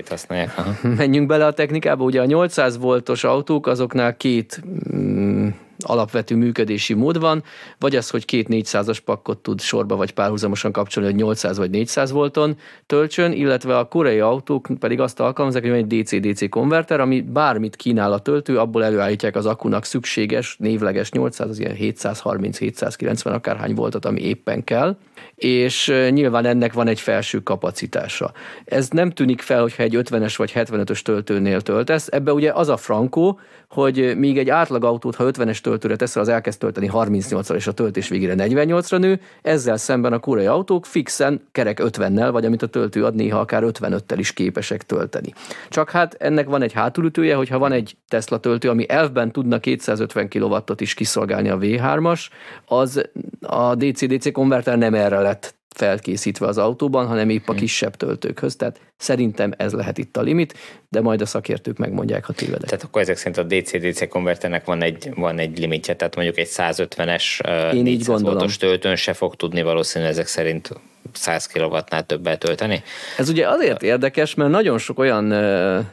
menjünk bele a technikába, ugye a 800 voltos autók, azoknál két mm, alapvető működési mód van, vagy az, hogy két 400-as pakkot tud sorba vagy párhuzamosan kapcsolni, hogy 800 vagy 400 volton töltsön, illetve a koreai autók pedig azt alkalmazzák, hogy van egy DC-DC konverter, ami bármit kínál a töltő, abból előállítják az akunak szükséges, névleges 800, az ilyen 730-790 akárhány voltot, ami éppen kell, és nyilván ennek van egy felső kapacitása. Ez nem tűnik fel, hogyha egy 50-es vagy 75-ös töltőnél töltesz, ebbe ugye az a frankó, hogy míg egy átlag autót, ha 50-es töltőre teszel, az elkezd tölteni 38-ra, és a töltés végére 48-ra nő, ezzel szemben a koreai autók fixen kerek 50-nel, vagy amit a töltő ad, néha akár 55-tel is képesek tölteni. Csak hát ennek van egy hátulütője, hogyha van egy Tesla töltő, ami elfben tudna 250 kW-ot is kiszolgálni a V3-as, az a DC-DC konverter nem erre lett felkészítve az autóban, hanem épp a hm. kisebb töltőkhöz. Tehát szerintem ez lehet itt a limit, de majd a szakértők megmondják, ha tévedek. Tehát akkor ezek szerint a DC-DC konverternek van egy, van egy limitje, tehát mondjuk egy 150-es Én így gondolom. töltőn se fog tudni valószínűleg ezek szerint 100 kW-nál többet tölteni. Ez ugye azért érdekes, mert nagyon sok olyan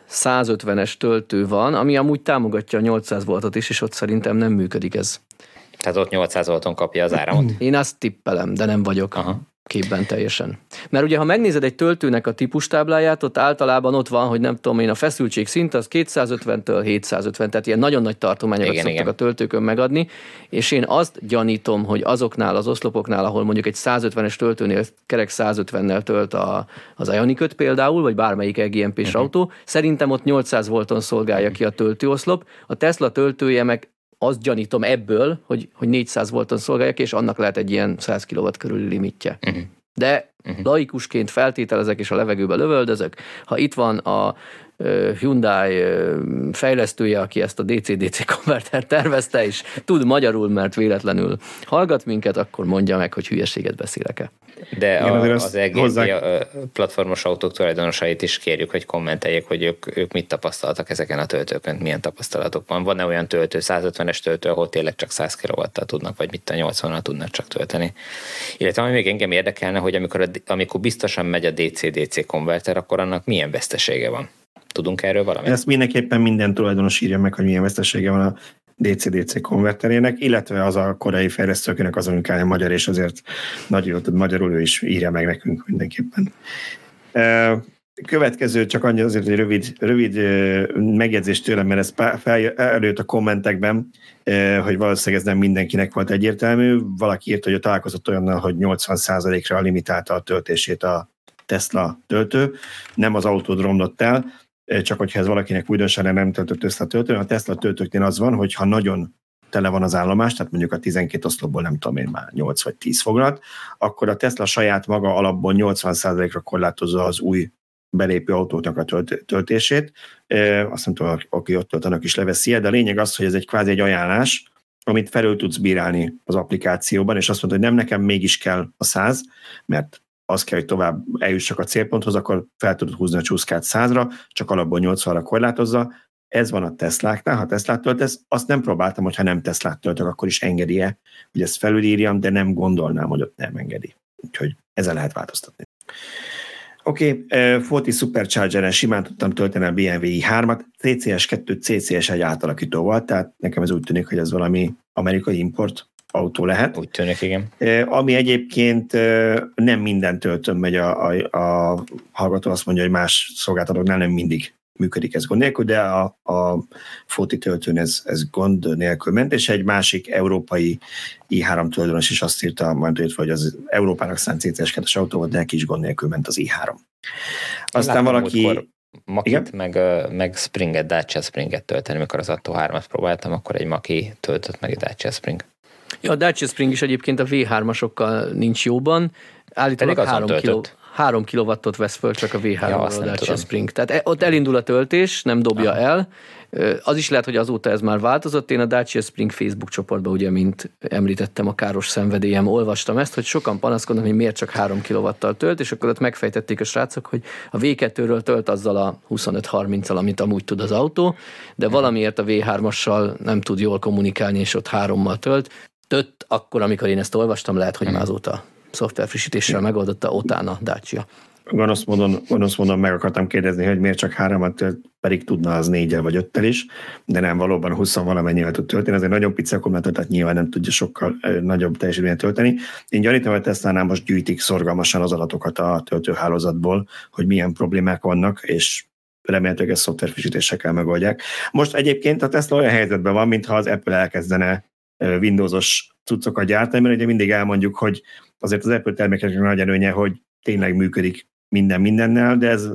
150-es töltő van, ami amúgy támogatja a 800 voltot is, és ott szerintem nem működik ez. Tehát ott 800 volton kapja az áramot? Én azt tippelem, de nem vagyok. Aha képben teljesen. Mert ugye, ha megnézed egy töltőnek a típustábláját, ott általában ott van, hogy nem tudom én, a feszültség szint az 250-től 750, tehát ilyen nagyon nagy tartományokat igen, szoktak igen. a töltőkön megadni, és én azt gyanítom, hogy azoknál az oszlopoknál, ahol mondjuk egy 150-es töltőnél kerek 150-nel tölt a, az Ioniköt például, vagy bármelyik EGMP-s uh-huh. autó, szerintem ott 800 volton szolgálja ki a töltőoszlop, a Tesla töltője meg azt gyanítom ebből, hogy, hogy 400 volton szolgáljak, és annak lehet egy ilyen 100 kW körüli limitje. Uh-huh. De uh-huh. laikusként feltételezek, és a levegőbe lövöldözök. Ha itt van a Hyundai fejlesztője, aki ezt a DC-DC konvertert tervezte, és tud magyarul, mert véletlenül hallgat minket, akkor mondja meg, hogy hülyeséget beszélek-e. De Igen, a, az hozzá... platformos autók tulajdonosait is kérjük, hogy kommenteljék, hogy ők, ők mit tapasztaltak ezeken a töltőkön, milyen tapasztalatok van. Van-e olyan töltő, 150-es töltő, ahol tényleg csak 100 kw tudnak, vagy mit a 80-nal tudnak csak tölteni. Illetve ami még engem érdekelne, hogy amikor, a, amikor biztosan megy a DC-DC konverter, akkor annak milyen vesztesége van? Tudunk erről valamit? Ezt mindenképpen minden tulajdonos írja meg, hogy milyen vesztesége van a DC-DC konverterének, illetve az a korai fejlesztőknek az unikája magyar, és azért nagyon tud magyarul, ő is írja meg nekünk mindenképpen. Következő csak annyi azért egy rövid, rövid megjegyzés tőlem, mert ez előtt a kommentekben, hogy valószínűleg ez nem mindenkinek volt egyértelmű. Valaki írt, hogy találkozott olyannal, hogy 80%-ra limitálta a töltését a Tesla töltő, nem az autód romlott el, csak hogyha ez valakinek újdonsága nem töltött össze a töltő, a Tesla töltőknél az van, hogy ha nagyon tele van az állomás, tehát mondjuk a 12 oszlopból nem tudom én már 8 vagy 10 foglalt, akkor a Tesla saját maga alapból 80%-ra korlátozza az új belépő autóknak a tölt- töltését. E, azt nem tudom, aki ott tölt, annak is leveszi de a lényeg az, hogy ez egy kvázi egy ajánlás, amit felül tudsz bírálni az applikációban, és azt mondod, hogy nem nekem mégis kell a 100, mert az kell, hogy tovább eljussak a célponthoz, akkor fel tudod húzni a csúszkát százra, csak alapból 80-ra korlátozza. Ez van a Tesláknál, ha Teslát töltesz, azt nem próbáltam, hogyha nem Teslát töltök, akkor is engedi-e, hogy ezt felülírjam, de nem gondolnám, hogy ott nem engedi. Úgyhogy ezzel lehet változtatni. Oké, okay, Forti Supercharger-en simán tudtam tölteni a BMW i3-at, CCS2 CCS1 átalakító volt, tehát nekem ez úgy tűnik, hogy ez valami amerikai import autó lehet. Úgy tűnik, igen. Ami egyébként nem minden töltőn megy a, a, a hallgató, azt mondja, hogy más szolgáltatóknál nem mindig működik ez gond nélkül, de a, a Foti töltőn ez, ez gond nélkül ment, és egy másik európai i3 tulajdonos is azt írta, majd hogy az Európának szánt CCS-2-es autó volt, de neki is gond nélkül ment az i3. Aztán Látom, valaki... Makit, meg, meg Springet, Dacia Springet tölteni, mikor az Atto 3-at próbáltam, akkor egy Maki töltött meg egy Dacia Spring. Ja, a Dacia Spring is egyébként a V3-asokkal nincs jóban. Állítólag 3 kg, 3 kW-ot vesz föl csak a V3 ja, a Dacia. Spring. Tehát e, ott elindul a töltés, nem dobja Aha. el. Az is lehet, hogy azóta ez már változott. Én a Dacia Spring Facebook csoportban, ugye, mint említettem, a káros szenvedélyem, olvastam ezt, hogy sokan panaszkodnak, hogy miért csak 3 kW-tal tölt, és akkor ott megfejtették a srácok, hogy a V2-ről tölt azzal a 25-30-al, amit amúgy tud az autó, de valamiért a V3-assal nem tud jól kommunikálni, és ott hárommal tölt tött, akkor, amikor én ezt olvastam, lehet, hogy már azóta szoftverfrissítéssel megoldotta utána Dacia. Gonosz módon, gonosz módon meg akartam kérdezni, hogy miért csak háromat, pedig tudna az négyel vagy öttel is, de nem valóban 20 valamennyivel tud tölteni, ez egy nagyon pici akkumulátor, tehát nyilván nem tudja sokkal nagyobb teljesítményt tölteni. Én gyanítom, hogy Tesla-nál most gyűjtik szorgalmasan az adatokat a töltőhálózatból, hogy milyen problémák vannak, és remélhetőleg ezt szoftverfrissítésekkel megoldják. Most egyébként a Tesla olyan helyzetben van, mintha az Apple elkezdene Windowsos cuccokat gyártani, mert ugye mindig elmondjuk, hogy azért az Apple termékeknek nagy előnye, hogy tényleg működik minden mindennel, de ez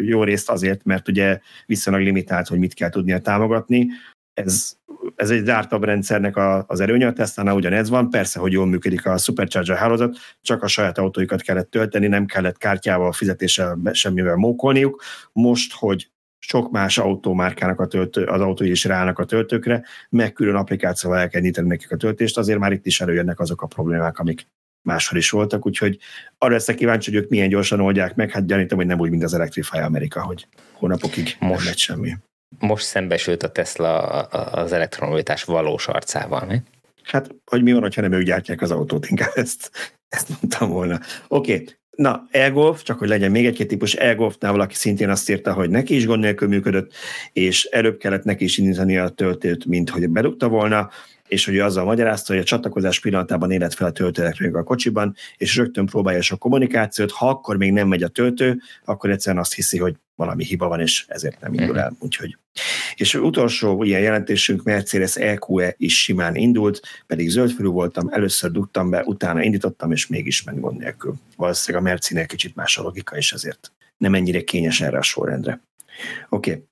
jó részt azért, mert ugye viszonylag limitált, hogy mit kell tudnia támogatni. Ez, ez egy zártabb rendszernek a, az erőnye, a Tesla-nál ugyanez van, persze, hogy jól működik a Supercharger hálózat, csak a saját autóikat kellett tölteni, nem kellett kártyával, fizetéssel, semmivel mókolniuk. Most, hogy sok más autómárkának a töltő, az autói is ráállnak a töltőkre, meg külön applikációval el kell nyitani nekik a töltést, azért már itt is előjönnek azok a problémák, amik máshol is voltak, úgyhogy arra leszek kíváncsi, hogy ők milyen gyorsan oldják meg, hát gyanítom, hogy nem úgy, mint az Electrify Amerika, hogy hónapokig most, nem semmi. Most szembesült a Tesla az elektromobilitás valós arcával, mi? Hát, hogy mi van, ha nem ők gyártják az autót, inkább ezt, ezt mondtam volna. Oké, okay. Na, e-golf, csak hogy legyen még egy-két típus, e-golfnál valaki szintén azt írta, hogy neki is gond nélkül működött, és előbb kellett neki is indítani a töltőt, mint hogy bedugta volna. És hogy azzal magyarázta, hogy a csatlakozás pillanatában élet fel a töltőelektronika a kocsiban, és rögtön próbálja a kommunikációt, ha akkor még nem megy a töltő, akkor egyszerűen azt hiszi, hogy valami hiba van, és ezért nem indul el. Úgyhogy. És utolsó ilyen jelentésünk Mercedes EQE is simán indult, pedig zöldfülű voltam, először dugtam be, utána indítottam, és mégis ment gond nélkül. Valószínűleg a Mercinél kicsit más a logika, és ezért nem ennyire kényes erre a sorrendre. Oké. Okay.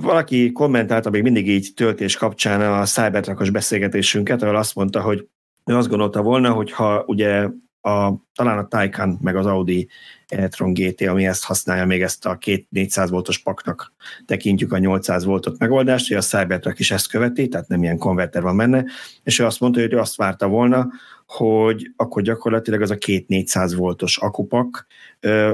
Valaki kommentálta még mindig így töltés kapcsán a Cybertruckos beszélgetésünket, ahol azt mondta, hogy ő azt gondolta volna, hogy ha ugye a, talán a Taycan meg az Audi e-tron GT, ami ezt használja, még ezt a két 400 voltos paknak tekintjük a 800 voltot megoldást, hogy a Cybertruck is ezt követi, tehát nem ilyen konverter van benne, és ő azt mondta, hogy ő azt várta volna, hogy akkor gyakorlatilag az a két 400 voltos akupak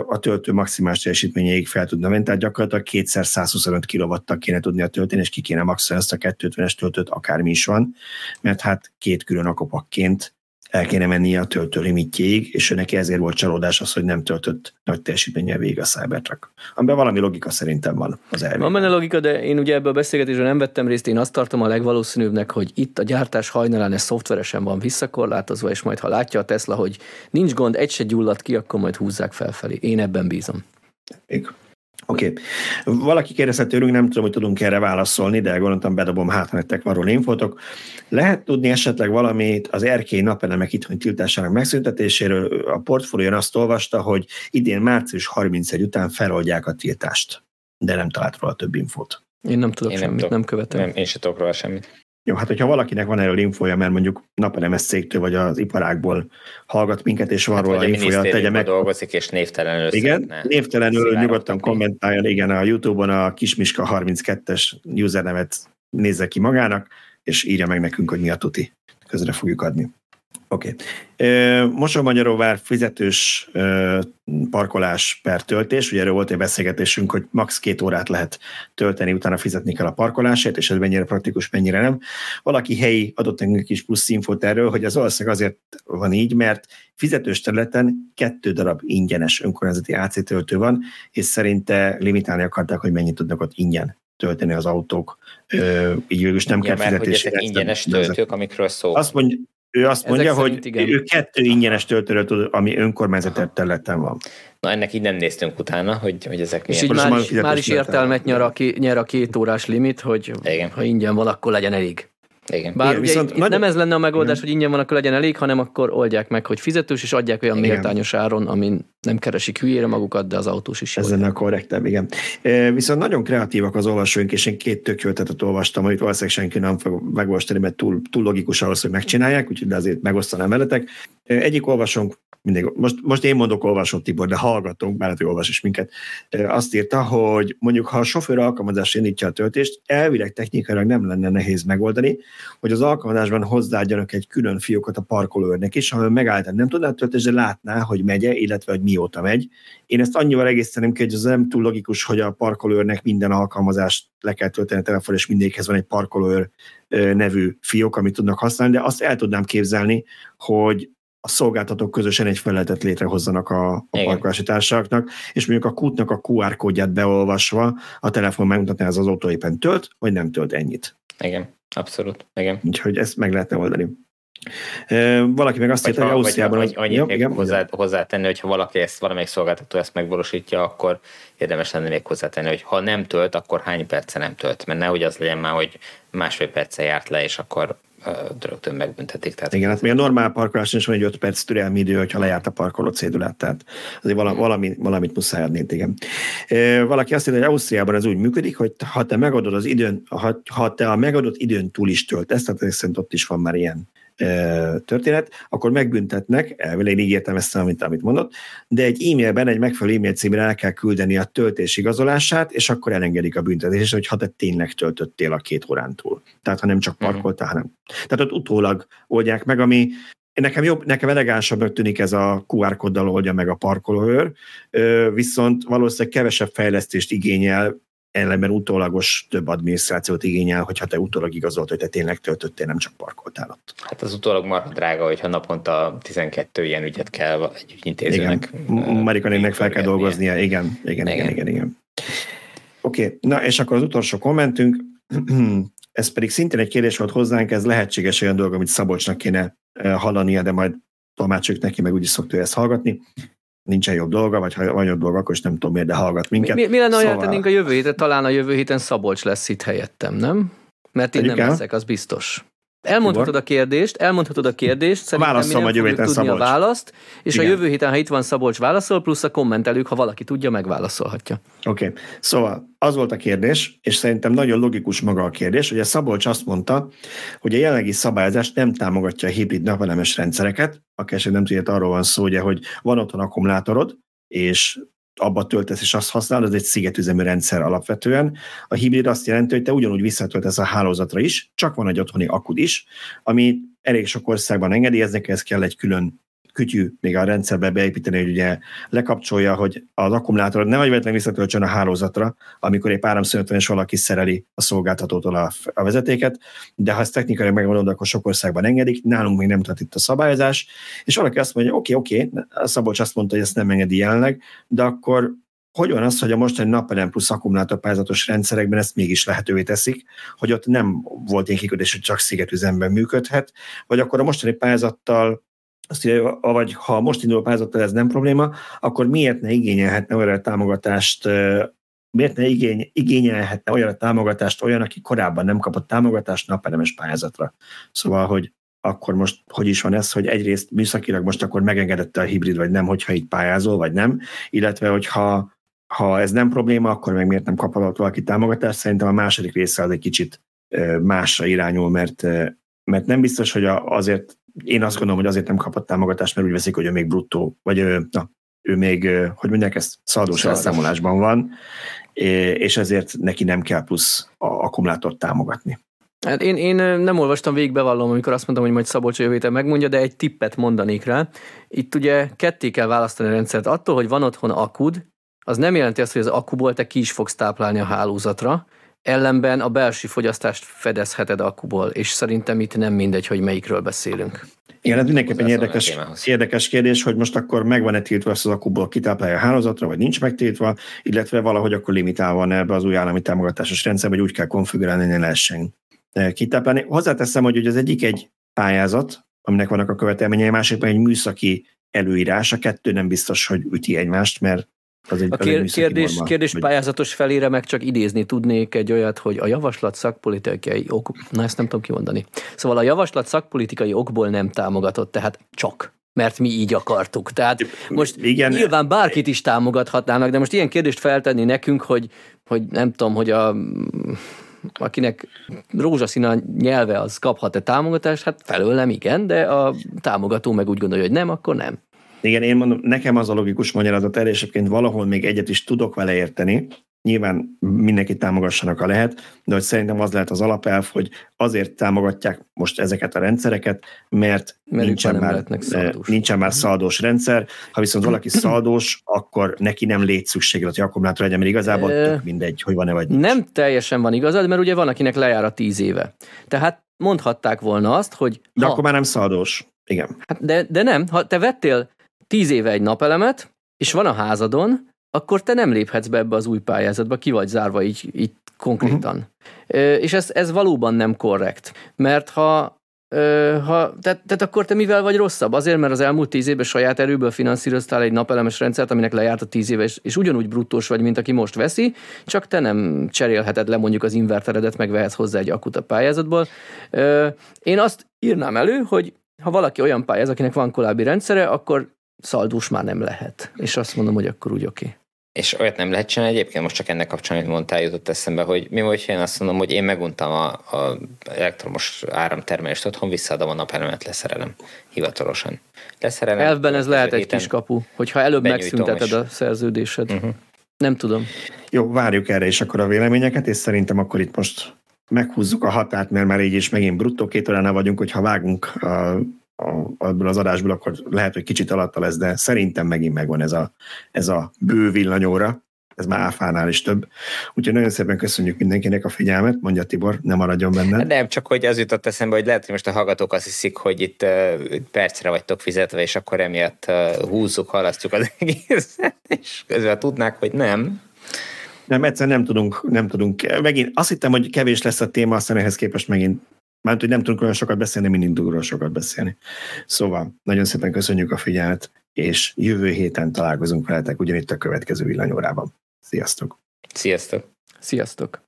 a töltő maximális teljesítményéig fel tudna menni, tehát gyakorlatilag kétszer 125 kw kéne tudnia tölteni, és ki kéne maxolni ezt a 250-es töltőt, akármi is van, mert hát két külön akupakként el kéne mennie a töltő limitjéig, és ő neki ezért volt csalódás az, hogy nem töltött nagy teljesítménnyel végig a Cybertruck. Amiben valami logika szerintem van az elvégben. Van benne logika, de én ugye ebből a beszélgetésben nem vettem részt, én azt tartom a legvalószínűbbnek, hogy itt a gyártás hajnalán ez szoftveresen van visszakorlátozva, és majd ha látja a Tesla, hogy nincs gond, egy se gyullad ki, akkor majd húzzák felfelé. Én ebben bízom. Még. Oké. Okay. Valaki kérdezte tőlünk, nem tudom, hogy tudunk erre válaszolni, de gondoltam, bedobom, hát nektek van róla infotok. Lehet tudni esetleg valamit az erkély napelemek itthoni tiltásának megszüntetéséről? A portfólión azt olvasta, hogy idén március 31 után feloldják a tiltást, de nem talált róla több infót. Én nem tudok én semmit, nem, tudok, nem követem. Nem, én sem tudok róla semmit. Jó, hát hogyha valakinek van erről infója, mert mondjuk napelemes cégtől vagy az iparákból hallgat minket, és van hát, róla infója, tegye meg. dolgozik, és névtelenül Igen, névtelenül nyugodtan kommentáljon, igen, a Youtube-on a Kismiska 32-es usernevet nézze ki magának, és írja meg nekünk, hogy mi a tuti. Közre fogjuk adni. Oké. Okay. Mosonmagyaróvár fizetős parkolás per töltés, ugye erről volt egy beszélgetésünk, hogy max. két órát lehet tölteni, utána fizetni kell a parkolásért, és ez mennyire praktikus, mennyire nem. Valaki helyi adott nekünk is plusz infót erről, hogy az valószínűleg azért van így, mert fizetős területen kettő darab ingyenes önkormányzati AC töltő van, és szerinte limitálni akarták, hogy mennyit tudnak ott ingyen tölteni az autók, így végül nem ja, kell fizetési. Hogy ezek ingyenes töltők, amikről szó. Azt mondja, ő azt mondja, Ezek hogy igen. ő kettő ingyenes töltőről tud, ami önkormányzati területen van. Na ennek így nem néztünk utána, hogy, hogy ezek És így már, is, már is értelmet nyer a, nyer a két órás limit, hogy igen. ha ingyen van, akkor legyen elég. Igen. Bár Igen, ugye viszont itt, nagy... nem ez lenne a megoldás, Igen. hogy ingyen van, akkor legyen elég, hanem akkor oldják meg, hogy fizetős, és adják olyan Igen. méltányos áron, amin nem keresik hülyére magukat, de az autós is. Ez lenne a korrektebb, igen. Viszont nagyon kreatívak az olvasóink, és én két tök jó olvastam, amit valószínűleg senki nem fog megolvasni, mert túl, túl logikus ahhoz, hogy megcsinálják, úgyhogy de azért megosztanám veletek. Egyik olvasónk mindig, most, most én mondok olvasó Tibor, de hallgatunk, bár hogy olvas is minket, azt írta, hogy mondjuk ha a sofőr alkalmazás indítja a töltést, elvileg technikailag nem lenne nehéz megoldani, hogy az alkalmazásban hozzáadjanak egy külön fiókot a parkolóőrnek is, ahol megállítani nem tudná töltést, de látná, hogy megye, illetve hogy mióta megy. Én ezt annyival egészíteném ki, hogy az nem túl logikus, hogy a parkolóőrnek minden alkalmazást le kell tölteni a telefon, és mindegyikhez van egy parkolóőr nevű fiók, amit tudnak használni, de azt el tudnám képzelni, hogy a szolgáltatók közösen egy felületet létrehozzanak a, a parkolási társaságnak, és mondjuk a kútnak a QR kódját beolvasva a telefon megmutatná, az autó éppen tölt, vagy nem tölt ennyit. Igen, abszolút. Igen. Úgyhogy ezt meg lehetne oldani. Valaki meg azt írta, hogy Ausztriában... Vagy, annyit jó, még igen, hozzá, hozzátenni, hogy ha valaki ezt, valamelyik szolgáltató ezt megvalósítja, akkor érdemes lenne még hozzátenni, hogy ha nem tölt, akkor hány perce nem tölt. Mert nehogy az legyen már, hogy másfél perce járt le, és akkor rögtön megbüntetik. Tehát Igen, hát még a normál parkolás is van egy 5 perc türelmi idő, hogyha lejárt a parkoló cédulát, tehát azért valami, valami, valamit muszáj adni, igen. Valaki azt mondja, hogy Ausztriában ez úgy működik, hogy ha te megadod az időn, ha, ha te a megadott időn túl is töltesz, tehát szerint ott is van már ilyen történet, akkor megbüntetnek, elvileg így értem ezt, amit, amit mondott, de egy e-mailben, egy megfelelő e-mail címre el kell küldeni a töltés igazolását, és akkor elengedik a büntetést, hogy ha te tényleg töltöttél a két órán túl. Tehát ha nem csak mhm. parkoltál, hanem. Tehát ott utólag oldják meg, ami Nekem, jobb, nekem elegánsabbnak tűnik ez a QR kóddal oldja meg a parkolóőr, viszont valószínűleg kevesebb fejlesztést igényel, ellenben utólagos több adminisztrációt igényel, hogyha te utólag igazolt, hogy te tényleg töltöttél, nem csak parkoltál ott. Hát az utólag marha drága, hogyha naponta 12 ilyen ügyet kell egy ügyintézőnek. Marikanének fel kell dolgoznia, igen, igen, igen, igen, igen. Oké, okay. na és akkor az utolsó kommentünk, ez pedig szintén egy kérdés volt hozzánk, ez lehetséges olyan dolog, amit Szabolcsnak kéne hallania, de majd tolmácsoljuk neki, meg úgyis szokta ezt hallgatni. Nincsen jobb dolga, vagy ha van jobb dolga, akkor is nem tudom miért, de hallgat minket. Mi, mi lenne, szóval... tennénk a jövő héten? Talán a jövő héten Szabolcs lesz itt helyettem, nem? Mert én nem leszek, az biztos. Elmondhatod a kérdést, elmondhatod a kérdést, szerintem mi nem fogjuk tudni Szabolcs. a választ, és Igen. a jövő héten, ha itt van Szabolcs válaszol, plusz a kommentelők, ha valaki tudja, megválaszolhatja. Oké, okay. szóval az volt a kérdés, és szerintem nagyon logikus maga a kérdés, hogy a Szabolcs azt mondta, hogy a jelenlegi szabályozás nem támogatja a hibrid napelemes rendszereket, akár nem tudja, arról van szó, ugye, hogy van otthon akkumulátorod, és abba töltesz és azt használod, egy szigetüzemű rendszer alapvetően. A hibrid azt jelenti, hogy te ugyanúgy visszatöltesz a hálózatra is, csak van egy otthoni akud is, ami elég sok országban engedélyeznek, ez kell egy külön kütyű még a rendszerbe beépíteni, hogy ugye lekapcsolja, hogy az akkumulátorod ne vagy visszatöltsön a hálózatra, amikor egy áramszünet és valaki szereli a szolgáltatótól a, a vezetéket, de ha ezt technikai megmondod, akkor sok országban engedik, nálunk még nem tart itt a szabályozás, és valaki azt mondja, oké, oké, okay, Szabolcs azt mondta, hogy ezt nem engedi jelenleg, de akkor hogy van az, hogy a mostani napelem plusz akkumulátorpályázatos rendszerekben ezt mégis lehetővé teszik, hogy ott nem volt ilyen kikötés, hogy csak szigetüzemben működhet, vagy akkor a mostani pályázattal azt írja, vagy ha most induló pályázattal ez nem probléma, akkor miért ne igényelhetne olyan támogatást, miért ne igény, igényelhetne olyan támogatást olyan, aki korábban nem kapott támogatást napelemes pályázatra. Szóval, hogy akkor most hogy is van ez, hogy egyrészt műszakilag most akkor megengedette a hibrid, vagy nem, hogyha itt pályázol, vagy nem, illetve hogyha ha ez nem probléma, akkor meg miért nem kapott valaki támogatást? Szerintem a második része az egy kicsit másra irányul, mert, mert nem biztos, hogy azért én azt gondolom, hogy azért nem kapott támogatást, mert úgy veszik, hogy ő még bruttó, vagy na, ő még, hogy mondják ezt, szaldós elszámolásban van, és ezért neki nem kell plusz akkumulátort támogatni. Hát én, én nem olvastam végig, bevallom, amikor azt mondtam, hogy majd Szabolcs jövő megmondja, de egy tippet mondanék rá. Itt ugye ketté kell választani a rendszert. Attól, hogy van otthon akud, az nem jelenti azt, hogy az akuból te ki is fogsz táplálni a hálózatra, ellenben a belső fogyasztást fedezheted akuból, és szerintem itt nem mindegy, hogy melyikről beszélünk. Igen, ez mindenképpen érdekes, érdekes kérdés, hogy most akkor megvan-e tiltva ezt az akuból kitáplálja a hálózatra, vagy nincs megtiltva, illetve valahogy akkor limitálva van ebbe az új állami támogatásos rendszerbe, hogy úgy kell konfigurálni, hogy ne lehessen e, kitáplálni. Hozzáteszem, hogy az egyik egy pályázat, aminek vannak a követelményei, másik egy műszaki előírás, a kettő nem biztos, hogy üti egymást, mert az egy, a kér, az kérdés, kérdés hogy... pályázatos felére meg csak idézni tudnék egy olyat, hogy a javaslat szakpolitikai ok, na ezt nem tudom kimondani. Szóval a javaslat szakpolitikai okból nem támogatott, tehát csak mert mi így akartuk. Tehát most Igen. nyilván bárkit is támogathatnának, de most ilyen kérdést feltenni nekünk, hogy, hogy nem tudom, hogy a akinek rózsaszín a nyelve, az kaphat-e támogatást? Hát felől nem igen, de a támogató meg úgy gondolja, hogy nem, akkor nem. Igen, én mondom, nekem az a logikus magyarázat erre, és egyébként valahol még egyet is tudok vele érteni, nyilván mindenkit támogassanak, a lehet, de hogy szerintem az lehet az alapelv, hogy azért támogatják most ezeket a rendszereket, mert, mert nincsen, már, eh, nincsen már szaldós rendszer. Ha viszont valaki szaldós, akkor neki nem légy szükséglet, hogy akkumulátor legyen, mert igazából tök mindegy, hogy van-e vagy nincs. Nem teljesen van igazad, mert ugye van, akinek lejár a tíz éve. Tehát mondhatták volna azt, hogy... De ha... akkor már nem szaldós. Igen. Hát de, de nem, ha te vettél tíz éve egy napelemet, és van a házadon, akkor te nem léphetsz be ebbe az új pályázatba, ki vagy zárva így, így konkrétan. Uh-huh. És ez, ez valóban nem korrekt, mert ha ha, tehát, tehát akkor te mivel vagy rosszabb? Azért, mert az elmúlt tíz évben saját erőből finanszíroztál egy napelemes rendszert, aminek lejárt a tíz éve, és, és ugyanúgy bruttós vagy, mint aki most veszi, csak te nem cserélheted le mondjuk az inverteredet, meg vehetsz hozzá egy akut a pályázatból. Én azt írnám elő, hogy ha valaki olyan pályáz, akinek van korábbi rendszere, akkor szaldós már nem lehet. És azt mondom, hogy akkor úgy oké. Okay. És olyat nem lehet csinálni egyébként, most csak ennek kapcsán, amit mondtál, jutott eszembe, hogy mi vagy, én azt mondom, hogy én meguntam a, a elektromos áramtermelést otthon, visszaadom a napelemet, leszerelem hivatalosan. Leszerelem. Elvben ez lehet egy kis kapu, hogyha előbb megszünteted és... a szerződésed. Uh-huh. Nem tudom. Jó, várjuk erre is akkor a véleményeket, és szerintem akkor itt most meghúzzuk a határt, mert már így is megint bruttó két óránál vagyunk, hogyha vágunk a a, ebből az adásból, akkor lehet, hogy kicsit alatta lesz, de szerintem megint megvan ez a, ez a bő villanyóra, ez már áfánál is több. Úgyhogy nagyon szépen köszönjük mindenkinek a figyelmet, mondja Tibor, nem maradjon benne. Nem, csak hogy az jutott eszembe, hogy lehet, hogy most a hallgatók azt hiszik, hogy itt uh, percre vagytok fizetve, és akkor emiatt uh, húzzuk, halasztjuk az egészet, és közben tudnák, hogy nem. Nem, egyszerűen nem tudunk, nem tudunk. Megint azt hittem, hogy kevés lesz a téma, aztán ehhez képest megint mert hogy nem tudunk olyan sokat beszélni, mint indulról sokat beszélni. Szóval nagyon szépen köszönjük a figyelmet, és jövő héten találkozunk veletek ugyanitt a következő villanyórában. Sziasztok! Sziasztok! Sziasztok!